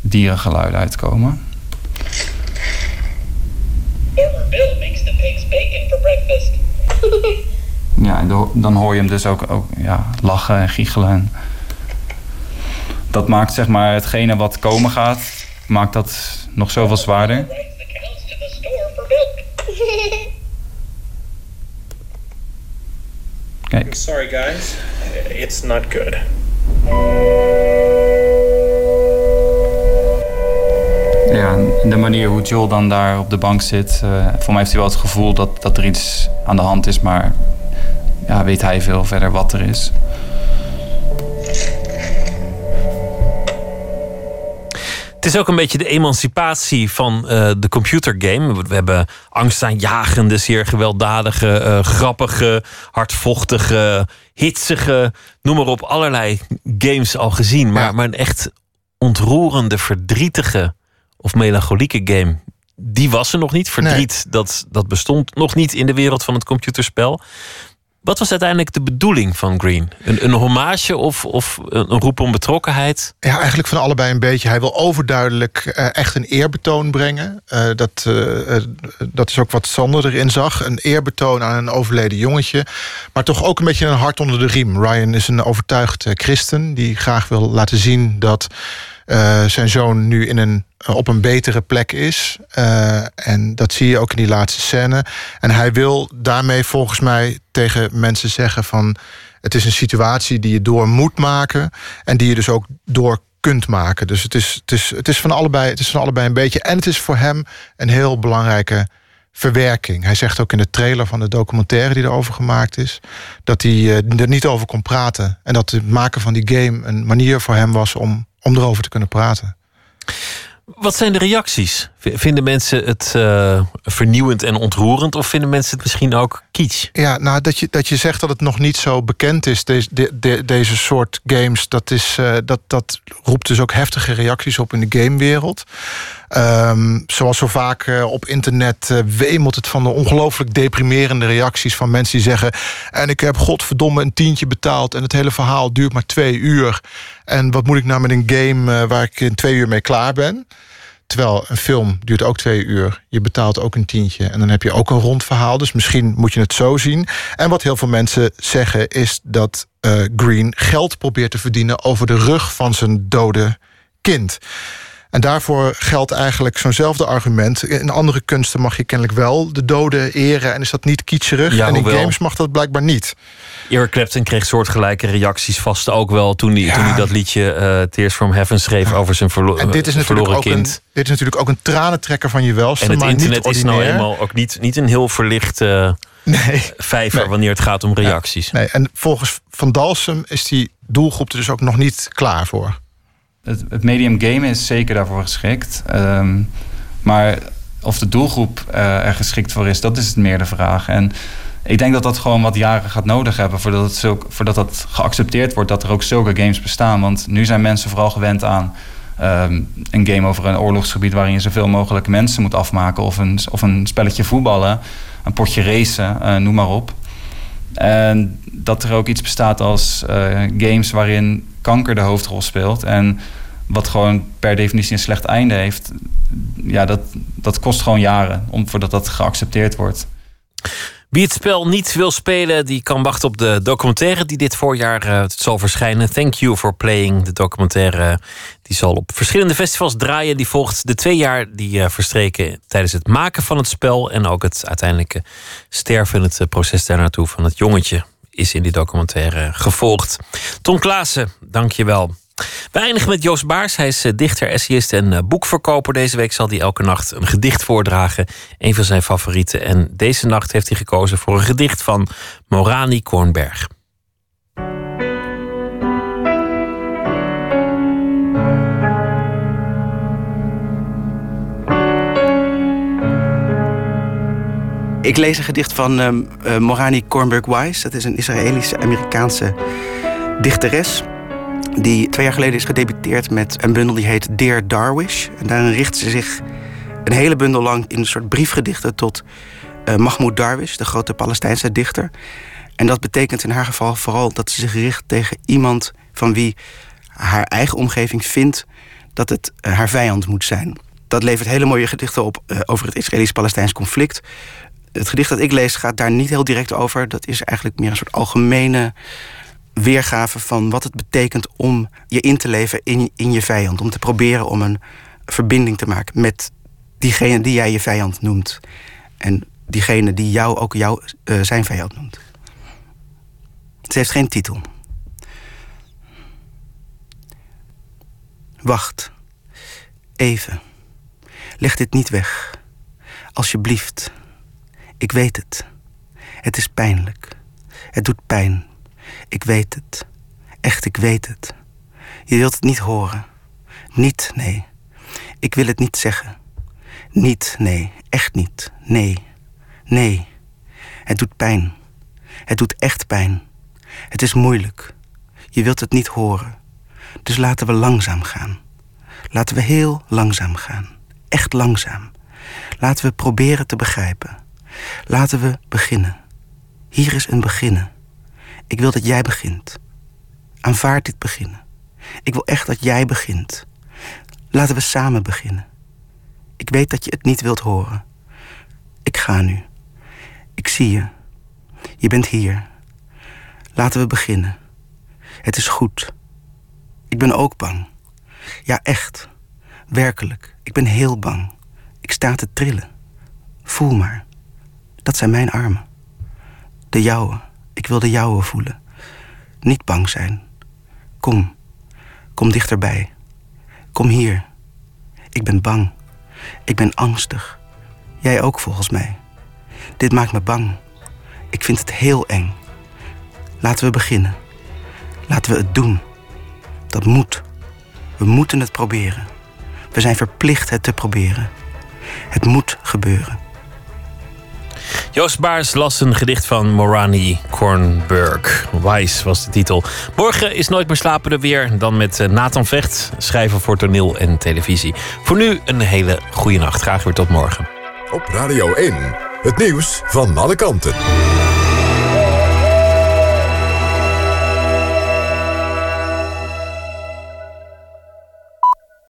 dierengeluiden uitkomen. Farmer Bill makes the pigs bacon for breakfast. [laughs] Ja, en dan hoor je hem dus ook, ook ja, lachen en giechelen. En dat maakt zeg maar hetgene wat komen gaat, maakt dat nog zoveel zwaarder. Kijk. Sorry, guys. It's not good. Ja, en de manier hoe Joel dan daar op de bank zit. eh, voor mij heeft hij wel het gevoel dat, dat er iets aan de hand is, maar ja, weet hij veel verder wat er is. Het is ook een beetje de emancipatie van eh, de computergame. We hebben angstaanjagende, zeer gewelddadige, eh, grappige, hardvochtige, hitsige, noem maar op, allerlei games al gezien. Maar, maar een echt ontroerende, verdrietige of melancholieke game, die was er nog niet. Verdriet, dat, dat bestond nog niet in de wereld van het computerspel. Wat was uiteindelijk de bedoeling van Green? Een, een hommage of, of een, roep om betrokkenheid? Ja, eigenlijk van allebei een beetje. Hij wil overduidelijk eh, echt een eerbetoon brengen. Eh, dat, eh, dat is ook wat Sander erin zag. Een eerbetoon aan een overleden jongetje. Maar toch ook een beetje een hart onder de riem. Ryan is een overtuigd christen die graag wil laten zien dat zijn zoon nu in een, op een betere plek is. Eh, en dat zie je ook in die laatste scène. En hij wil daarmee volgens mij tegen mensen zeggen van... het is een situatie die je door moet maken... en die je dus ook door kunt maken. Dus het is, het is, het is, van, allebei, het is van allebei een beetje. En het is voor hem een heel belangrijke verwerking. Hij zegt ook in de trailer van de documentaire die erover gemaakt is... dat hij eh, er niet over kon praten. En dat het maken van die game een manier voor hem was... om, om erover te kunnen praten. Wat zijn de reacties? Vinden mensen het eh, vernieuwend en ontroerend? Of vinden mensen het misschien ook kitsch? Ja, nou, dat je, dat je zegt dat het nog niet zo bekend is, deze, de, de- deze soort games, dat, is, eh, dat, dat roept dus ook heftige reacties op in de gamewereld. Ehm, zoals zo vaak eh, op internet eh, wemelt het van de ongelooflijk deprimerende reacties van mensen die zeggen: En ik heb godverdomme een tientje betaald en het hele verhaal duurt maar twee uur. En wat moet ik nou met een game eh, waar ik in twee uur mee klaar ben? Terwijl een film duurt ook twee uur. Je betaalt ook een tientje. En dan heb je ook een rond verhaal. Dus misschien moet je het zo zien. En wat heel veel mensen zeggen is dat Green geld probeert te verdienen over de rug van zijn dode kind. En daarvoor geldt eigenlijk zo'nzelfde argument. In andere kunsten mag je kennelijk wel de doden eren en is dat niet kitscherig. Ja, en in hoewel- games mag dat blijkbaar niet. Eric Clapton kreeg soortgelijke reacties vast ook wel toen hij, toen hij dat liedje eh, Tears from Heaven schreef over zijn verlo En dit is, natuurlijk verloren ook een, kind. dit is natuurlijk ook een tranentrekker van je welste. En het maar internet niet is nou eenmaal ook niet, niet een heel verlicht eh, vijver wanneer het gaat om reacties. Nee, en volgens Van Dalsem is die doelgroep er dus ook nog niet klaar voor. Het, medium game is zeker daarvoor geschikt. Ehm, maar of de doelgroep eh, er geschikt voor is, dat is het meer de vraag. En ik denk dat dat gewoon wat jaren gaat nodig hebben voordat, het zulk, voordat dat geaccepteerd wordt dat er ook zulke games bestaan. Want nu zijn mensen vooral gewend aan ehm, een game over een oorlogsgebied waarin je zoveel mogelijk mensen moet afmaken. Of een, of een spelletje voetballen, een potje racen, eh, noem maar op. En dat er ook iets bestaat als eh, games waarin kanker de hoofdrol speelt. En wat gewoon per definitie een slecht einde heeft. Ja, dat, dat kost gewoon jaren om, voordat dat geaccepteerd wordt. Wie het spel niet wil spelen, die kan wachten op de documentaire die dit voorjaar eh, zal verschijnen. Thank you for playing. De documentaire die zal op verschillende festivals draaien. Die volgt de twee jaar die eh, verstreken tijdens het maken van het spel en ook het uiteindelijke sterven, het eh, proces daar naartoe van het jongetje is in die documentaire gevolgd. Tom Klaassen, dank je wel. We eindigen met Joost Baars. Hij is eh, dichter, essayist en eh, boekverkoper. Deze week zal hij elke nacht een gedicht voordragen. Een van zijn favorieten. En deze nacht heeft hij gekozen voor een gedicht van Morani Kornberg. Ik lees een gedicht van um, uh, Morani Kornberg-Wise. Dat is een Israëlische-Amerikaanse dichteres die twee jaar geleden is gedebuteerd met een bundel die heet Dear Darwish. En daarin richt ze zich een hele bundel lang in een soort briefgedichten tot uh, Mahmoud Darwish, de grote Palestijnse dichter. En dat betekent in haar geval vooral dat ze zich richt tegen iemand van wie haar eigen omgeving vindt dat het uh, haar vijand moet zijn. Dat levert hele mooie gedichten op uh, over het Israëlisch-Palestijns conflict. Het gedicht dat ik lees gaat daar niet heel direct over. Dat is eigenlijk meer een soort algemene weergave van wat het betekent om je in te leven in, in je vijand. Om te proberen om een verbinding te maken met diegene die jij je vijand noemt. En diegene die jou ook jou, uh, zijn vijand noemt. Het heeft geen titel. Wacht. Even. Leg dit niet weg. Alsjeblieft. Ik weet het. Het is pijnlijk. Het doet pijn. Ik weet het. Echt, ik weet het. Je wilt het niet horen. Niet, nee. Ik wil het niet zeggen. Niet, nee. Echt niet. Nee. Nee. Het doet pijn. Het doet echt pijn. Het is moeilijk. Je wilt het niet horen. Dus laten we langzaam gaan. Laten we heel langzaam gaan. Echt langzaam. Laten we proberen te begrijpen. Laten we beginnen. Hier is een beginnen. Ik wil dat jij begint. Aanvaard dit beginnen. Ik wil echt dat jij begint. Laten we samen beginnen. Ik weet dat je het niet wilt horen. Ik ga nu. Ik zie je. Je bent hier. Laten we beginnen. Het is goed. Ik ben ook bang. Ja, echt. Werkelijk. Ik ben heel bang. Ik sta te trillen. Voel maar. Dat zijn mijn armen. De jouwe. Ik wil de jouwe voelen. Niet bang zijn. Kom. Kom dichterbij. Kom hier. Ik ben bang. Ik ben angstig. Jij ook volgens mij. Dit maakt me bang. Ik vind het heel eng. Laten we beginnen. Laten we het doen. Dat moet. We moeten het proberen. We zijn verplicht het te proberen. Het moet gebeuren. Joost Baars las een gedicht van Morani Kornberg. Wise was de titel. Morgen is Nooit meer slapen er weer. Dan met eh, Nathan Vecht, schrijver voor toneel en televisie. Voor nu een hele goede nacht. Graag weer tot morgen. Op Radio 1, het nieuws van alle kanten.